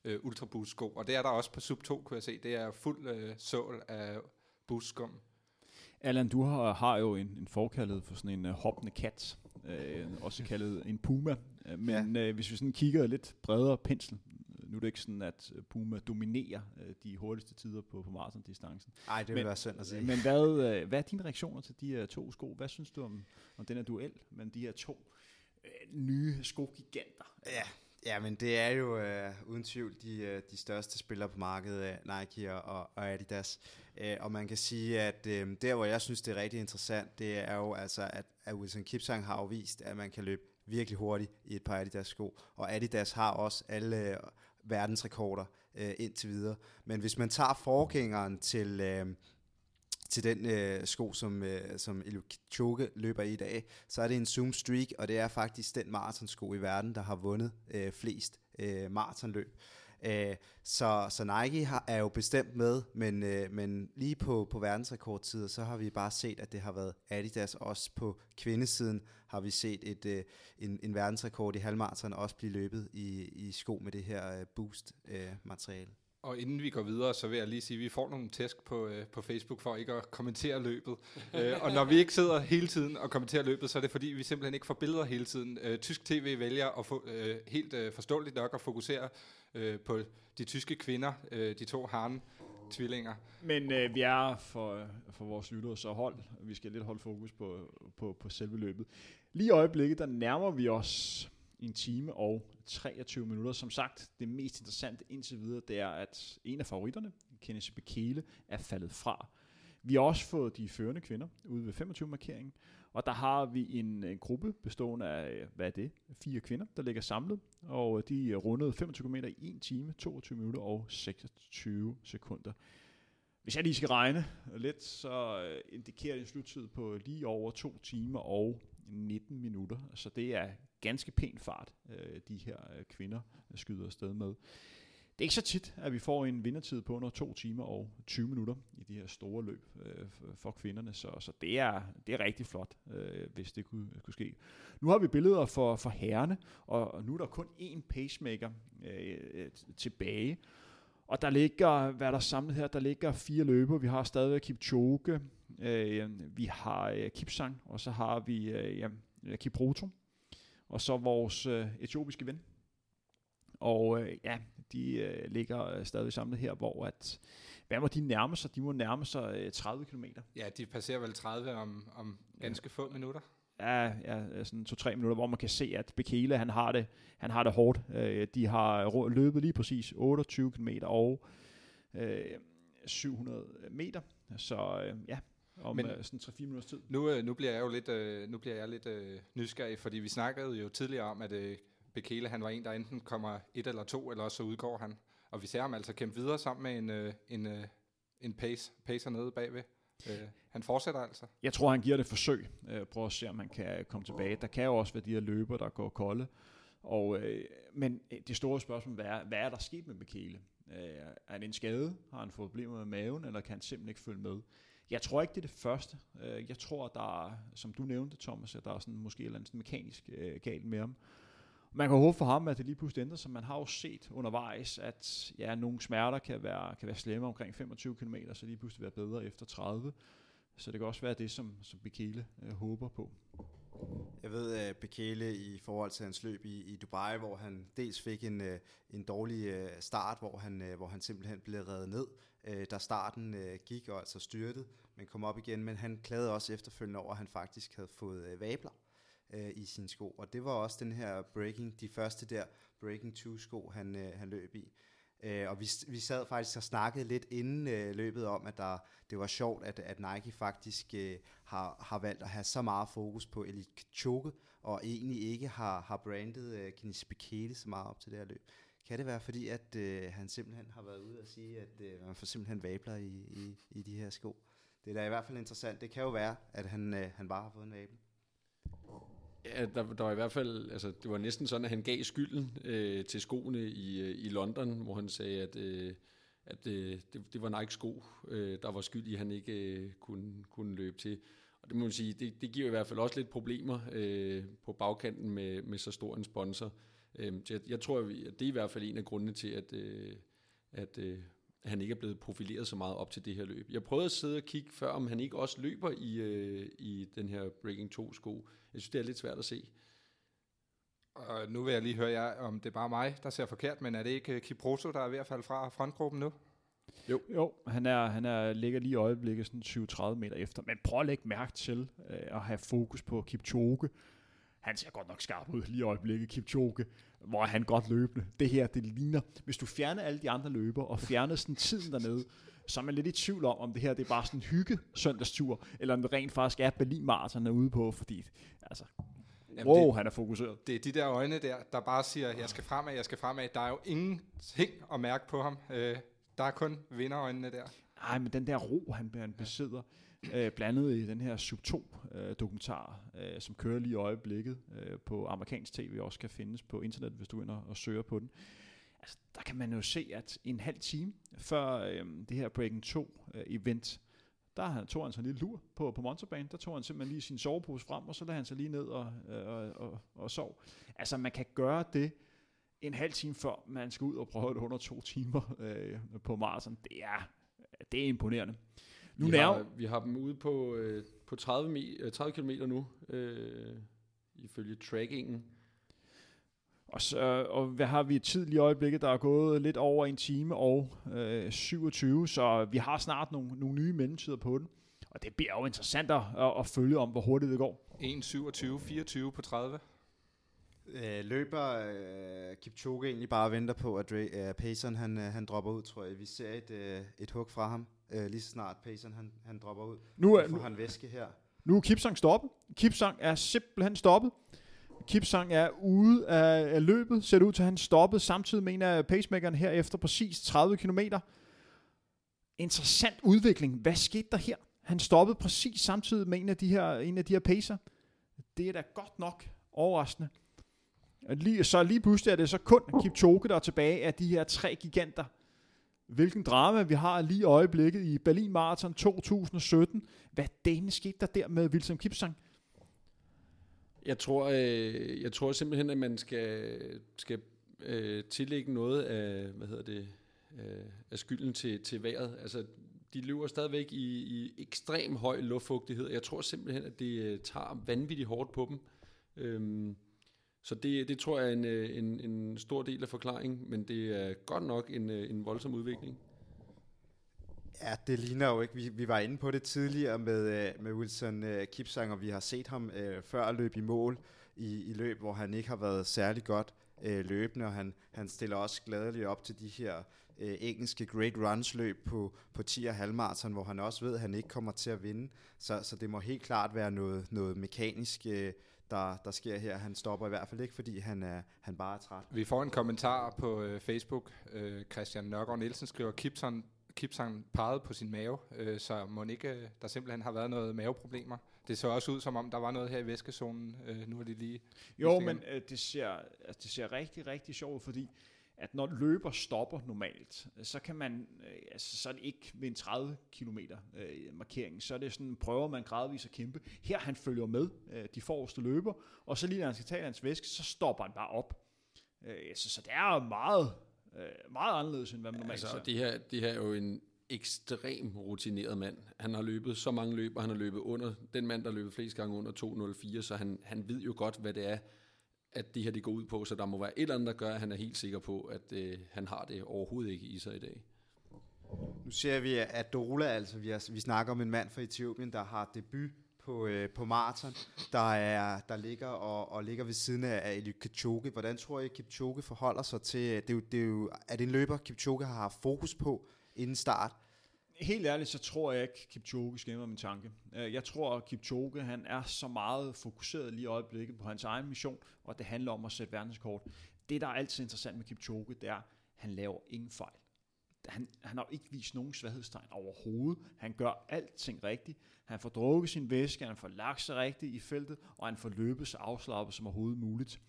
øh, Ultra Boost sko. Og det er der også på Sub 2, kunne jeg se. Det er fuld øh, sål af Boost Skum. Allan, du har, har jo en, en forkaldet for sådan en uh, hoppende kat, øh, også kaldet en puma. Øh, Men ja. øh, hvis vi sådan kigger lidt bredere pensel, øh, nu er det ikke sådan, at Puma dominerer øh, de hurtigste tider på, på maratondistancen. Nej, det vil være synd at sige. Men hvad, øh, hvad er dine reaktioner til de her to sko? Hvad synes du om, om den her duel mellem de her to øh, nye skogiganter? Ja, ja, men det er jo øh, uden tvivl de, øh, de største spillere på markedet, øh, Nike og, og Adidas. Øh, og man kan sige, at øh, der, hvor jeg synes, det er rigtig interessant, det er jo altså, at, at Wilson Kipsang har jo vist, at man kan løbe virkelig hurtigt i et par Adidas sko. Og Adidas har også alle øh, verdensrekorder øh, indtil videre. Men hvis man tager forgængeren til... Øh, til den øh, sko, som, øh, som Eliud Kipchoge løber i i dag, så er det en Zoom Streak, og det er faktisk den maratonsko i verden, der har vundet øh, flest øh, maratonløb. Øh, så, så Nike har, er jo bestemt med, men, øh, men lige på, på verdensrekordtider, så har vi bare set, at det har været Adidas. Også på kvindesiden har vi set et, øh, en, en verdensrekord i halvmaraton også blive løbet i, i sko med det her øh, boost-materiale. Øh, og inden vi går videre, så vil jeg lige sige, at vi får nogle tæsk på, øh, på Facebook for ikke at kommentere løbet. øh, og når vi ikke sidder hele tiden og kommenterer løbet, så er det fordi, vi simpelthen ikke får billeder hele tiden. Øh, tysk tv vælger at få, øh, helt øh, forståeligt nok at fokusere øh, på de tyske kvinder, øh, de to harne tvillinger. Men øh, vi er for, for vores lyttere så hold. Vi skal lidt holde fokus på, på, på selve løbet. Lige i øjeblikket, der nærmer vi os en time og 23 minutter. Som sagt, det mest interessante indtil videre, det er, at en af favoritterne, Kenneth Bekele, er faldet fra. Vi har også fået de førende kvinder ude ved 25-markeringen, og der har vi en, en gruppe bestående af, hvad er det, fire kvinder, der ligger samlet, og de rundede 25 km i 1 time, 22 minutter og 26 sekunder. Hvis jeg lige skal regne lidt, så øh, indikerer det en sluttid på lige over 2 timer og 19 minutter. Så det er ganske pæn fart, øh, de her øh, kvinder skyder afsted med. Det er ikke så tit, at vi får en vindertid på under 2 timer og 20 minutter i de her store løb øh, for kvinderne, så, så det, er, det er rigtig flot, øh, hvis det kunne, kunne ske. Nu har vi billeder for, for herrene, og nu er der kun én pacemaker øh, øh tilbage, og der ligger, hvad er der samlet her, der ligger fire løber. Vi har stadigvæk Kipchoge, øh, vi har øh, Kipsang, og så har vi øh, ja, Kiproto, og så vores øh, etiopiske ven. Og øh, ja, de øh, ligger øh, stadig samlet her, hvor at, hvad må de nærme sig? De må nærme sig øh, 30 km. Ja, de passerer vel 30 om, om ganske få minutter. Ja, ja sådan to-tre minutter, hvor man kan se, at Bekele, han har det, han har det hårdt. Øh, de har løbet lige præcis 28 km og øh, 700 meter. Så øh, ja, om Men- øh, sådan 3-4 minutters tid. Nu, øh, nu bliver jeg jo lidt, øh, nu bliver jeg lidt øh, nysgerrig, fordi vi snakkede jo tidligere om, at øh, Bekele, han var en, der enten kommer et eller to, eller også så udgår han. Og vi ser ham altså kæmpe videre sammen med en, øh, en, øh, en pace, pacer nede bagved. Øh, han fortsætter altså. Jeg tror, han giver det et forsøg. Øh, prøv at se, om han kan komme tilbage. Der kan jo også være de her løber, der går kolde. Og, øh, men det store spørgsmål er, hvad er der sket med Bekele? Øh, er han en skade? Har han fået problemer med maven, eller kan han simpelthen ikke følge med? Jeg tror ikke, det er det første. Øh, jeg tror, der er, som du nævnte, Thomas, at der er sådan måske et eller andet sådan mekanisk øh, galt med ham. Man kan håbe for ham, at det lige pludselig ændrer sig. Man har jo set undervejs, at ja, nogle smerter kan være, kan være slemme omkring 25 km, så lige pludselig være bedre efter 30. Så det kan også være det, som, som Bekele øh, håber på. Jeg ved, at Bekele i forhold til hans løb i, i Dubai, hvor han dels fik en, øh, en dårlig øh, start, hvor han, øh, hvor han simpelthen blev reddet ned, da starten gik og altså styrtet, men kom op igen, men han klagede også efterfølgende over, at han faktisk havde fået vabler i sine sko, og det var også den her breaking, de første der breaking 2 sko, han, han løb i. Øh, og vi, vi sad faktisk og snakkede lidt inden øh, løbet om, at der, det var sjovt, at, at Nike faktisk øh, har, har valgt at have så meget fokus på Elite Kipchoge, og egentlig ikke har, har brandet øh, Kenny Bekele så meget op til det her løb. Kan det være fordi, at øh, han simpelthen har været ude og sige, at øh, man får simpelthen vabler i, i, i de her sko? Det er da i hvert fald interessant. Det kan jo være, at han, øh, han bare har fået en vabel. Ja, der, der var i hvert fald, altså det var næsten sådan, at han gav skylden øh, til skoene i, øh, i London, hvor han sagde, at, øh, at øh, det, det var Nike sko, øh, der var skyld i, at han ikke øh, kunne, kunne løbe til. Og det må man sige, det, det giver i hvert fald også lidt problemer øh, på bagkanten med, med så stor en sponsor. Øh, jeg, jeg tror, at det er i hvert fald en af grundene til, at, øh, at øh, han ikke er blevet profileret så meget op til det her løb. Jeg prøvede at sidde og kigge før, om han ikke også løber i, øh, i den her Breaking 2 sko. Jeg synes, det er lidt svært at se. Og nu vil jeg lige høre jer, om det er bare mig, der ser forkert, men er det ikke Kiproso, der er ved at falde fra frontgruppen nu? Jo, jo han, er, han er, ligger lige i øjeblikket sådan 20-30 meter efter. Men prøv at lægge mærke til øh, at have fokus på Kipchoge. Han ser godt nok skarp ud lige i øjeblikket, Kipchoge hvor han godt løbende. Det her, det ligner, hvis du fjerner alle de andre løber og fjerner sådan tiden dernede, så er man lidt i tvivl om, om det her det er bare sådan en hygge søndagstur, eller om det rent faktisk er Berlin Marathon er ude på, fordi altså, Jamen wow, det, han er fokuseret. Det er de der øjne der, der bare siger, jeg skal fremad, jeg skal fremad. Der er jo ingenting at mærke på ham. Øh, der er kun vinderøjnene der. Nej, men den der ro, han, han besidder, øh, blandet i den her Sub2-dokumentar, øh, øh, som kører lige i øjeblikket øh, på amerikansk tv, også kan findes på internet, hvis du ind og søger på den. Altså, der kan man jo se, at en halv time før øh, det her Breaking 2-event, øh, der tog han sig en lille lur på, på monsterbanen. Der tog han simpelthen lige sin sovepose frem, og så lagde han sig lige ned og, øh, og, og, og sov. Altså, man kan gøre det en halv time før, man skal ud og prøve det under to timer øh, på maraton. Det er, det er imponerende. Nu vi, har, vi har dem ude på, øh, på 30, mi, 30 km nu, øh, ifølge trackingen. Og, så, og hvad har vi tid lige i øjeblikket? Der er gået lidt over en time og øh, 27, så vi har snart nogle, nogle nye mellemtider på den. Og det bliver jo interessant at, at følge om, hvor hurtigt det går. 1.27, 24 på 30. Øh, løber øh, Kipchoge egentlig bare venter på, at Dre, øh, Payson han, øh, han dropper ud, tror jeg. Vi ser et, øh, et hug fra ham, øh, lige så snart Payson han, han dropper ud. Nu er, nu, han væske her. Nu er Kipsang stoppet. Kipsang er simpelthen stoppet. Kipsang er ude af, af løbet, ser det ud til, at han stoppet samtidig med en af pacemakeren her efter præcis 30 km. Interessant udvikling. Hvad skete der her? Han stoppede præcis samtidig med en af de her, en af de her pacer. Det er da godt nok overraskende. Lige, så lige pludselig er det så kun Kipchoge, der er tilbage af de her tre giganter. Hvilken drama vi har lige i øjeblikket i Berlin Marathon 2017. Hvad denne skete der der med Wilson Kipsang? Jeg tror, øh, jeg tror simpelthen, at man skal, skal øh, tillægge noget af, hvad hedder det, øh, af skylden til, til vejret. Altså, de løber stadigvæk i, i ekstrem høj luftfugtighed. Jeg tror simpelthen, at det øh, tager vanvittigt hårdt på dem. Øhm, så det, det tror jeg er en, øh, en, en stor del af forklaringen, men det er godt nok en, øh, en voldsom udvikling. Ja, det ligner jo ikke. Vi, vi var inde på det tidligere med, øh, med Wilson Kipsang, og vi har set ham øh, før løb i mål i, i løb, hvor han ikke har været særlig godt øh, løbende, og han, han stiller også gladeligt op til de her øh, engelske Great Runs løb på, på 10 og halvmarathon, hvor han også ved, at han ikke kommer til at vinde. Så, så det må helt klart være noget, noget mekanisk øh, der, der sker her. Han stopper i hvert fald ikke, fordi han, er, han bare er træt. Vi får en kommentar på øh, Facebook. Øh, Christian Nørgaard Nielsen skriver, Kipson, Kipson pegede på sin mave, øh, så må ikke, øh, der simpelthen har været noget maveproblemer. Det så også ud, som om der var noget her i væskezonen. Øh, nu er det lige... Jo, men øh, det, ser, altså, det ser rigtig, rigtig sjovt fordi at når løber stopper normalt, så kan man, øh, altså så er det ikke ved en 30 km øh, markering, så er det sådan, prøver man gradvist at kæmpe. Her han følger med øh, de forreste løber, og så lige når han skal tage hans væske, så stopper han bare op. Øh, så, så det er meget, øh, meget anderledes, end hvad man normalt Altså, ser. det her, det her er jo en ekstrem rutineret mand. Han har løbet så mange løb, og han har løbet under den mand, der har løbet flest gange under 2.04, så han, han ved jo godt, hvad det er, at det her det går ud på, så der må være et eller andet, der gør, at han er helt sikker på, at øh, han har det overhovedet ikke i sig i dag. Nu ser vi, at Dola, altså vi, er, vi snakker om en mand fra Etiopien, der har debut på, øh, på maraton, der, er, der ligger og, og ligger ved siden af, af Eliud Kipchoge. Hvordan tror I, Kipchoge forholder sig til, det er, jo, det er, jo, er det en løber, Kipchoge har haft fokus på inden start? Helt ærligt, så tror jeg ikke, Kipchoge skæmmer min tanke. Øh, jeg tror, at Kipchoge han er så meget fokuseret lige i øjeblikket på hans egen mission, og det handler om at sætte verdenskort. Det, der er altid interessant med Kipchoge, det er, at han laver ingen fejl. Han, han har jo ikke vist nogen svaghedstegn overhovedet. Han gør alting rigtigt. Han får drukket sin væske, han får lagt sig rigtigt i feltet, og han får løbet så afslappet som overhovedet muligt.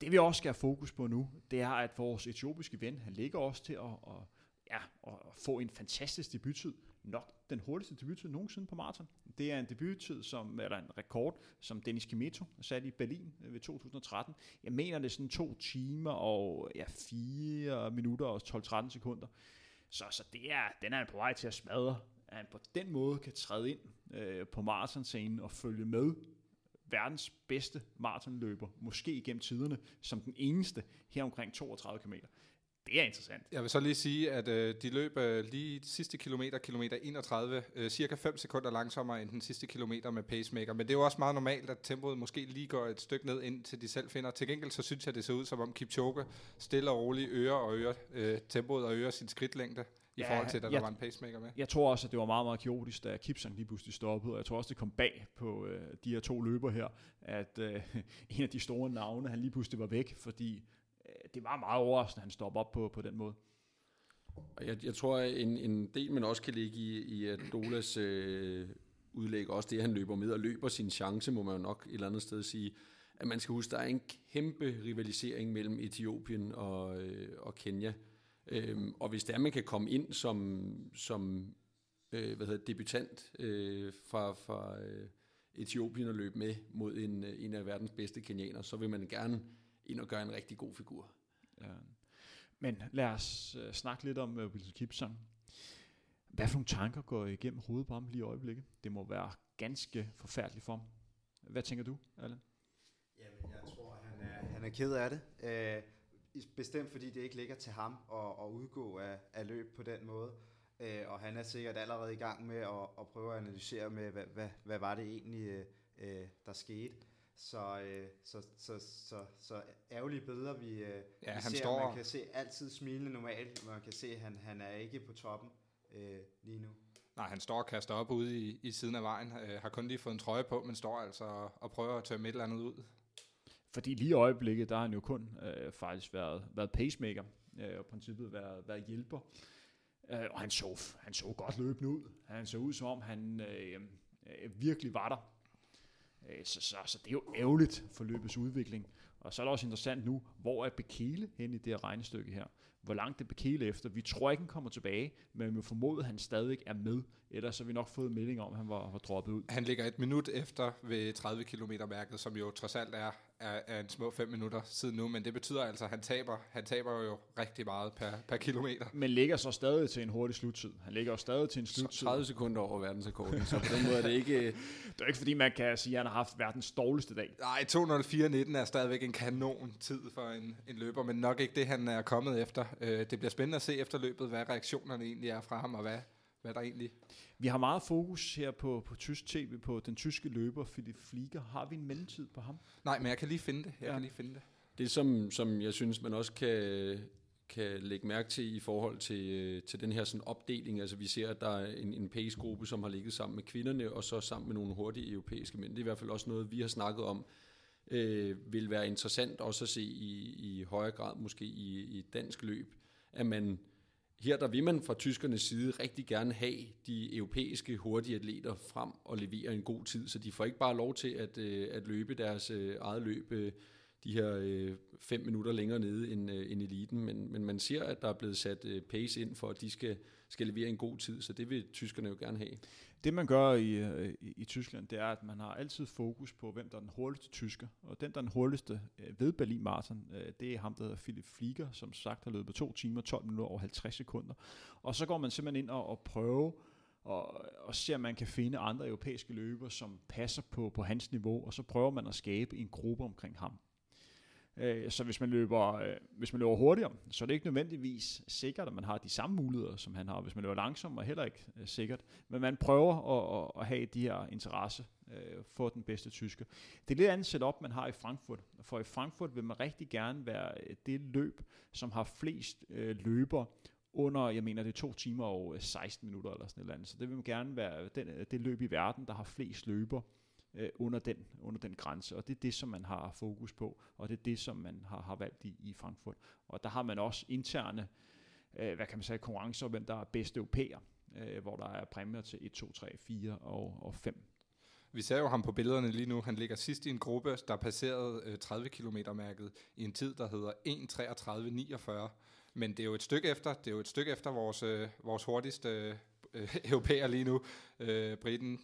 Det vi også skal have fokus på nu, det er, at vores etiopiske ven, han ligger også til at, at, ja, at få en fantastisk debuttid. Nok den hurtigste debuttid nogensinde på maraton. Det er en debuttid, som, eller en rekord, som Dennis Kimeto satte i Berlin øh, ved 2013. Jeg mener, det er sådan to timer og ja, fire minutter og 12-13 sekunder. Så, så det er, den er på vej til at smadre, at han på den måde kan træde ind øh, på maratonscenen og følge med verdens bedste maratonløber, måske igennem tiderne, som den eneste her omkring 32 km. Det er interessant. Jeg vil så lige sige, at øh, de løb øh, lige sidste kilometer, kilometer 31, øh, cirka 5 sekunder langsommere end den sidste kilometer med pacemaker. Men det er jo også meget normalt, at tempoet måske lige går et stykke ned, indtil de selv finder. Til gengæld så synes jeg, det ser ud som om Kipchoge stille og roligt øger og øger øh, tempoet og øger sin skridtlængde i Ja, forhold til, da der jeg- var en pacemaker med. Jeg tror også, at det var meget, meget kaotisk, da Kipsang lige pludselig stoppede, og jeg tror også, det kom bag på øh, de her to løber her, at øh, en af de store navne, han lige pludselig var væk, fordi Øh, det var meget overraskende, at han stoppede op på, på den måde. Og jeg, jeg tror, at en, en del, man også kan ligge i, i at Dolas øh, udlæg, også det, at han løber med og løber sin chance, må man jo nok et eller andet sted sige, at man skal huske, der er en kæmpe rivalisering mellem Etiopien og, øh, og Kenya. Øhm, og hvis det er, man kan komme ind som, som øh, hvad hedder, debutant øh, fra, fra øh, Etiopien og løbe med mod en, øh, en af verdens bedste kenianer, så vil man gerne ind og gøre en rigtig god figur. Ja. Men lad os øh, snakke lidt om øh, Wilson Kipsang. Hvad for nogle tanker går igennem hovedet på ham lige i øjeblikket? Det må være ganske forfærdeligt for ham. Hvad tænker du, Allan? Jamen, jeg tror, han er, han er ked af det. Øh, bestemt fordi det ikke ligger til ham at, at udgå af, af løb på den måde. Øh, og han er sikkert allerede i gang med at, at prøve at analysere med, hvad, hvad, hvad var det egentlig, øh, øh, der skete. Så, øh, så, så, så, så ærgerlige billeder, vi, øh, Ja, vi han ser. står- Man kan se altid smilende normalt, man kan se, at han, han er ikke på toppen øh, lige nu. Nej, han står og kaster op ude i, i siden af vejen. Øh, har kun lige fået en trøje på, men står altså og, og prøver at tømme et eller andet ud. Fordi lige i øjeblikket, der har han jo kun øh, faktisk været, været pacemaker, øh, og i princippet været, været hjælper. Øh, og han så, han så godt løbende ud. Han så ud, som om han øh, øh, virkelig var der. Øh, så, så, så det er jo ærgerligt for løbets udvikling. Og så er det også interessant nu, hvor er Bekele hen i det her regnestykke her? Hvor langt er Bekele efter? Vi tror ikke, han kommer tilbage, men vi må formode, at han stadig er med. Ellers har vi nok fået melding om, at han var, var droppet ud. Han ligger et minut efter ved 30 km mærket, som jo trods alt er, er, er en små 5 minutter siden nu, men det betyder altså, at han taber, han taber jo rigtig meget per, per kilometer. Men ligger så stadig til en hurtig sluttid. Han ligger jo stadig til en sluttid. 30 sekunder over verdensrekorden, så på den måde er det ikke... Det er ikke fordi, man kan sige, at han har haft verdens dårligste dag. Nej, 2.04.19 er stadigvæk en kanon tid for en, en løber, men nok ikke det, han er kommet efter. Øh, det bliver spændende at se efter løbet, hvad reaktionerne egentlig er fra ham, og hvad, hvad der egentlig... Vi har meget fokus her på, på tysk tv, på den tyske løber, Philip Flieger. Har vi en mellemtid på ham? Nej, men jeg kan lige finde det. Jeg Ja. kan lige finde det. Det, som, som jeg synes, man også kan, kan lægge mærke til i forhold til, øh, til den her sådan opdeling. Altså vi ser, at der er en, en pace-gruppe, som har ligget sammen med kvinderne, og så sammen med nogle hurtige europæiske mænd. Det er i hvert fald også noget, vi har snakket om, øh, vil være interessant også at se i, i højere grad måske i, i dansk løb, at man her der vil man fra tyskernes side rigtig gerne have de europæiske hurtige atleter frem og levere en god tid, så de får ikke bare lov til at, øh, at løbe deres øh, eget løb øh, de her øh, fem minutter længere nede end, øh, end eliten, men, men man ser, at der er blevet sat øh, pace ind for, at de skal, skal levere en god tid, så det vil tyskerne jo gerne have. Det man gør i, øh, i, i Tyskland, det er, at man har altid fokus på, hvem der er den hurtigste tysker. Og den, der er den hurtigste øh, ved Berlin Marathon, øh, det er ham, der hedder Philip Flieger, som sagt har løbet på 2 timer, 12 minutter og 50 sekunder. Og så går man simpelthen ind og, og prøver og, og ser, om man kan finde andre europæiske løber, som passer på, på hans niveau, og så prøver man at skabe en gruppe omkring ham. Øh, så hvis man, løber, øh, hvis man løber hurtigere, så er det ikke nødvendigvis sikkert, at man har de samme muligheder, som han har. Hvis man løber langsomt, er heller ikke øh, sikkert. Men man prøver at, at have de her interesse for den bedste tysker. Det er lidt andet setup, man har i Frankfurt. For i Frankfurt vil man rigtig gerne være det løb, som har flest løber under, jeg mener, det er to timer og 16 minutter eller sådan et eller andet. Så det vil man gerne være den, det løb i verden, der har flest løber øh, under, den, under den grænse. Og det er det, som man har fokus på, og det er det, som man har, har valgt i, i Frankfurt. Og der har man også interne, øh, hvad kan man sige, konkurrencer, hvem der er bedste europæer, øh, hvor der er præmier til 1, 2, 3, 4 og, og 5. Vi ser jo ham på billederne lige nu. Han ligger sidst i en gruppe, der passerede øh, 30 km mærket i en tid, der hedder 1.33.49. Men det er jo et stykke efter, det er jo et stykke efter vores, øh, vores hurtigste øh, europæer lige nu, øh, Briten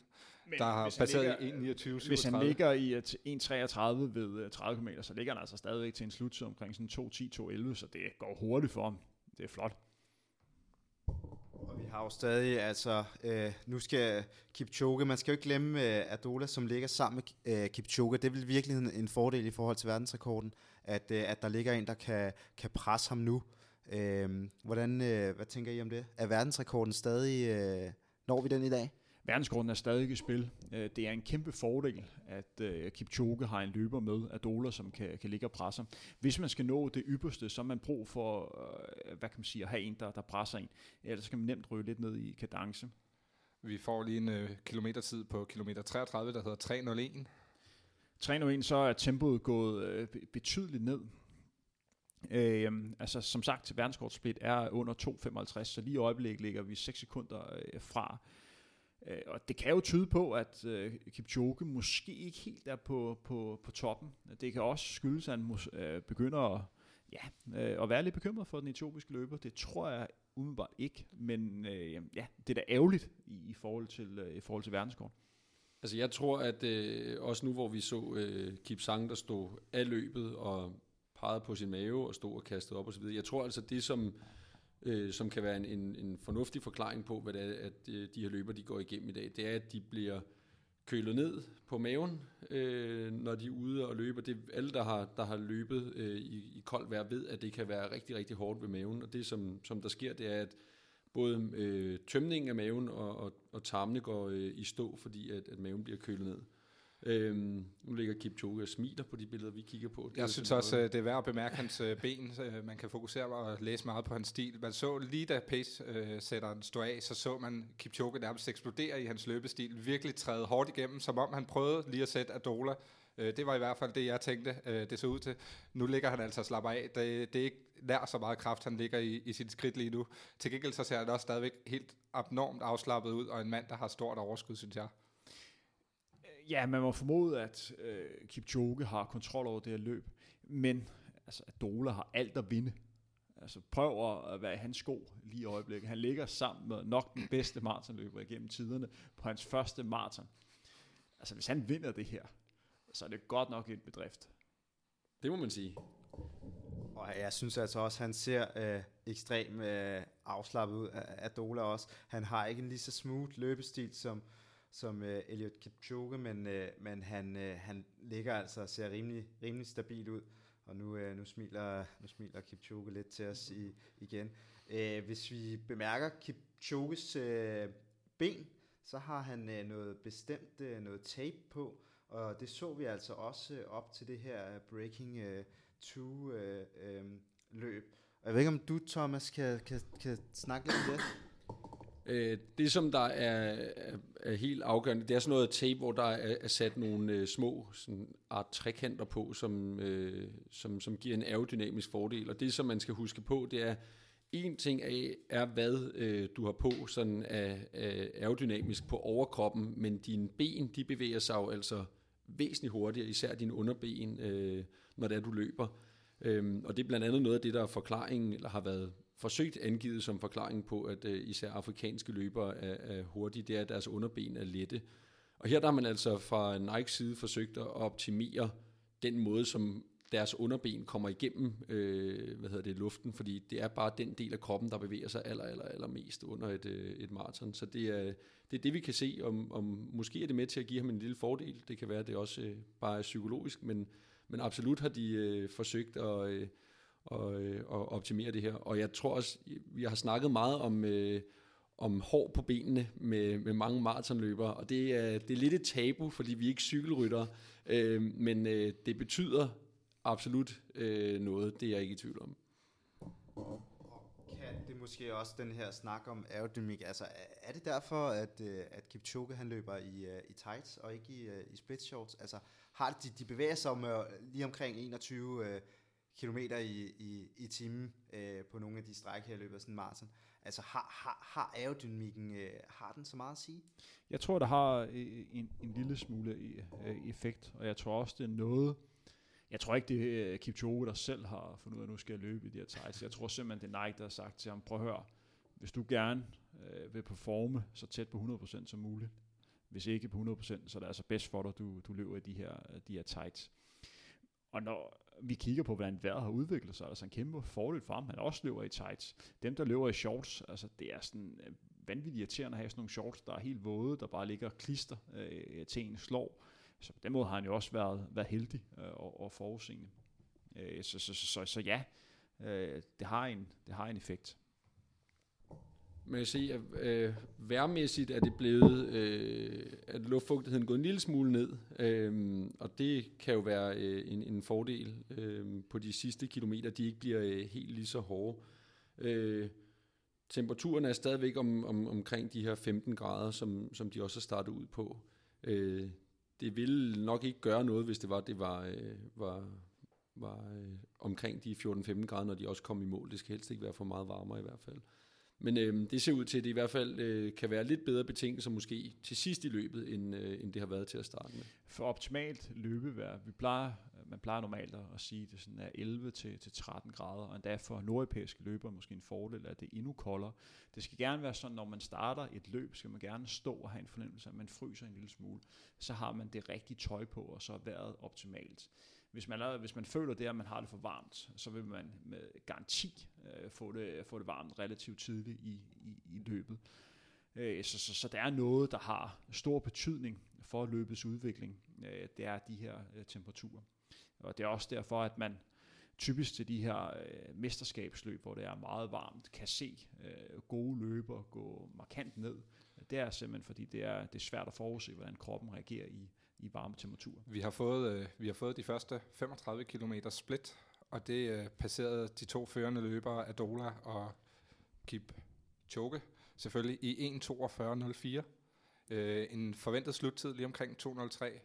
men der har passeret i 1.29, Hvis han ligger i 1.33 ved 30 øh, km, så ligger han altså stadigvæk til en sluttid omkring sådan 2.10-2.11, så det går hurtigt for ham. Det er flot. Og vi har jo stadig, altså, øh, nu skal Kipchoge, man skal jo ikke glemme øh, Adola, som ligger sammen med øh, Kipchoge. Det er vel virkelig en, en fordel i forhold til verdensrekorden, at, øh, at der ligger en, der kan, kan presse ham nu. Øh, hvordan, øh, hvad tænker I om det? Er verdensrekorden stadig, øh, når vi den i dag? Verdensgrunden er stadig i spil. Øh, det er en kæmpe fordel, at øh, Kipchoge har en løber med, Adola, som kan, kan ligge og presse. Hvis man skal nå det ypperste, så er man brug for, øh, hvad kan man sige, at have en, der, der presser en. Ellers kan man nemt ryge lidt ned i kadence. Vi får lige en øh, kilometertid på kilometer 33, der hedder 301. 301, så er tempoet gået øh, betydeligt ned. Øh, altså som sagt, verdenskortsplit er under 2,55, så lige i øjeblikket ligger vi 6 sekunder øh, fra Øh, og det kan jo tyde på, at øh, Kipchoge måske ikke helt er på, på, på toppen. Det kan også skyldes, at han øh, begynder at, ja, øh, at være lidt bekymret for den etiopiske løber. Det tror jeg umiddelbart ikke, men øh, ja, det er da ærgerligt i, i forhold til, øh, i forhold til verdenskort. Altså jeg tror, at øh, også nu hvor vi så øh, Kip Sang, der stod af løbet og pegede på sin mave og stod og kastede op osv., jeg tror altså det, som øh, som kan være en, en, en fornuftig forklaring på, hvad det er, at øh, de her løber, de går igennem i dag. Det er, at de bliver kølet ned på maven, øh, når de er ude og løber. Det er alle, der har, der har løbet øh, i, i koldt vejr, ved, at det kan være rigtig, rigtig hårdt ved maven. Og det, som, som der sker, det er, at både øh, tømningen af maven og, og, og tarmene går øh, i stå, fordi at, at maven bliver kølet ned. Øhm, nu ligger Kipchoge og smiler på de billeder, vi kigger på. Det jeg synes også, noget. Øh, det er værd at bemærke hans øh, ben. Man kan fokusere og læse meget på hans stil. Man så lige da pace-sætteren stod af, så så man Kipchoge nærmest eksplodere i hans løbestil. Virkelig træde hårdt igennem, som om han prøvede lige at sætte Adola. Øh, det var i hvert fald det, jeg tænkte, det så ud til. Nu ligger han altså slapper af. Det, det er ikke nær så meget kraft, han ligger i, i sit skridt lige nu. Til gengæld så ser han også stadigvæk helt abnormt afslappet ud, og en mand, der har stort overskud, synes jeg. Ja, man må formode, at øh, Kipchoge har kontrol over det her løb, men altså, Adola har alt at vinde. Altså prøv at være i hans sko lige i øjeblikket. Han ligger sammen med nok den bedste maratonløber igennem tiderne på hans første maraton. Altså hvis han vinder det her, så er det godt nok et bedrift. Det må man sige. Og jeg synes altså også, at han ser øh, ekstremt øh, afslappet ud af Adola også. Han har ikke en lige så smooth løbestil som, som øh, Elliot Kipchoge, men, øh, men han, øh, han ligger altså og ser rimelig, rimelig stabil ud. Og nu, øh, nu, smiler, nu smiler Kipchoge lidt til os i, igen. Øh, hvis vi bemærker Kipchoges øh, ben, så har han øh, noget bestemt øh, noget tape på, og det så vi altså også øh, op til det her øh, Breaking øh, uh, 2 øh, øh, løb. Og jeg ved ikke, om du, Thomas, kan, kan, kan snakke lidt om det? Øh, det, som der er, er, er helt afgørende, det er sådan noget tape, hvor der er, er sat nogle øh, små sådan art trekanter på, som, øh, som, som giver en aerodynamisk fordel. Og det, som man skal huske på, det er, en ting er, er hvad øh, du har på sådan af, af aerodynamisk på overkroppen, men dine ben, de bevæger sig jo altså væsentligt hurtigere, især dine underben, øh, når det er, du løber. Øhm, og det er blandt andet noget af det, der er forklaringen, eller har været forsøgt angivet som forklaring på, at øh, især afrikanske løbere er, er hurtige, det er, at deres underben er lette. Og her der har man altså fra Nikes side forsøgt at optimere den måde, som deres underben kommer igennem øh, hvad hedder det, luften, fordi det er bare den del af kroppen, der bevæger sig aller, aller, aller mest under et, øh, et maraton. Så det er, det er det, vi kan se, om, om måske er det med til at give ham en lille fordel. Det kan være, at det også øh, bare er psykologisk, men, men absolut har de øh, forsøgt at, øh, og, øh, og optimere det her. Og jeg tror også, vi har snakket meget om, øh, om hår på benene med, med mange maratonløbere, og det er, det er lidt et tabu, fordi vi er ikke cykelryttere, øh, men øh, det betyder absolut øh, noget, det er jeg ikke i tvivl om. Kan det måske også den her snak om aerodynamik, altså er- det derfor, at, øh, at Kipchoge han løber i, øh, i tights og ikke i, øh, i split shorts? Altså har de, de bevæger sig om lige omkring 21 øh, kilometer i, i, i timen øh, på nogle af de stræk her i løbet af sådan en maraton. Altså har, har, har aerodynamikken, øh, har den så meget at sige? Jeg tror, der har øh, en, en lille smule øh, øh, effekt, og jeg tror også, det er noget... Jeg tror ikke, det er Kipchoge, der selv har fundet ud af, at nu skal jeg løbe i de her tights. Jeg tror simpelthen, det er Nike, der har sagt til ham, prøv at høre, hvis du gerne øh, vil performe så tæt på 100% som muligt, hvis ikke på 100%, så er det altså bedst for dig, du, du løber i de her, de her tights. Og når vi kigger på, hvordan vejret har udviklet sig, altså en kæmpe fordel for ham, han også løber i tights. Dem, der løber i shorts, altså det er sådan øh, vanvittigt irriterende at have sådan nogle shorts, der er helt våde, der bare ligger klister øh, til en slår. Så på den måde har han jo også været, været heldig øh, og, og forudseende. Øh, så, så, så, så, så ja, øh, det, har en, det har en effekt. Man kan se, at øh, værmæssigt er det blevet, øh, at luftfugtigheden gået en lille smule ned, øh, og det kan jo være øh, en, en fordel øh, på de sidste kilometer, de ikke bliver øh, helt lige så hårde. Øh, temperaturen er stadigvæk om, om, omkring de her 15 grader, som, som de også har startet ud på. Øh, det ville nok ikke gøre noget, hvis det var, det var, øh, var, var øh, omkring de 14-15 grader, når de også kom i mål. Det skal helst ikke være for meget varmere i hvert fald. Men øh, det ser ud til, at det i hvert fald øh, kan være lidt bedre betingelser måske til sidst i løbet, end, øh, end det har været til at starte med. For optimalt løbevejr, vi plejer, man plejer normalt at sige, at det sådan er 11 til, til 13 grader, og endda for nordeuropæiske løbere måske en fordel, at det er endnu koldere. Det skal gerne være sådan, når man starter et løb, skal man gerne stå og have en fornemmelse af, at man fryser en lille smule. Så har man det rigtige tøj på, og så er vejret optimalt. Hvis man, er, hvis man føler det, at man har det for varmt, så vil man med garanti øh, få, det, få det varmt relativt tidligt i, i, i løbet. Øh, så, så, så der er noget, der har stor betydning for løbets udvikling. Øh, det er de her øh, temperaturer. Og det er også derfor, at man typisk til de her øh, mesterskabsløb, hvor det er meget varmt, kan se øh, gode løber gå markant ned. Det er simpelthen fordi, det er, det er svært at forudse, hvordan kroppen reagerer i, i varme temperaturer. Vi har fået, øh, vi har fået de første 35 km split, og det øh, passerede de to førende løbere, Adola og Kip Choke, selvfølgelig i 1.42.04. Øh, en forventet sluttid lige omkring 2.03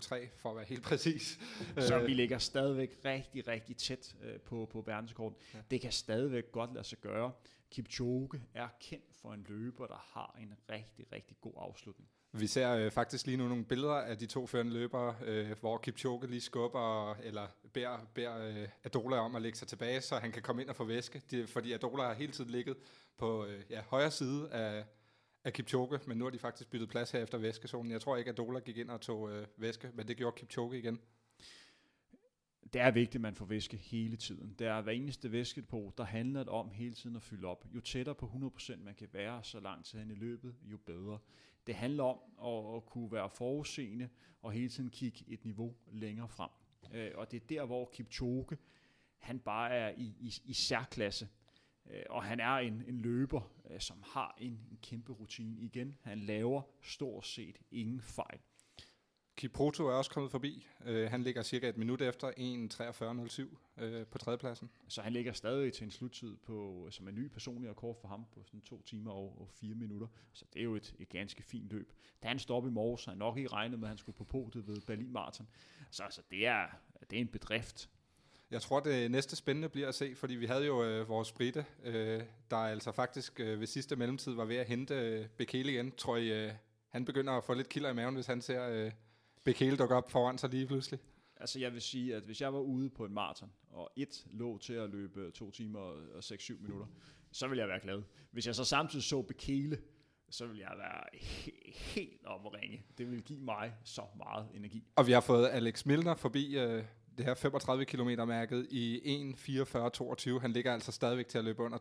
03 for at være helt præcis. Så vi ligger stadigvæk rigtig, rigtig tæt øh, på, på verdensrekorden. Ja. Det kan stadigvæk godt lade sig gøre. Kipchoge er kendt for en løber, der har en rigtig, rigtig god afslutning. Vi ser øh, faktisk lige nu nogle billeder af de to førende løbere, øh, hvor Kipchoge lige skubber, eller beder, beder øh, Adola om at lægge sig tilbage, så han kan komme ind og få væske. Det, fordi Adola har hele tiden ligget på øh, ja, højre side af, af Kipchoge, men nu har de faktisk byttet plads her efter væskezonen. Jeg tror ikke, at Adola gik ind og tog øh, væske, men det gjorde Kipchoge igen. Det er vigtigt, at man får væske hele tiden. Det er hver eneste væskepå, der handler det om hele tiden at fylde op. Jo tættere på 100% man kan være så lang tid hen i løbet, jo bedre. Det handler om at, at kunne være forudseende og hele tiden kigge et niveau længere frem. Øh, og det er der, hvor Kipchoge, han bare er i, i, i særklasse. Øh, og han er en, en løber, øh, som har en, en kæmpe rutine. Igen, han laver stort set ingen fejl. Kiproto er også kommet forbi. Uh, han ligger cirka et minut efter 1.43.07 uh, på tredjepladsen. Så han ligger stadig til en sluttid, på, som en ny personlig rekord for ham på sådan to timer og, og fire minutter. Så det er jo et, et ganske fint løb. Da han stoppede i morges, så han nok ikke regnet med, at han skulle på podiet ved Berlin Marathon. Så altså, det, er, det er en bedrift. Jeg tror, det næste spændende bliver at se, fordi vi havde jo øh, vores Britte, øh, der altså faktisk øh, ved sidste mellemtid var ved at hente øh, Bekele igen. Tror I, øh, han begynder at få lidt kilder i maven, hvis han ser øh, Bekele dukke op foran sig lige pludselig? Altså jeg vil sige, at hvis jeg var ude på en maraton, og et lå til at løbe 2 timer og 6-7 minutter, så ville jeg være glad. Hvis jeg så samtidig så Bekele, så vil jeg være he- helt op og ringe. Det vil give mig så meget energi. Og vi har fået Alex Milner forbi øh, det her 35 km mærket i 1.44.22. Han ligger altså stadigvæk til at løbe under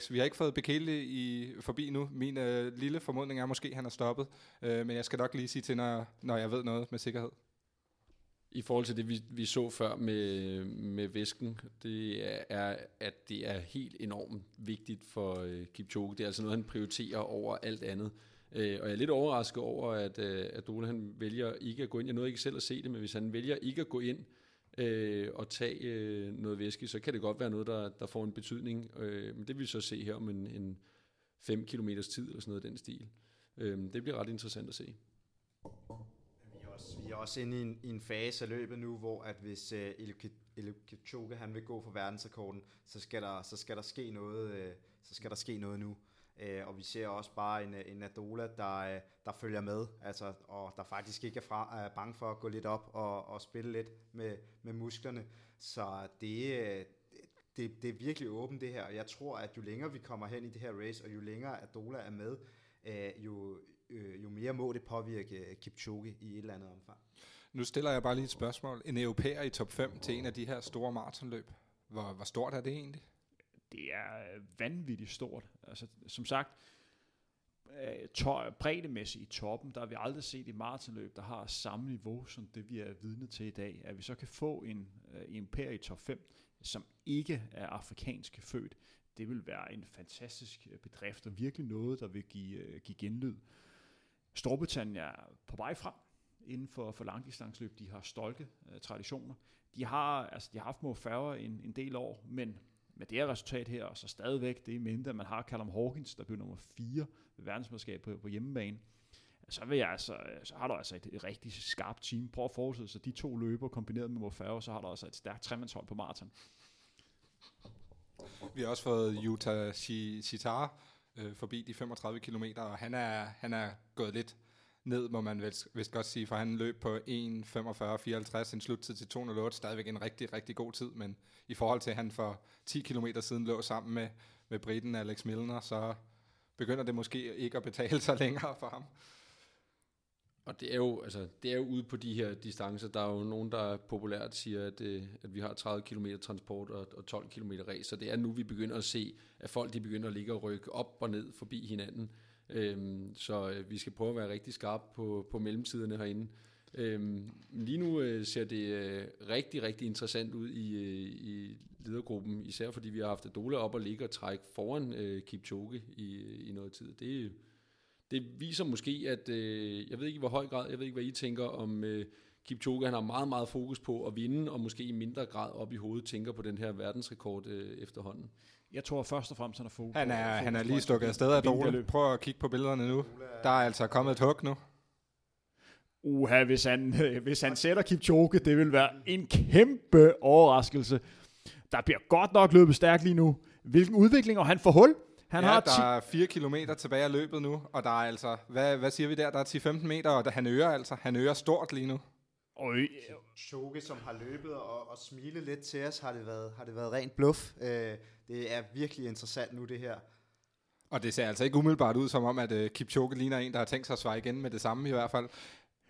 2.06. Vi har ikke fået Bekele i, forbi nu. Min øh, lille formodning er måske, at han er stoppet. Øh, men jeg skal nok lige sige til, når, når jeg ved noget med sikkerhed. I forhold til det, vi, vi så før med, med væsken, det er, at det er helt enormt vigtigt for øh, Kipchoge. Det er altså noget, han prioriterer over alt andet. Øh, og jeg er lidt overrasket over, at, øh, at Dole han vælger ikke at gå ind. Jeg nåede ikke selv at se det, men hvis han vælger ikke at gå ind øh, og tage øh, noget væske, så kan det godt være noget, der, der får en betydning. Øh, men det vil vi så se her om en, en 5 km tid eller sådan noget den stil. Øh, det bliver ret interessant at se. Vi er også, vi er også inde i en, i en fase af løbet nu, hvor at hvis øh, uh, Eliud Kipchoge han vil gå for verdensrekorden, så skal der, så skal der ske noget, øh, så skal der ske noget nu. Uh, og vi ser også bare en, øh, en Adola, der, øh, der følger med, altså, og der faktisk ikke er, fra, er bange for at gå lidt op og, og spille lidt med, med musklerne. Så det, det, det er virkelig åbent det her. Jeg tror, at jo længere vi kommer hen i det her race, og jo længere Adola er med, uh, jo, øh, jo mere må det påvirke Kipchoge i et eller andet omfang. Nu stiller jeg bare lige et spørgsmål. En europæer i top 5 til en af de her store maratonløb. Hvor, hvor stort er det egentlig? Det er øh, vanvittigt stort. Altså, som sagt, øh, tøj, breddemæssigt i toppen, der har vi aldrig set i maratonløb, der har samme niveau som det, vi er vidne til i dag. At vi så kan få en øh, en europæer i top 5, som ikke er afrikansk født, det vil være en fantastisk bedrift, og virkelig noget, der vil give, give genlyd. Storbritannien er på vej frem inden for, for langdistansløb. De har stolte uh, traditioner. De har, altså, de har haft Mo færre en, en del år, men med det her resultat her, og så stadigvæk det mente, man har Callum Hawkins, der blev nummer 4 ved verdensmesterskab på, på hjemmebane, så, vil jeg altså, øh, så har du altså et, et rigtig skarpt team. Prøv at forestille sig, de to løber kombineret med Mo så har du altså et stærkt tremandshold på maraton. Vi har også fået Yuta Shitara øh, forbi de 35 km, og han er, han er gået lidt ned, må man vist, vist godt sige, for han løb på 1.45.54, en sluttid til 208, stadigvæk en rigtig, rigtig god tid, men i forhold til, at han for 10 km siden lå sammen med, med briten Alex Milner, så begynder det måske ikke at betale sig længere for ham. Og det er jo, altså, det er jo ude på de her distancer. Der er jo nogen, der populært siger, at, øh, at vi har 30 km transport og, og 12 km race. Så det er nu, vi begynder at se, at folk de begynder at ligge og rykke op og ned forbi hinanden. Øhm, så øh, vi skal prøve at være rigtig skarpe på, på mellemtiderne herinde. Øhm, lige nu øh, ser det øh, rigtig, rigtig interessant ud i, øh, i ledergruppen, især fordi vi har haft Adola op og ligge og trække foran øh, Kipchoge i, øh, i noget tid. Det, det viser måske, at øh, jeg ved ikke i hvor høj grad, jeg ved ikke hvad I tænker om øh, Kipchoge, han har meget, meget fokus på at vinde, og måske i mindre grad op i hovedet tænker på den her verdensrekord øh, efterhånden. Jeg tror først og fremmest, han er fokus. Han er, han er lige stukket afsted af Dole. Prøv at kigge på billederne nu. Der er altså kommet et hug nu. Uha, hvis han, hvis han sætter Kipchoge, det vil være en kæmpe overraskelse. Der bliver godt nok løbet stærkt lige nu. Hvilken udvikling, og han får hul. Han ja, har der er 4 km tilbage af løbet nu, og der er altså, hvad, hvad siger vi der, der er 10-15 meter, og der, han øger altså, han øger stort lige nu. Øj. Choke, som har løbet og, og smilet lidt til os, har det været, har det været rent bluff. Øh, det er virkelig interessant nu, det her. Og det ser altså ikke umiddelbart ud som om, at uh, Kipchoge ligner en, der har tænkt sig at svare igen med det samme i hvert fald.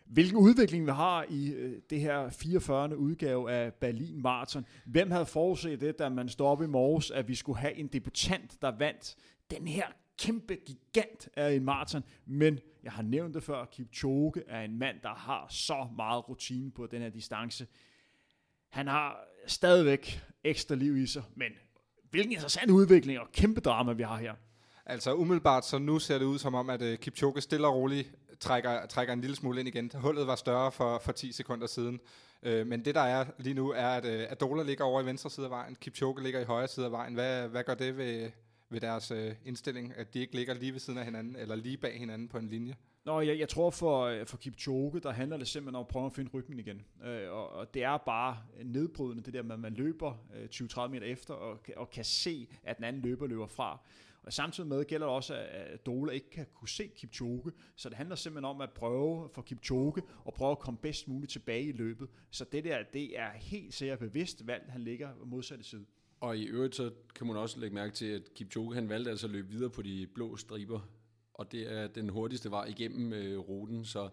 Hvilken udvikling vi har i øh, det her 44. udgave af Berlin Marathon. Hvem havde forudset det, da man stod op i morges, at vi skulle have en debutant, der vandt den her kæmpe gigant af en maraton, men jeg har nævnt det før, Kipchoge er en mand, der har så meget rutine på den her distance. Han har stadigvæk ekstra liv i sig, men hvilken interessant udvikling og kæmpe drama, vi har her. Altså umiddelbart, så nu ser det ud som om, at uh, Kipchoge stille og roligt trækker, trækker en lille smule ind igen. Hullet var større for, for 10 sekunder siden. Uh, men det der er lige nu, er, at øh, uh, Adola ligger over i venstre side af vejen, Kipchoge ligger i højre side af vejen. Hvad, hvad gør det ved, ved deres øh, indstilling, at de ikke ligger lige ved siden af hinanden, eller lige bag hinanden på en linje? Nå, jeg, jeg tror for, øh, for Kipchoge, der handler det simpelthen om at prøve at finde rytmen igen. Øh, og, og det er bare nedbrydende, det der med, at man løber øh, 20-30 meter efter, og, og kan se, at den anden løber løber fra. Og samtidig med gælder det også, at Dola ikke kan kunne se Kipchoge, så det handler simpelthen om at prøve for Kipchoge og prøve at komme bedst muligt tilbage i løbet. Så det der, det er helt sikkert bevidst valgt, han ligger modsatte side. Og i øvrigt så kan man også lægge mærke til, at Kipchoge han valgte altså at løbe videre på de blå striber, og det er den hurtigste vej igennem øh, ruten, så et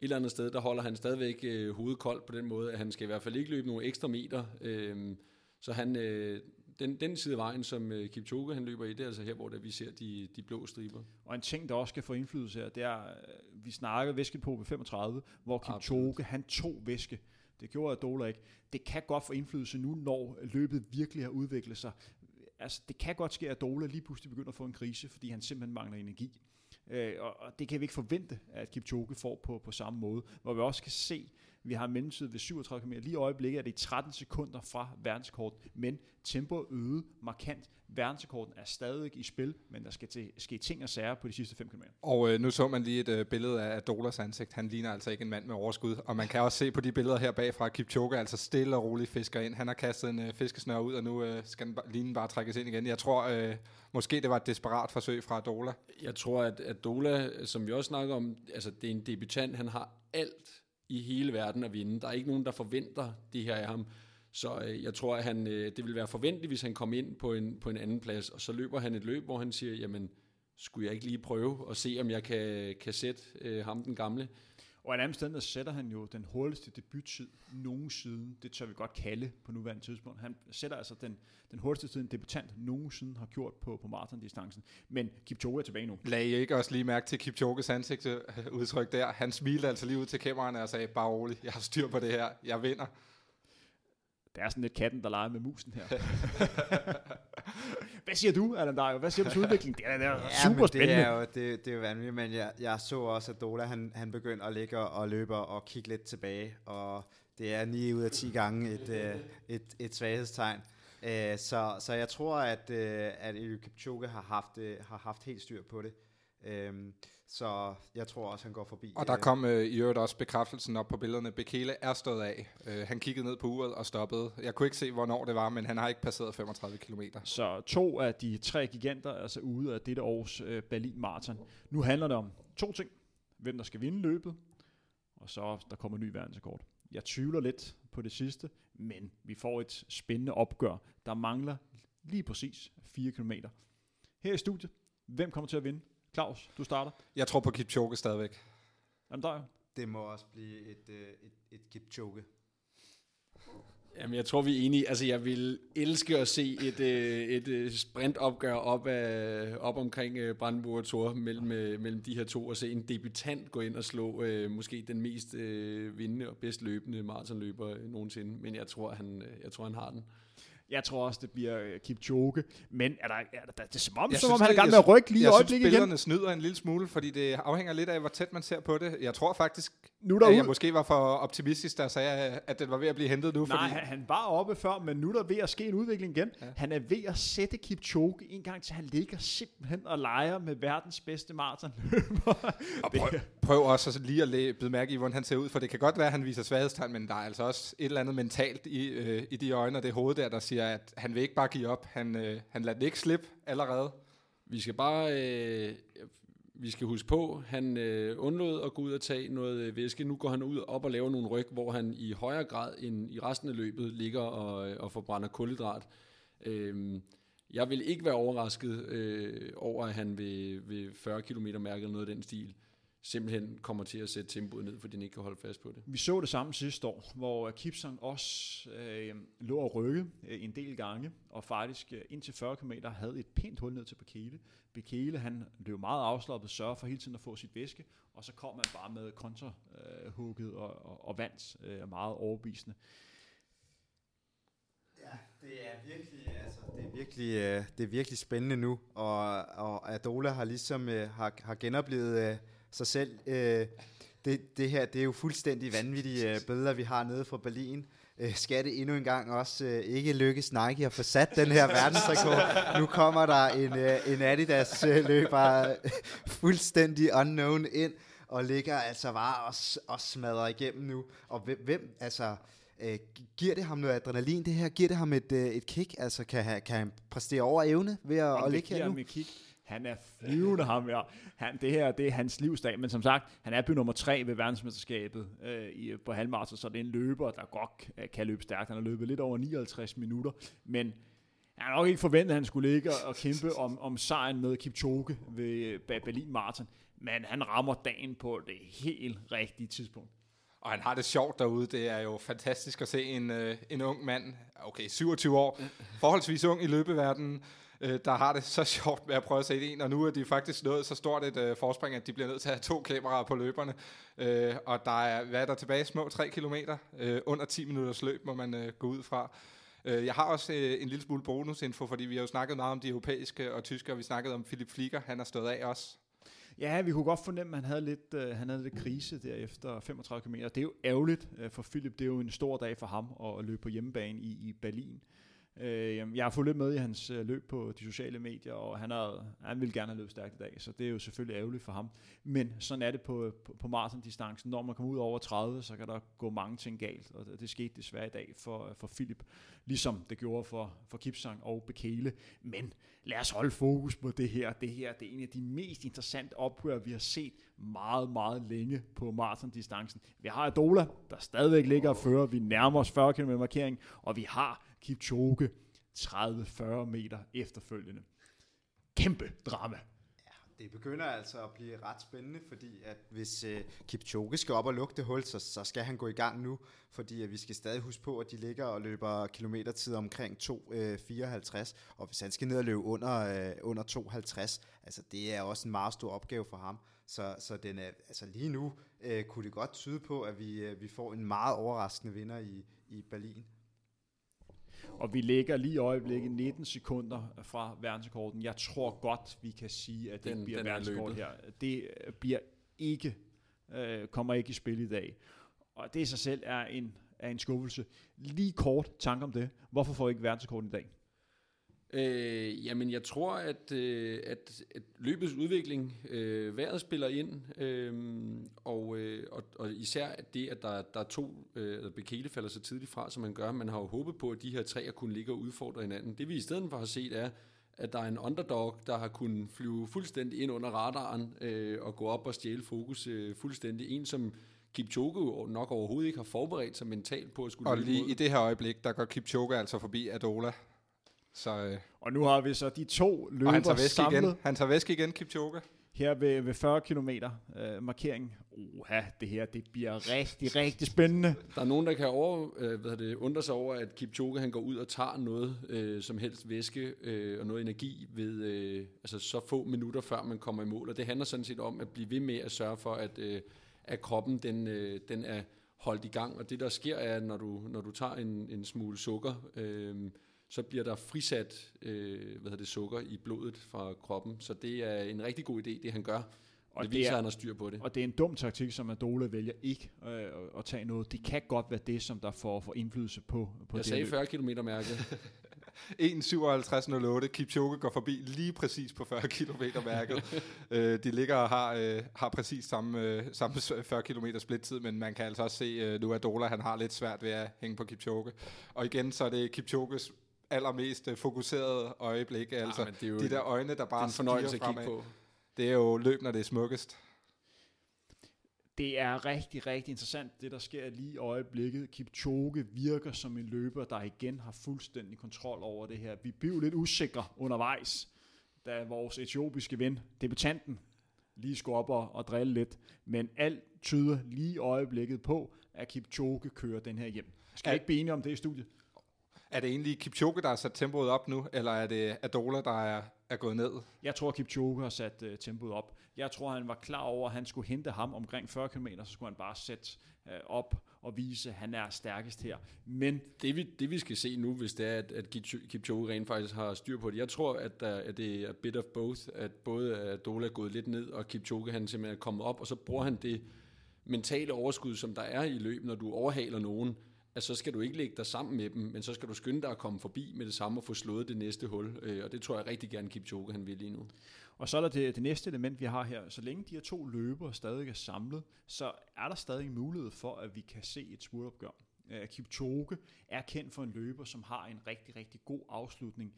eller andet sted, der holder han stadigvæk øh, hovedet koldt på den måde, at han skal i hvert fald ikke løbe nogle ekstra meter, øh, så han, øh, den, den side af vejen, som øh, Kipchoge han løber i, det er altså her, hvor der, vi ser de, de blå striber. Og en ting, der også skal få indflydelse her, det er, øh, vi snakker væsket på 35, hvor Kipchoge, Absolut. han tog væske. Det gjorde Adola ikke. Det kan godt få indflydelse nu, når løbet virkelig har udviklet sig. Altså, det kan godt ske, at Adola lige pludselig begynder at få en krise, fordi han simpelthen mangler energi. Øh, og, og det kan vi ikke forvente, at Kipchoge får på, på samme måde. Hvor vi også kan se, vi har mellemtid ved 37 km. Lige i øjeblikket er det 13 sekunder fra verdenskort, men tempoet øget markant. Verdensrekorden er stadig i spil, men der skal til, ske ting og sager på de sidste 5 km. Og øh, nu så man lige et øh, billede af Dolas ansigt. Han ligner altså ikke en mand med overskud. Og man kan også se på de billeder her bagfra, at Kipchoge altså stille og roligt fisker ind. Han har kastet en øh, fiskesnør ud, og nu øh, skal den, linjen bare trækkes ind igen. Jeg tror, øh, måske det var et desperat forsøg fra Dola. Jeg tror, at, at Dola, som vi også snakker om, altså det er en debutant. Han har alt i hele verden at vinde. Der er ikke nogen, der forventer det her af ham. Så øh, jeg tror, at han, øh, det vil være forventeligt, hvis han kom ind på en, på en anden plads, og så løber han et løb, hvor han siger, jamen, skulle jeg ikke lige prøve at se, om jeg kan, kan sætte øh, ham den gamle. Og en anden sted, der sætter han jo den hurtigste debuttid nogensinde. Det tør vi godt kalde på nuværende tidspunkt. Han sætter altså den, den hurtigste tid, en debutant nogensinde har gjort på, på maratondistancen. Men Kipchoge er tilbage nu. Lad I ikke også lige mærke til Kipchoges ansigtsudtryk øh, der? Han smilte altså lige ud til kameraerne og sagde, bare rolig, jeg har styr på det her, jeg vinder. Det er sådan lidt katten, der leger med musen her. Hvad siger du, Allan Dario? Hvad siger du til udviklingen? Det er, det er ja, super spændende. Det er jo, det, det er jo vanvittigt, men jeg, jeg så også, at Dola han, han begyndte at ligge og løbe og kigge lidt tilbage, og det er 9 ud af 10 gange et, et, øh, et, et svaghedstegn. Øh, så, så jeg tror, at, øh, at Eliud Kipchoge har haft, har haft helt styr på det. Øhm, så jeg tror også, han går forbi. Og der øh, kom øh, i øvrigt også bekræftelsen op på billederne. Bekele er stået af. Øh, han kiggede ned på uret og stoppede. Jeg kunne ikke se, hvornår det var, men han har ikke passeret 35 km. Så to af de tre giganter er altså ude af dette års øh, Berlin Marathon. Nu handler det om to ting. Hvem der skal vinde løbet, og så der kommer en ny verdensrekord. Jeg tvivler lidt på det sidste, men vi får et spændende opgør. Der mangler lige præcis 4 km. Her i studiet, hvem kommer til at vinde? Claus, du starter. Jeg tror på Kipchoge stadigvæk. Jamen der Det må også blive et, øh, et, et Kipchoge. Jamen, jeg tror, vi er enige. Altså, jeg vil elske at se et, øh, et øh, sprintopgør op, af, op omkring Brandenburg og Thor mellem, mellem de her to, og se en debutant gå ind og slå øh, måske den mest øh, vindende og bedst løbende maratonløber nogensinde. Men jeg tror, han, jeg tror, han har den. Jeg tror også, det bliver uh, Kipchoge. Men er der, er der, det er som om, som om han er gang med at rykke lige i øjeblikket igen. Jeg synes, snyder en lille smule, fordi det afhænger lidt af, hvor tæt man ser på det. Jeg tror faktisk, nu at jeg måske var for optimistisk, der sagde, at den var ved at blive hentet nu. Nej, fordi... han, var oppe før, men nu er der ved at ske en udvikling igen. Ja. Han er ved at sætte Kipchoge en gang til, han ligger simpelthen og leger med verdens bedste maratonløber. prøv, prøv også lige at læ- bide mærke i, hvordan han ser ud, for det kan godt være, at han viser svaghedstegn, men der er altså også et eller andet mentalt i, øh, i de øjne og det hoved der, der siger, at han vil ikke bare give op. Han, øh, han lader det ikke slippe allerede. Vi skal bare... Øh, vi skal huske på, han øh, undlod at gå ud og tage noget øh, væske. Nu går han ud op og laver nogle ryg, hvor han i højere grad end i resten af løbet ligger og, øh, og forbrænder kulhydrat. Øh, jeg vil ikke være overrasket øh, over, at han ved, ved 40 km mærke eller noget af den stil simpelthen kommer til at sætte tempoet ned, fordi den ikke kan holde fast på det. Vi så det samme sidste år, hvor Kipsang også øh, lå og rykke øh, en del gange, og faktisk øh, indtil 40 km havde et pænt hul ned til Bekele. Bekele, han løb meget afslappet, sørger for hele tiden at få sit væske, og så kom man bare med kontrahugget øh, og, og, og vandt øh, meget overbevisende. Ja, det er virkelig, altså, det er virkelig, øh, det er virkelig spændende nu, og, og Adola har ligesom øh, har, har genoplevet øh, sig selv. Øh, det, det her, det er jo fuldstændig vanvittige øh, billeder, vi har nede fra Berlin. Øh, skal det endnu en gang også øh, ikke lykkes Nike at få sat den her verdensrekord? Nu kommer der en, øh, en Adidas øh, løber fuldstændig unknown ind, og ligger altså bare og, og smadrer igennem nu. Og hvem, hvem altså, Øh, giver det ham noget adrenalin, det her? Giver det ham et, øh, et kick? Altså, kan han, kan han præstere over evne ved at, at det ligge giver her nu? ham et kick. Han er flyvende ham her. Han, det her det er hans livsdag, men som sagt, han er by nummer tre ved verdensmesterskabet øh, i, på halvmarathon, så det er en løber, der godt øh, kan løbe stærkt. Han har løbet lidt over 59 minutter, men jeg har nok ikke forventet, at han skulle ligge og kæmpe om, om sejren med Kipchoge ved øh, Berlin Marathon, men han rammer dagen på det helt rigtige tidspunkt. Og han har det sjovt derude. Det er jo fantastisk at se en, øh, en ung mand, okay, 27 år, forholdsvis ung i løbeverdenen, øh, der har det så sjovt med at prøve at se det en, og nu er de faktisk nået så stort et øh, forspring, at de bliver nødt til at have to kameraer på løberne. Øh, og der er, hvad er der tilbage? Små 3 km Øh, under 10 minutters løb må man øh, gå ud fra. Øh, jeg har også øh, en lille smule bonusinfo, fordi vi har jo snakket meget om de europæiske og tyske, og vi snakkede om Philip Flieger, han har stået af også. Ja, vi kunne godt fornemme, at han havde lidt, øh, han havde lidt krise der efter 35 km. Det er jo ærgerligt øh, for Philip. Det er jo en stor dag for ham at løbe på hjemmebane i, i Berlin. Øh, jeg har fulgt lidt med i hans øh, løb på de sociale medier, og han, har, han vil gerne have løbet stærkt i dag, så det er jo selvfølgelig ærgerligt for ham. Men sådan er det på, på, på maratondistancen. Når man kommer ud over 30, så kan der gå mange ting galt, og det, det skete desværre i dag for, for Philip, ligesom det gjorde for, for Kipsang og Bekele. Men lad os holde fokus på det her. Det her det er en af de mest interessante opgør, vi har set meget, meget længe på maratondistancen. Vi har Adola, der stadigvæk ligger og fører. Vi nærmer os 40 km markering, og vi har Kipchoge 30-40 meter efterfølgende. Kæmpe drama. Det begynder altså at blive ret spændende, fordi at hvis øh, Kipchoge skal op og lukke det hul, så, så skal han gå i gang nu, fordi at vi skal stadig huske på, at de ligger og løber kilometertid omkring 2.54, øh, og hvis han skal ned og løbe under, øh, under 2.50, altså det er også en meget stor opgave for ham. Så, så den er, altså lige nu øh, kunne det godt tyde på, at vi, øh, vi får en meget overraskende vinder i, i Berlin. Og vi ligger lige i øjeblikket 19 sekunder fra verdensrekorden. Jeg tror godt, vi kan sige, at det Den- bliver den er verdensrekord her. Det øh, bliver ikke, øh, kommer ikke i spil i dag. Og det i sig selv er en, er en skuffelse. Lige kort tanke om det. Hvorfor får vi ikke verdensrekorden i dag? Øh, jamen, jeg tror, at, øh, at, at løbets udvikling, øh, vejret spiller ind, øh, og, øh, og, og især at det, at der, der er to, øh, Bekele falder så tidligt fra, som man gør. Man har jo håbet på, at de her tre kunne ligge og udfordre hinanden. Det vi i stedet for har set er, at der er en underdog, der har kunnet flyve fuldstændig ind under radaren øh, og gå op og stjæle fokus øh, fuldstændig. En, som Kipchoge nok overhovedet ikke har forberedt sig mentalt på at skulle Og lige mod. i det her øjeblik, der går Kipchoge altså forbi Adola. Så, øh, Og nu har vi så de to og han løber tager væske samlet igen. Han tager væske igen, Kipchoge. her ved, ved 40 km øh, markering. Uha, det her det bliver rigtig, rigtig spændende. Der er nogen, der kan over, øh, hvad hedder det, undre sig over, at Kipchoge han går ud og tager noget øh, som helst væske øh, og noget energi ved øh, altså så få minutter før man kommer i mål. Og det handler sådan set om at blive ved med at sørge for, at, øh, at kroppen den, øh, den er holdt i gang. Og det der sker er, at når du, når du tager en, en smule sukker, øh, så bliver der frisat øh, hvad hedder det, sukker i blodet fra kroppen. Så det er en rigtig god idé, det han gør. Og det, det viser, er- at han har styr på det. Og det er en dum taktik, som Adola vælger ikke øh, at- at tage noget. Det kan godt være det, som der får, får indflydelse på, på Jeg det sagde løb. 40 km mærket. 1.57.08. Kipchoge går forbi lige præcis på 40 km mærket. øh, de ligger og har, øh, har præcis samme, øh, samme 40 km splittid, men man kan altså også se, øh, nu at Dola han har lidt svært ved at hænge på Kipchoge. Og igen, så er det Kipchoges allermest øh, fokuserede øjeblik. Altså, men det er jo de der øjne, der er bare en fornøjelse stiger at kigge fremad. på. Det er jo løb, når det er smukkest. Det er rigtig, rigtig interessant, det der sker lige i øjeblikket. Kipchoge virker som en løber, der igen har fuldstændig kontrol over det her. Vi blev lidt usikre undervejs, da vores etiopiske ven, debutanten, lige skulle op og, og drille lidt. Men alt tyder lige i øjeblikket på, at Kipchoge kører den her hjem. Skal Er- ikke blive enige om det i studiet? Er det egentlig Kipchoge, der har sat tempoet op nu, eller er det Adola, der er, er gået ned? Jeg tror, Kipchoge har sat uh, tempoet op. Jeg tror, han var klar over, at han skulle hente ham omkring 40 km, så skulle han bare sætte uh, op og vise, at han er stærkest her. Men Det vi, det vi skal se nu, hvis det er, at, at Kipcho- Kipchoge rent faktisk har styr på det. Jeg tror, at, der, at det er a bit of both, at både at Dola er gået lidt ned, og Kipchoge han simpelthen er kommet op, og så bruger han det mentale overskud, som der er i løb, når du overhaler nogen, at så skal du ikke lægge dig sammen med dem, men så skal du skynde dig at komme forbi med det samme og få slået det næste hul. Øh, Og det tror jeg rigtig gerne Kipchoge han vil lige nu. Og så er der det, det næste element, vi har her. Så længe de her to løbere stadig er samlet, så er der stadig mulighed for, at vi kan se et spurtopgør. Øh, Kipchoge er kendt for en løber, som har en rigtig, rigtig god afslutning.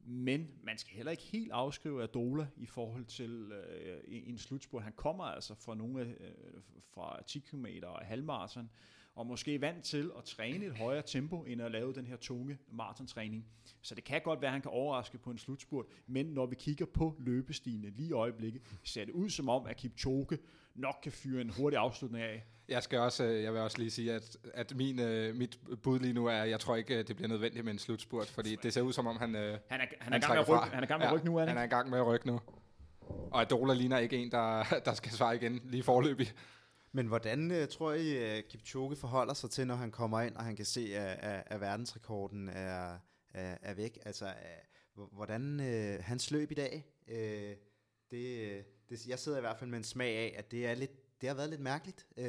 Men man skal heller ikke helt afskrive Adola i forhold til øh, en slutspurt. Han kommer altså fra nogle af, øh, fra 10 km og halvmarathon, og måske vant til at træne et højere tempo, end at lave den her tunge maratontræning. Så det kan godt være, at han kan overraske på en slutspurt, men når vi kigger på løbestigene lige i øjeblikket, ser det ud som om, at Kipchoge nok kan fyre en hurtig afslutning af. Jeg skal også, øh, jeg vil også lige sige, at, at min, uh, mit bud lige nu er, at jeg tror ikke, det bliver nødvendigt med en slutspurt, fordi det ser ud som om, han, han, er, han, er han, gang med at rykke, han er gang med at rykke nu, er han? Han er i gang med at rykke nu. Og Adola ligner ikke en, der, der skal svare igen lige forløbig. Men hvordan uh, tror I, uh, Kipchoge forholder sig til, når han kommer ind, og han kan se, at, at, at verdensrekorden er, er, er væk? Altså, uh, hvordan uh, hans løb i dag, uh, det, det, jeg sidder i hvert fald med en smag af, at det, er lidt, det har været lidt mærkeligt, uh,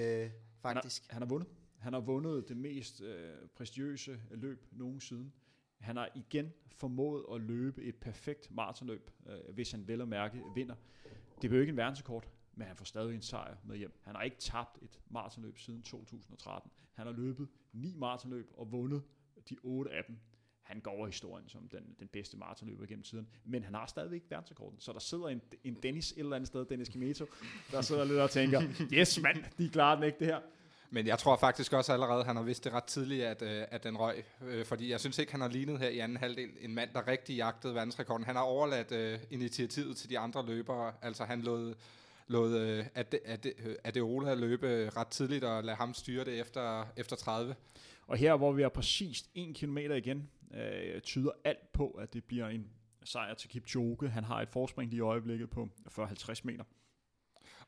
faktisk. Han har, han har vundet. Han har vundet det mest øh, prestigiøse løb nogensinde. Han har igen formået at løbe et perfekt maratonløb, øh, hvis han vel og mærke vinder. Det bliver ikke en verdensrekord, men han får stadig en sejr med hjem. Han har ikke tabt et maratonløb siden 2013. Han har løbet ni maratonløb og vundet de otte af dem. Han går over historien som den, den bedste maratonløber gennem tiden, men han har stadigvæk verdensrekorden. Så der sidder en, en Dennis et eller andet sted, Dennis Kimeto, der sidder lidt og tænker, yes mand, de klarer den ikke det her. Men jeg tror faktisk også allerede, han har vidst det ret tidligt, at, øh, at den røg. Øh, fordi jeg synes ikke, han har lignet her i anden halvdel en mand, der rigtig jagtede verdensrekorden. Han har overladt øh, initiativet til de andre løbere. Altså han lod, lod øh, at, at, øh, at Ola løbe ret tidligt og lade ham styre det efter, efter 30. Og her, hvor vi er præcis 1 km igen, øh, tyder alt på, at det bliver en sejr til Kipchoge. Han har et forspring lige i øjeblikket på 40-50 meter.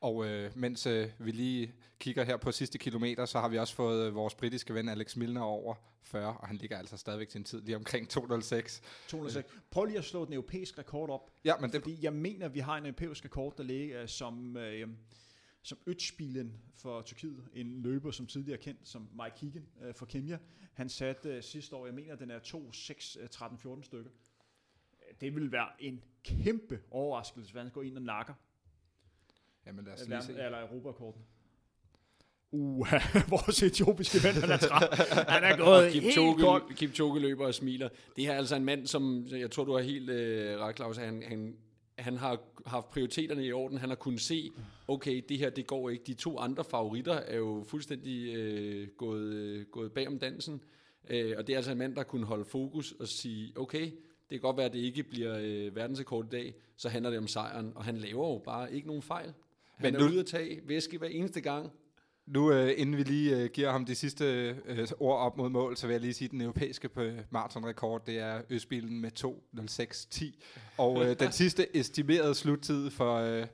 Og øh, mens øh, vi lige kigger her på sidste kilometer, så har vi også fået øh, vores britiske ven Alex Milner over 40, og han ligger altså stadigvæk til en tid lige omkring 206. 206. Prøv lige at slå den europæiske rekord op. Ja, men det... Fordi jeg mener, at vi har en europæisk rekord, der ligger som... Øh, som Øtspilen for Tyrkiet, en løber, som tidligere kendt som Mike Keegan øh, for Kenya. Han satte øh, sidste år, jeg mener, den er 2, 6, 13, 14 stykker. Det vil være en kæmpe overraskelse, hvis han går ind og nakker Jamen lad os lige se. Eller Europakorten. Uh, vores etiopiske ven, han er træt. Han er gået Kipchoge, helt kold. Kipchoge løber og smiler. Det her er altså en mand, som, jeg tror, du har helt øh, ret, Claus, han, han, han har haft prioriteterne i orden. Han har kunnet se, okay, det her, det går ikke. De to andre favoritter er jo fuldstændig øh, gået, øh, gået bag om dansen. Øh, og det er altså en mand, der kunne holde fokus og sige, okay, det kan godt være, at det ikke bliver øh, verdensrekord i dag, så handler det om sejren. Og han laver jo bare ikke nogen fejl. Han Men er nu, ude at tage væske hver eneste gang. Nu, øh, inden vi lige øh, giver ham de sidste øh, ord op mod mål, så vil jeg lige sige, at den europæiske på maratonrekord, det er Østbilen med 2.06.10. Og øh, den sidste estimerede sluttid for, øh,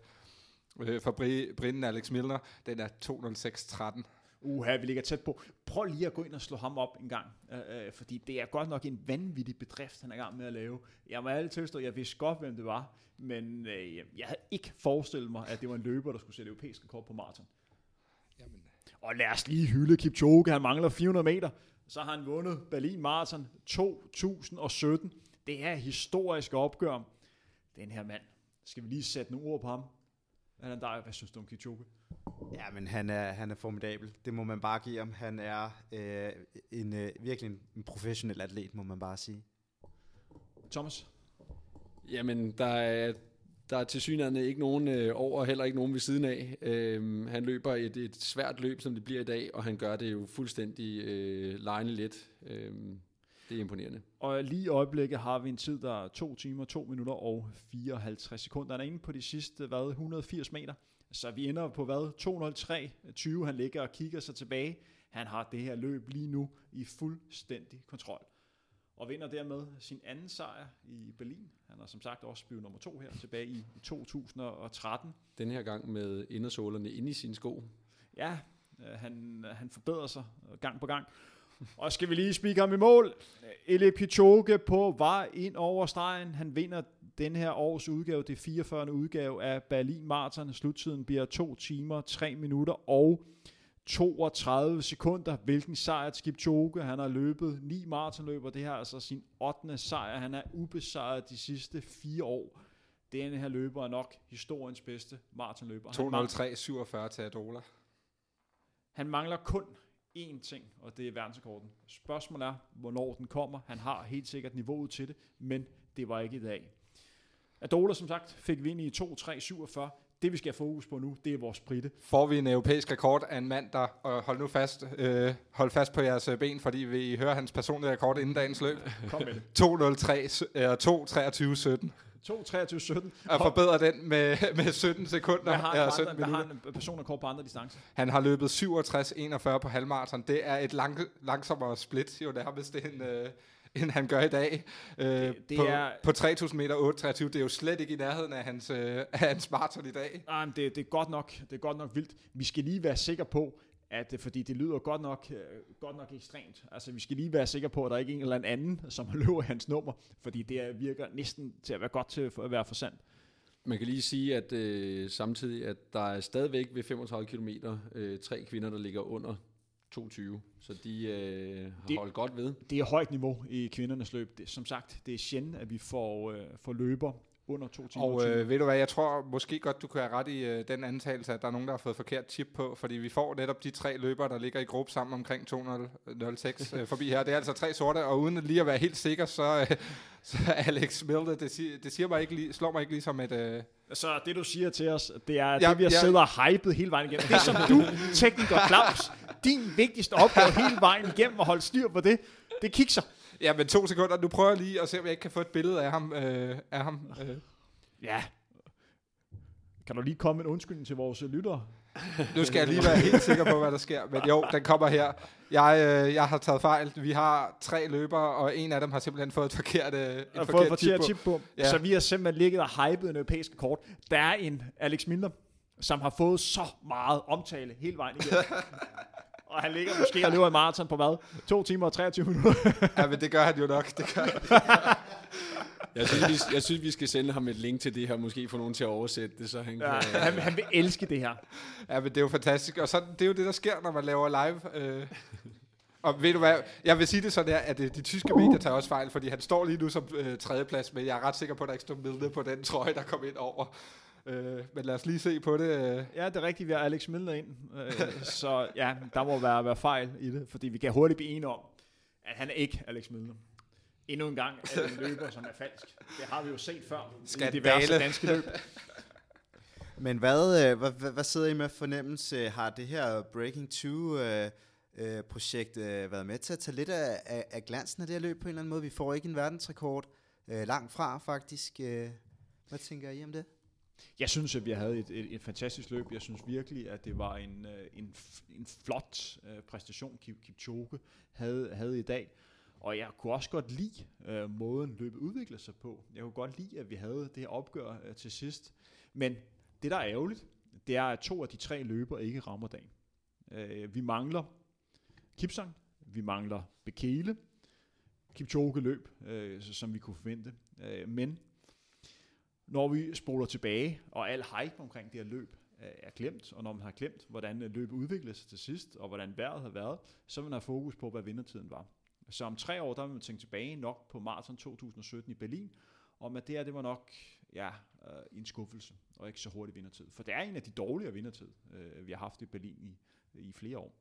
øh for Brinden Alex Milner, den er 2.06.13. Uha, vi ligger tæt på. Prøv lige at gå ind og slå ham op en gang, øh, øh, fordi det er godt nok en vanvittig bedrift, han er i gang med at lave. Jeg må alle tilstå, jeg vidste godt, hvem det var, men øh, jeg havde ikke forestillet mig, at det var en løber, der skulle sætte europæisk rekord på maraton. Jamen. Og lad os lige hylde Kipchoge, han mangler 400 meter. Så har han vundet Berlin Marathon 2017. Det er historisk opgør. Den her mand, skal vi lige sætte nogle ord på ham? Hvad, der, hvad synes du om Kipchoge? Ja, men han er, han er formidabel. Det må man bare give ham. Han er øh, en, øh, virkelig en professionel atlet, må man bare sige. Thomas? Jamen, der er, der er til synligheden ikke nogen øh, over, heller ikke nogen ved siden af. Øh, han løber et, et svært løb, som det bliver i dag, og han gør det jo fuldstændig øh, lejende let. Øh, det er imponerende. Og lige i øjeblikket har vi en tid, der er 2 timer, 2 minutter og 54 sekunder. Han er inde på de sidste, hvad, 180 meter. Så vi ender på hvad? 203-20. Han ligger og kigger sig tilbage. Han har det her løb lige nu i fuldstændig kontrol. Og vinder dermed sin anden sejr i Berlin. Han har som sagt også blevet nummer to her tilbage i 2013. Den her gang med indersålerne inde i sine sko. Ja, øh, han, han forbedrer sig gang på gang. Og skal vi lige spike ham i mål. Elie Pichoke på vej ind over stregen. Han vinder den her års udgave, det 44. udgave af Berlin Marathon. Sluttiden bliver 2 timer, 3 minutter og 32 sekunder. Hvilken sejr til Kipchoge. Han har løbet 9 maratonløber. Det her er altså sin 8. sejr. Han er ubesejret de sidste 4 år. Denne her løber er nok historiens bedste maratonløber. 203-47 til Adola. Han mangler kun én ting, og det er verdensrekorden. Spørgsmålet er, hvornår den kommer. Han har helt sikkert niveauet til det, men det var ikke i dag. Adola, som sagt, fik vi ind i 2-3-47. Det, vi skal have fokus på nu, det er vores spritte. Får vi en europæisk rekord af en mand, der, og hold nu fast, øh, hold fast på jeres øh, ben, fordi vi hører hans personlige rekord inden dagens løb. Kom med det. 2.03, øh, 2.23.17. 2-23-17. Og forbedrer den med, med 17 sekunder. Hvad har, ja, han, 17 hvad har en personrekord på andre distancer? Han har løbet 67-41 på halvmarathon. Det er et lang, langsommere split, jo nærmest, end, øh, end han gør i dag. Øh, Det- det på, er- på 3.000 meter 8.23. Det er jo slet ikke i nærheden af hans, øh, af hans maraton i dag. Nej, men det, det, er godt nok, det er godt nok vildt. Vi skal lige være sikre på, at øh, fordi det lyder godt nok, øh, godt nok ekstremt. Altså, vi skal lige være sikre på, at der ikke er en eller anden, som løber hans nummer, fordi det er- virker næsten til at være godt til at være for sandt. Man kan lige sige, at øh, samtidig, at der er stadigvæk ved 35 km øh, tre kvinder, der ligger under 22. Så de øh, har Det- holdt godt ved. Det er højt niveau i kvindernes løb. Det, som sagt, det er sjældent, at vi får, øh, får løber under to timer. Og 20. øh, ved du hvad, jeg tror måske godt, du kan have ret i øh, den antagelse, at der er nogen, der har fået forkert chip på, fordi vi får netop de tre løbere, der ligger i gruppe sammen omkring 206 øh, forbi her. Det er altså tre sorte, og uden lige at være helt sikker, så, øh, så Alex Milde, det, siger, det siger mig ikke lige, slår mig ikke lige som et... Øh, Så det, du siger til os, det er, at Ja, det, vi har ja. siddet og hypet hele vejen igennem. Det, som du, tekniker Claus, din vigtigste opgave hele vejen igennem at holde styr på det, det kikser. Ja, men to sekunder. Nu prøver jeg lige at se, om jeg ikke kan få et billede af ham. Øh, af ham øh. Ja. Kan du lige komme med en undskyldning til vores lyttere? Nu skal jeg lige være helt sikker på, hvad der sker. Men jo, den kommer her. Jeg, øh, jeg har taget fejl. Vi har tre løbere, og en af dem har simpelthen fået et forkert, øh, fået forkert for chip på. chip på. Ja. Så vi har simpelthen ligget og hypet en europæisk kort. Der er en Alex Milner, som har fået så meget omtale hele vejen igennem. og han ligger måske og løber en maraton på hvad? 2 timer og 23 minutter. Ja, men det gør han jo nok. Det gør han. Jeg synes, vi, jeg synes, vi skal sende ham et link til det her, måske få nogen til at oversætte det, så han ja, kan... han, han vil elske det her. Ja, men det er jo fantastisk. Og så, det er jo det, der sker, når man laver live. Øh. Og ved du hvad, jeg vil sige det sådan her, at øh, de tyske medier tager også fejl, fordi han står lige nu som øh, tredjeplads, men jeg er ret sikker på, at der ikke står Milne på den trøje, der kom ind over. Øh, men lad os lige se på det. Øh. Ja, det er rigtigt, vi har Alex Milner ind. Øh, så ja, der må være, være fejl i det, fordi vi kan hurtigt blive enige om, at han er ikke Alex Milner. Endnu en gang er det en løber, som er falsk. Det har vi jo set før i Skandale. diverse danske løb. Men hvad, øh, hvad, hvad, hvad sidder I med fornemmelse? Har det her Breaking 2 øh, øh, projekt øh, været med til at tage lidt af, af, af glansen af det her løb på en eller anden måde? Vi får ikke en verdensrekord øh, langt fra faktisk. Øh. Hvad tænker I om det? Jeg synes, at vi havde et, et, et fantastisk løb. Jeg synes virkelig, at det var en, øh, en, en flot øh, præstation, Kipchoge havde, havde i dag. Og jeg kunne også godt lide øh, måden løbet udviklede sig på. Jeg kunne godt lide, at vi havde det her opgør øh, til sidst. Men det, der er ærgerligt, det er, at to af de tre løber ikke rammer dagen. Øh, vi mangler Kipsang, vi mangler Bekele, Kipchoge løb, øh, som vi kunne forvente. Øh, men når vi spoler tilbage, og al hype omkring det her løb øh, er glemt, og når man har glemt, hvordan øh, løbet udviklede sig til sidst, og hvordan vejret har været, så vil man have fokus på, hvad vindertiden var. Så om tre år, der vil man tænke tilbage nok på maraton 2017 i Berlin, om at det her, det var nok ja, øh, en skuffelse, og ikke så hurtig vindertid. For det er en af de dårligere vindertid, øh, vi har haft i Berlin i, i flere år.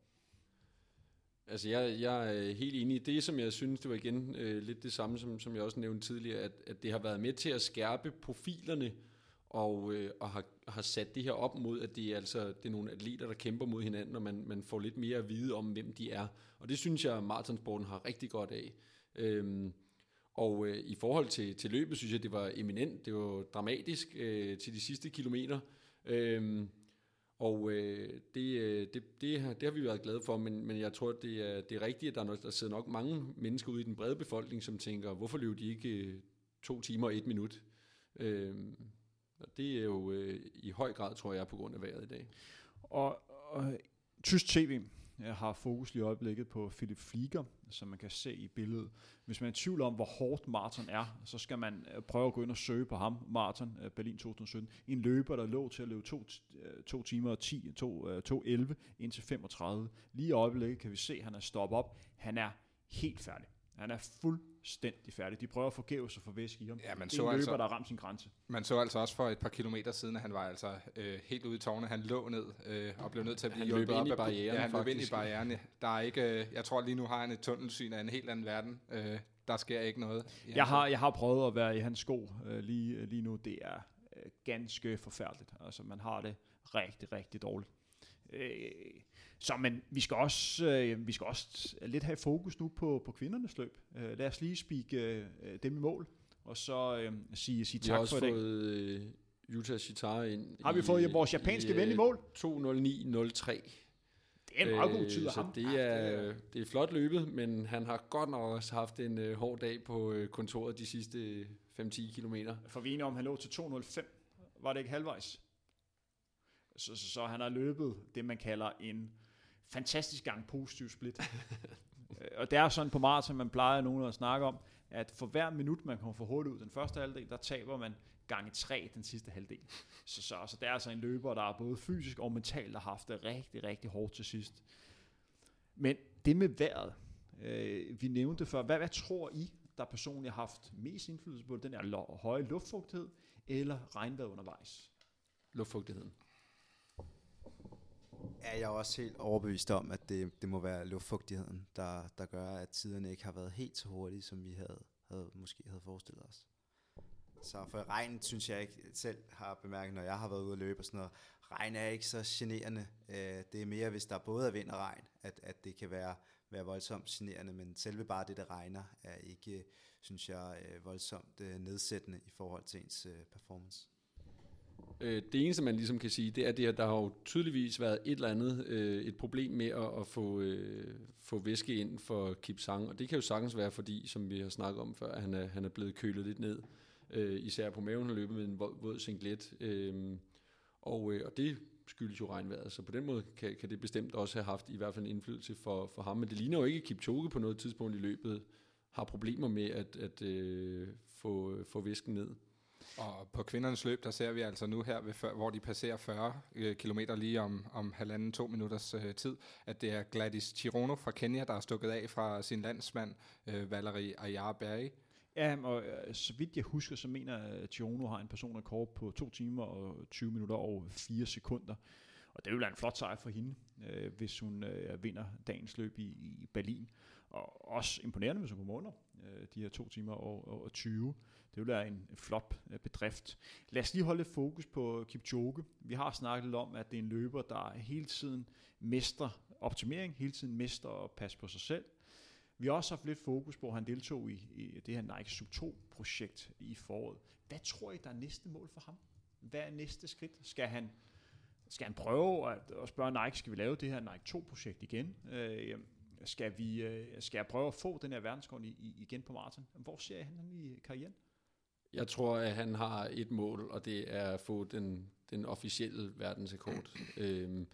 Altså, jeg, jeg er øh, helt enig i det, som jeg synes, det var igen øh, lidt det samme, som, som jeg også nævnte tidligere, at, at det har været med til at skærpe profilerne, og, øh, og har, har sat det her op mod, at det er, altså, det er nogle atleter, der kæmper mod hinanden, og man, man får lidt mere at vide om, hvem de er. Og det synes jeg, maratonsporten har rigtig godt af. Øhm, og øh, i forhold til, til løbet, synes jeg, det var eminent. Det var dramatisk øh, til de sidste kilometer. Øhm, og øh, det, øh, det, det, har, det har vi været glade for, men, men jeg tror, det er, det er rigtigt, at der, er nok, der sidder nok mange mennesker ude i den brede befolkning, som tænker, hvorfor løber de ikke øh, to timer og et minut? Øh, og det er jo øh, i høj grad, tror jeg, på grund af vejret i dag. Og, og tysk tv Øh, har fokus lige i øjeblikket på Philip Flieger, som man kan se i billedet. Hvis man er i tvivl om, hvor hårdt maraton er, så skal man øh, prøve at gå ind og søge på ham, maraton øh, Berlin 2017. En løber, der lå til at løbe 2 to timer og 10, 2, 2.11 indtil 35. Lige i øjeblikket kan vi se, at han er stoppet op. Han er helt færdig. Han er fuld fuldstændig færdig. De prøver at forgæves at få væske i ham. Ja, man det så en løber, altså- der ramt sin grænse. Man så altså også for et par kilometer siden, at han var altså øh, helt ude i tårne. Han lå ned øh, og blev nødt til at blive Han løb hjulpet ind i op af- barrieren, Ja, han løb ind i faktisk. barrieren. Der er ikke, øh, jeg tror lige nu har han et tunnelsyn af en helt anden verden. Øh, der sker ikke noget. i Jeg har, jeg har prøvet at være i hans sko øh, lige, lige nu. Det er øh, ganske forfærdeligt. Altså, man har det rigtig, rigtig dårligt. Øh, så men vi skal også øh, vi skal også lidt have fokus nu på, på kvindernes løb. Øh, lad os lige spike øh, dem i mål, og så øh, sige, sige tak for i dag. fået øh, Yuta Shitara ind. Har vi fået vores japanske ven i mål? 2.09.03. Det er en meget god tid af Øh, ham. det er, det er flot løbet, men han har godt nok også haft en øh, hård dag på øh, kontoret de sidste 5-10 kilometer. For vi om, han lå til 2.05. Var det ikke halvvejs? Så, så, så han har løbet det, man kalder en fantastisk gang positiv split. Øh, og det er sådan på maraton, man plejer nogen at snakke om, at for hver minut, man kommer for hurtigt ud den første halvdel, der taber man gange tre den sidste halvdel. Så, så, så det er altså en løber, der er både fysisk og mentalt har haft det rigtig, rigtig hårdt til sidst. Men det med vejret, øh, vi nævnte før, hvad, hvad tror I, der personligt har haft mest indflydelse på den her høje luftfugtighed eller regnvejr undervejs? Luftfugtigheden er jeg også helt overbevist om, at det, det må være luftfugtigheden, der, der gør, at tiderne ikke har været helt så hurtige, som vi havde, havde måske havde forestillet os. Så for regn synes jeg ikke selv har bemærket, når jeg har været ude at løbe og sådan noget. Regn er ikke så generende. Øh, Det er mere, hvis der både er vind og regn, at, at det kan være, være voldsomt generende. Men selve bare det, der regner, er ikke, synes jeg, øh, voldsomt øh, nedsættende i forhold til ens øh, performance. Øh, det eneste, man ligesom kan sige, det er det, at der har jo tydeligvis været et eller andet, øh, et problem med at, at få, øh, få væske ind for Kip Sang, og det kan jo sagtens være, fordi, som vi har snakket om før, at han er, han er blevet kølet lidt ned, øh, især på maven, han løbet med en våd, våd singlet, øh, og, øh, og det skyldes jo regnvejret, så på den måde kan, kan det bestemt også have haft i hvert fald en indflydelse for, for ham, men det ligner jo ikke, at Kipchoge på noget tidspunkt i løbet har problemer med at, at øh, få, få væsken ned. Og på kvindernes løb, der ser vi altså nu her, ved, hvor de passerer 40 øh, km lige om, om halvanden, to minutters øh, tid, at det er Gladys Chirono fra Kenya, der er stukket af fra sin landsmand, øh, Valerie Ayarberry. Ja, og øh, så vidt jeg husker, så mener øh, jeg, at har en personrekord på 2 timer og 20 minutter og 4 sekunder. Og det vil være en flot sejr for hende, øh, hvis hun øh, vinder dagens løb i, i Berlin. Og også imponerende, hvis hun kommer under øh, de her 2 timer og, og, og 20. Det vil være en flot øh, bedrift. Lad os lige holde fokus på Kipchoge. Vi har snakket lidt om, at det er en løber, der hele tiden mester optimering, hele tiden mester at passe på sig selv. Vi har også haft lidt fokus på, at han deltog i, i det her Nike Sub 2-projekt i foråret. Hvad tror I, der er næste mål for ham? Hvad er næste skridt? Skal han, skal han prøve at, at spørge Nike, skal vi lave det her Nike 2-projekt igen? Øh, skal, vi, øh, skal jeg prøve at få den her verdenskort i, i, igen på maraton? Hvor ser jeg henne i karrieren? Jeg tror, at han har et mål, og det er at få den, den officielle verdensrekord. øhm,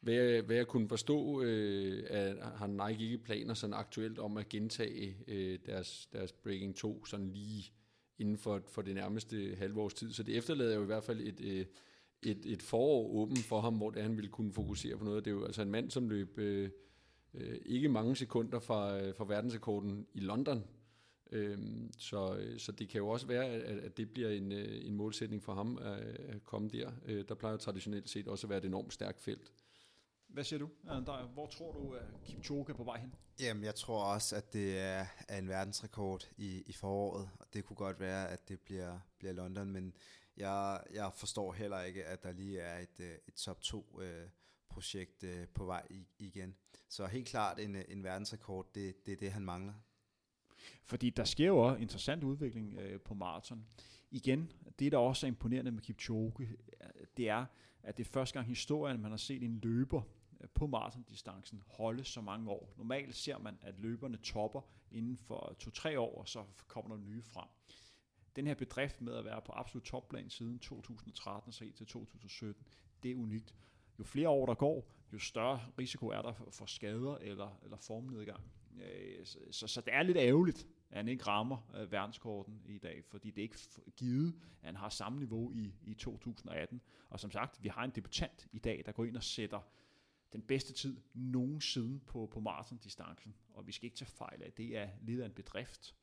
hvad, jeg, hvad jeg kunne forstå, øh, at har Nike ikke planer sådan aktuelt om at gentage øh, deres, deres Breaking 2 sådan lige inden for, for det nærmeste halve års tid. Så det efterlader jo i hvert fald et, øh, et, et forår åbent for ham, hvor det, er, han ville kunne fokusere på noget. Det er jo altså en mand, som løb øh, øh, ikke mange sekunder fra, øh, fra verdensrekorden i London. Øhm, så, øh, så det kan jo også være, at, at det bliver en, øh, en målsætning for ham at, at komme der. Øh, der plejer jo traditionelt set også at være et enormt stærkt felt. Hvad siger du, Andrej? Hvor tror du, at Kipchoge er på vej hen? Jamen, jeg tror også, at det er, er en verdensrekord i, i foråret, og det kunne godt være, at det bliver, bliver London, men jeg, jeg forstår heller ikke, at der lige er et, et top 2 øh, projekt øh, på vej i, igen. Så helt klart en, øh, en verdensrekord, det, det er det, han mangler. Fordi der sker jo også interessant udvikling øh, på maraton. Igen, det der også er imponerende med Kipchoge, øh, det er, at det er første gang i historien, man har set en løber øh, på maratondistancen holde så mange år. Normalt ser man, at løberne topper inden for 2-3 år, og så kommer der nye frem. Den her bedrift med at være på absolut topplan siden 2013 så til 2017, det er unikt. Jo flere år der går, jo større risiko er der for, skader eller, eller formnedgang. Øh, så, så, så det er lidt ærgerligt, at han ikke rammer øh, verdenskorten i dag, fordi det er ikke givet, at han har samme niveau i, i 2018. Og som sagt, vi har en debutant i dag, der går ind og sætter den bedste tid nogensinde på, på maratondistancen, og vi skal ikke tage fejl af, det er lidt af en bedrift.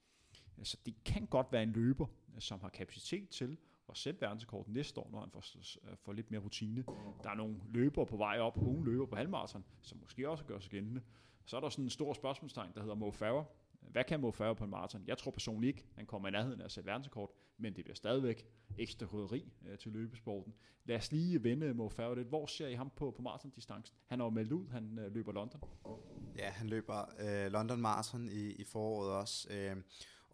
Så det kan godt være en løber, som har kapacitet til at sætte verdensrekord næste år, når han får, øh, får lidt mere rutine. Der er nogle løbere på vej op, unge løber på halvmarathon, som måske også gør sig gældende. Så er der sådan en stor spørgsmålstegn, der hedder Mo Farah. Hvad kan Mo Farah på en maraton? Jeg tror personligt ikke, han kommer i nærheden af at sætte verdensrekord, men det bliver stadigvæk ekstra rydderi øh, til løbesporten. Lad os lige vende Mo Farah lidt. Hvor ser I ham på, på maratondistancen? Han har jo meldt ud, han øh, løber London. Ja, han løber øh, London Marathon i, i foråret også. Øh,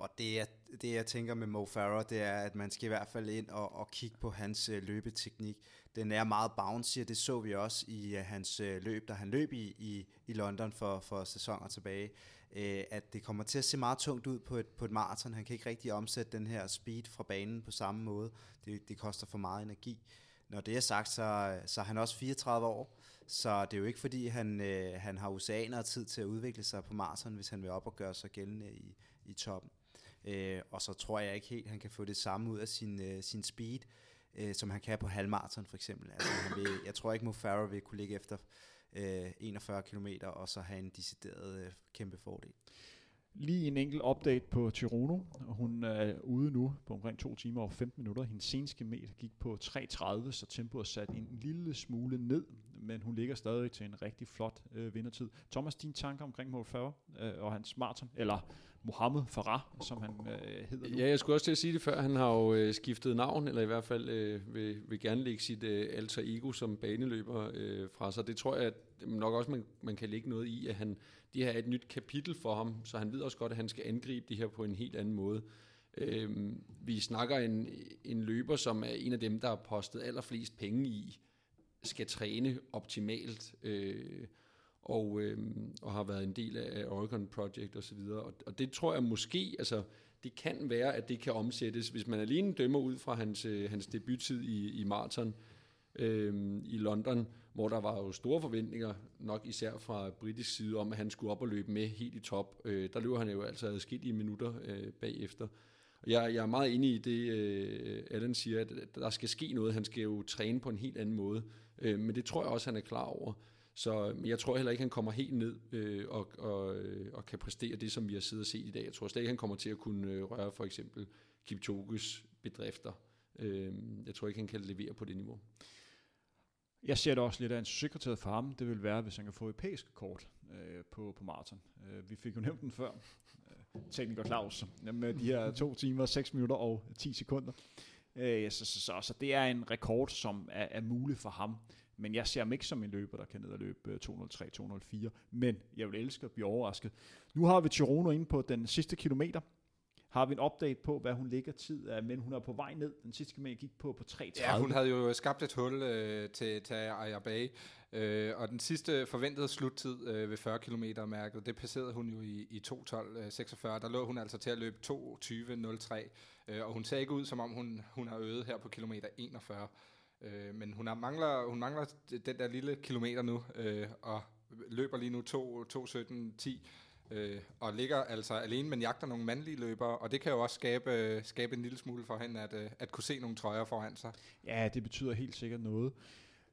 og det jeg, det, jeg tænker med Mo Farah, det er, at man skal i hvert fald ind og, og kigge på hans øh, løbeteknik. Den er meget bouncy, og det så vi også i øh, hans øh, løb, da han løb i, i, i London for, for sæsoner tilbage. Øh, at det kommer til at se meget tungt ud på et, på et maraton. Han kan ikke rigtig omsætte den her speed fra banen på samme måde. Det, det koster for meget energi. Når det er sagt, så, så er han også 34 år, så det er jo ikke fordi, han, øh, han har oceaner tid til at udvikle sig på maraton, hvis han vil op og gøre sig gældende i, i toppen. Øh, og så tror jeg ikke helt, han kan få det samme ud af sin, øh, sin speed, øh, som han kan på halvmarathon for eksempel. Altså, han vil, jeg tror ikke, Mo Farah vil kunne ligge efter øh, 41 km og så have en decideret øh, kæmpe fordel. Lige en enkelt update på Tirono. Hun er ude nu på omkring 2 timer og 15 minutter. Hendes seneste meter gik på 3.30, så tempoet er sat en lille smule ned, men hun ligger stadig til en rigtig flot øh, vindertid. Thomas, dine tanker omkring Mo Farah øh, og hans maraton, eller Mohammed Farah, som han øh, hedder nu. Ja, jeg skulle også til at sige det før. Han har jo øh, skiftet navn, eller i hvert fald øh, vil, vil gerne lægge sit øh, alter ego som baneløber øh, fra sig. Det tror jeg at mm, nok også, man, man kan lægge noget i, at han, det her er et nyt kapitel for ham, så han ved også godt, at han skal angribe det her på en helt anden måde. Øh, vi snakker en, en løber, som er en af dem, der har postet allerflest penge i, skal træne optimalt. Øh, og, øh, og har været en del af Oregon Project osv. Og, og det tror jeg måske, altså det kan være, at det kan omsættes, hvis man alene dømmer ud fra hans, øh, hans debuttid i, i maraton øh, i London, hvor der var jo store forventninger, nok især fra britisk side, om at han skulle op og løbe med helt i top. Øh, der løber han jo altså i minutter øh, bagefter. Jeg, jeg er meget enig i det, øh, Allen siger, at der skal ske noget. Han skal jo træne på en helt anden måde. Øh, men det tror jeg også, han er klar over. Så øh, jeg tror heller ikke, han kommer helt ned øh, og, og, øh, og kan præstere det, som vi har siddet og set i dag. Jeg tror slet ikke, han kommer til at kunne øh, røre for eksempel Kipchoges bedrifter. Øh, jeg tror ikke, han kan levere på det niveau. Jeg ser det også lidt af en sekretær for ham. Det vil være, hvis han kan få europæisk kort øh, på, på maraton. Øh, vi fik jo nævnt den før. Øh, tekniker Claus. Med de her 2 timer, 6 minutter og 10 sekunder. Øh, så, så, så, så det er en rekord, som er, er mulig for ham. Men jeg ser ham ikke som en løber, der kan ned og løbe øh, 203-204. Men jeg vil elske at blive overrasket. Nu har vi Chirono inde på den sidste kilometer. Har vi en update på, hvad hun ligger tid af, men hun er på vej ned. Den sidste kilometer gik på på 3.30. Ja, hun havde jo skabt et hul øh, til, til Ayabay, øh, og den sidste forventede sluttid øh, ved 40 km mærket, det passerede hun jo i, i 2.12.46. Øh, der lå hun altså til at løbe 2.20.03, øh, og hun ser ikke ud, som om hun, hun har øget her på kilometer 41. Øh, men hun, har mangler, hun mangler den der lille kilometer nu, øh, og løber lige nu 2.17.10, øh, og ligger altså alene, men jagter nogle mandlige løbere, og det kan jo også skabe, skabe en lille smule for hende, at, øh, at kunne se nogle trøjer foran sig. Ja, det betyder helt sikkert noget.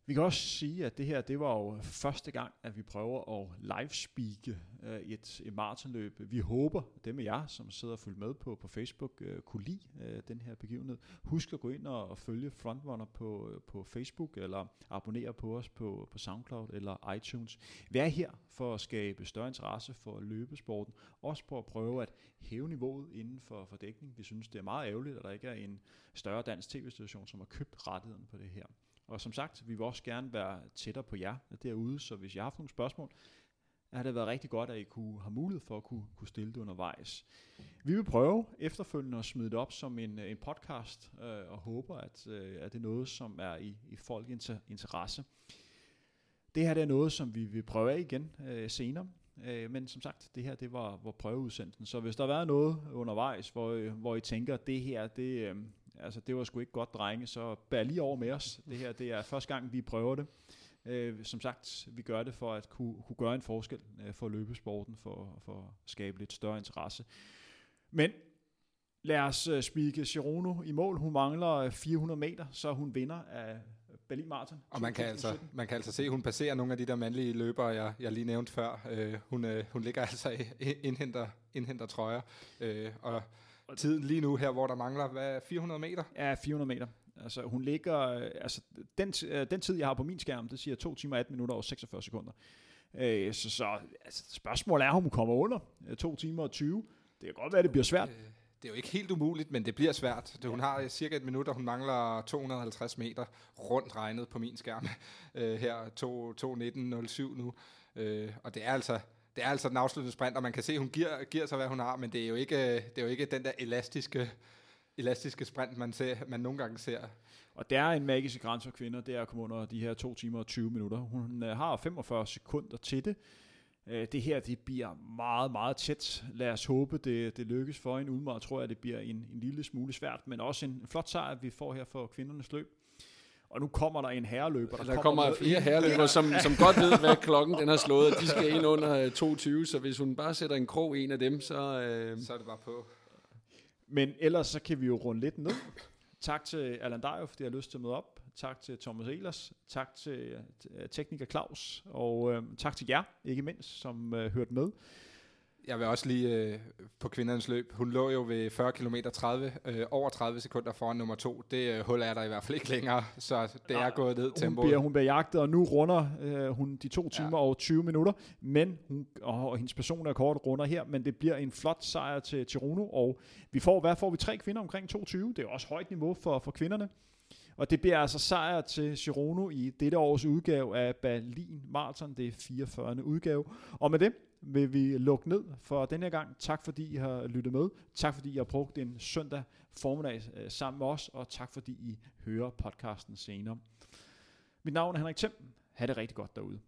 Vi kan også sige, at det her det var jo første gang, at vi prøver at livespeake uh, et, et maratonløb. Vi håber, at dem af jer, som sidder og følger med på, på Facebook, øh, kunne lide øh, den her begivenhed. Husk at gå ind og, og følge Frontrunner på, på Facebook, eller abonnere på os på, på SoundCloud eller iTunes. Vi er her for at skabe større interesse for løbesporten, også på at prøve at hæve niveauet inden for, for dækning. Vi synes, det er meget ærgerligt, at der ikke er en større dansk tv-station, som har købt rettigheden på det her. Og som sagt, vi vil også gerne være tættere på jer derude, så hvis I har haft nogle spørgsmål, har det været rigtig godt, at I kunne have mulighed for at kunne, kunne stille det undervejs. Vi vil prøve efterfølgende at smide det op som en, øh, en podcast, øh, og håber, at, øh, at det er noget, som er i, i folk inter, interesse. Det her det er noget, som vi vil prøve af igen øh, senere. Øh, men som sagt, det her det var, var prøveudsendelsen. Så hvis der har været noget undervejs, hvor, øh, hvor I tænker, at det her det, øh, altså, det var sgu ikke godt, drenge, så bær lige over med os. Det her det er første gang, vi prøver det. Øh, som sagt, vi gør det for at kunne, kunne gøre en forskel øh, for løbesporten, for, for at skabe lidt større interesse. Men lad os uh, spike Chirono i mål. Hun mangler 400 meter, så hun vinder af Berlin Marathon. Og man kan, altså, man kan altså se, at hun passerer nogle af de der mandlige løbere, jeg, jeg lige nævnte før. Uh, hun, uh, hun ligger altså indhenter, indhenter trøjer. Uh, og tiden lige nu her, hvor der mangler hvad, 400 meter? Ja, 400 meter. Altså, hun ligger, øh, altså, den, øh, den tid, jeg har på min skærm, det siger 2 timer 18 minutter og 46 sekunder. Øh, så så altså, spørgsmålet er, om hun kommer under 2 timer og 20. Det kan godt være, det bliver svært. Øh, Det er jo ikke helt umuligt, men det bliver svært. Det, hun har cirka et minut, og hun mangler 250 meter rundt regnet på min skærm. Øh, her 2 2.19.07 nu. Øh, og det er altså det er altså den afsluttende sprint, og man kan se, at hun giver, giver sig, hvad hun har, men det er jo ikke, det er jo ikke den der elastiske, elastiske sprint, man, ser, man nogle gange ser. Og der er en magisk grænse for kvinder, det er at komme under de her 2 timer og 20 minutter. Hun øh, har 45 sekunder til det. Øh, det her, det bliver meget, meget tæt. Lad os håbe, det, det lykkes for en udmar. tror jeg, det bliver en, en lille smule svært, men også en flot sejr, vi får her for kvindernes løb. Og nu kommer der en herreløber. Der, der kommer, kommer flere herreløbere, som, som godt ved, hvad klokken den har slået, og de skal ind under 22, så hvis hun bare sætter en krog i en af dem, så... Øh... Så er det bare på. Men ellers så kan vi jo runde lidt ned. Tak til Allan Dejo, fordi jeg har lyst til at møde op. Tak til Thomas Elers. Tak til uh, tekniker Claus. Og uh, tak til jer, ikke mindst, som uh, hørte med. Jeg vil også lige øh, på kvindernes løb. Hun lå jo ved 40 km 30, øh, over 30 sekunder foran nummer to. Det øh, hul er der i hvert fald ikke længere, så det er gået ned Hun tempoet. bliver, hun bliver jagtet, og nu runder øh, hun de to timer Ja. og 20 minutter. Men hun, og, og hendes personlige kort runder her, men det bliver en flot sejr til Tiruno. Og vi får, hvad får vi? Tre kvinder omkring 22. Det er også højt niveau for, for kvinderne. Og det bliver altså sejr til Girono i dette års udgave af Berlin Marathon. Det er 44. udgave. Og med det vil vi lukke ned for den her gang. Tak fordi I har lyttet med. Tak fordi I har brugt en søndag formiddag øh, sammen med os. Og tak fordi I hører podcasten senere. Mit navn er Henrik Thiem. Ha' det rigtig godt derude.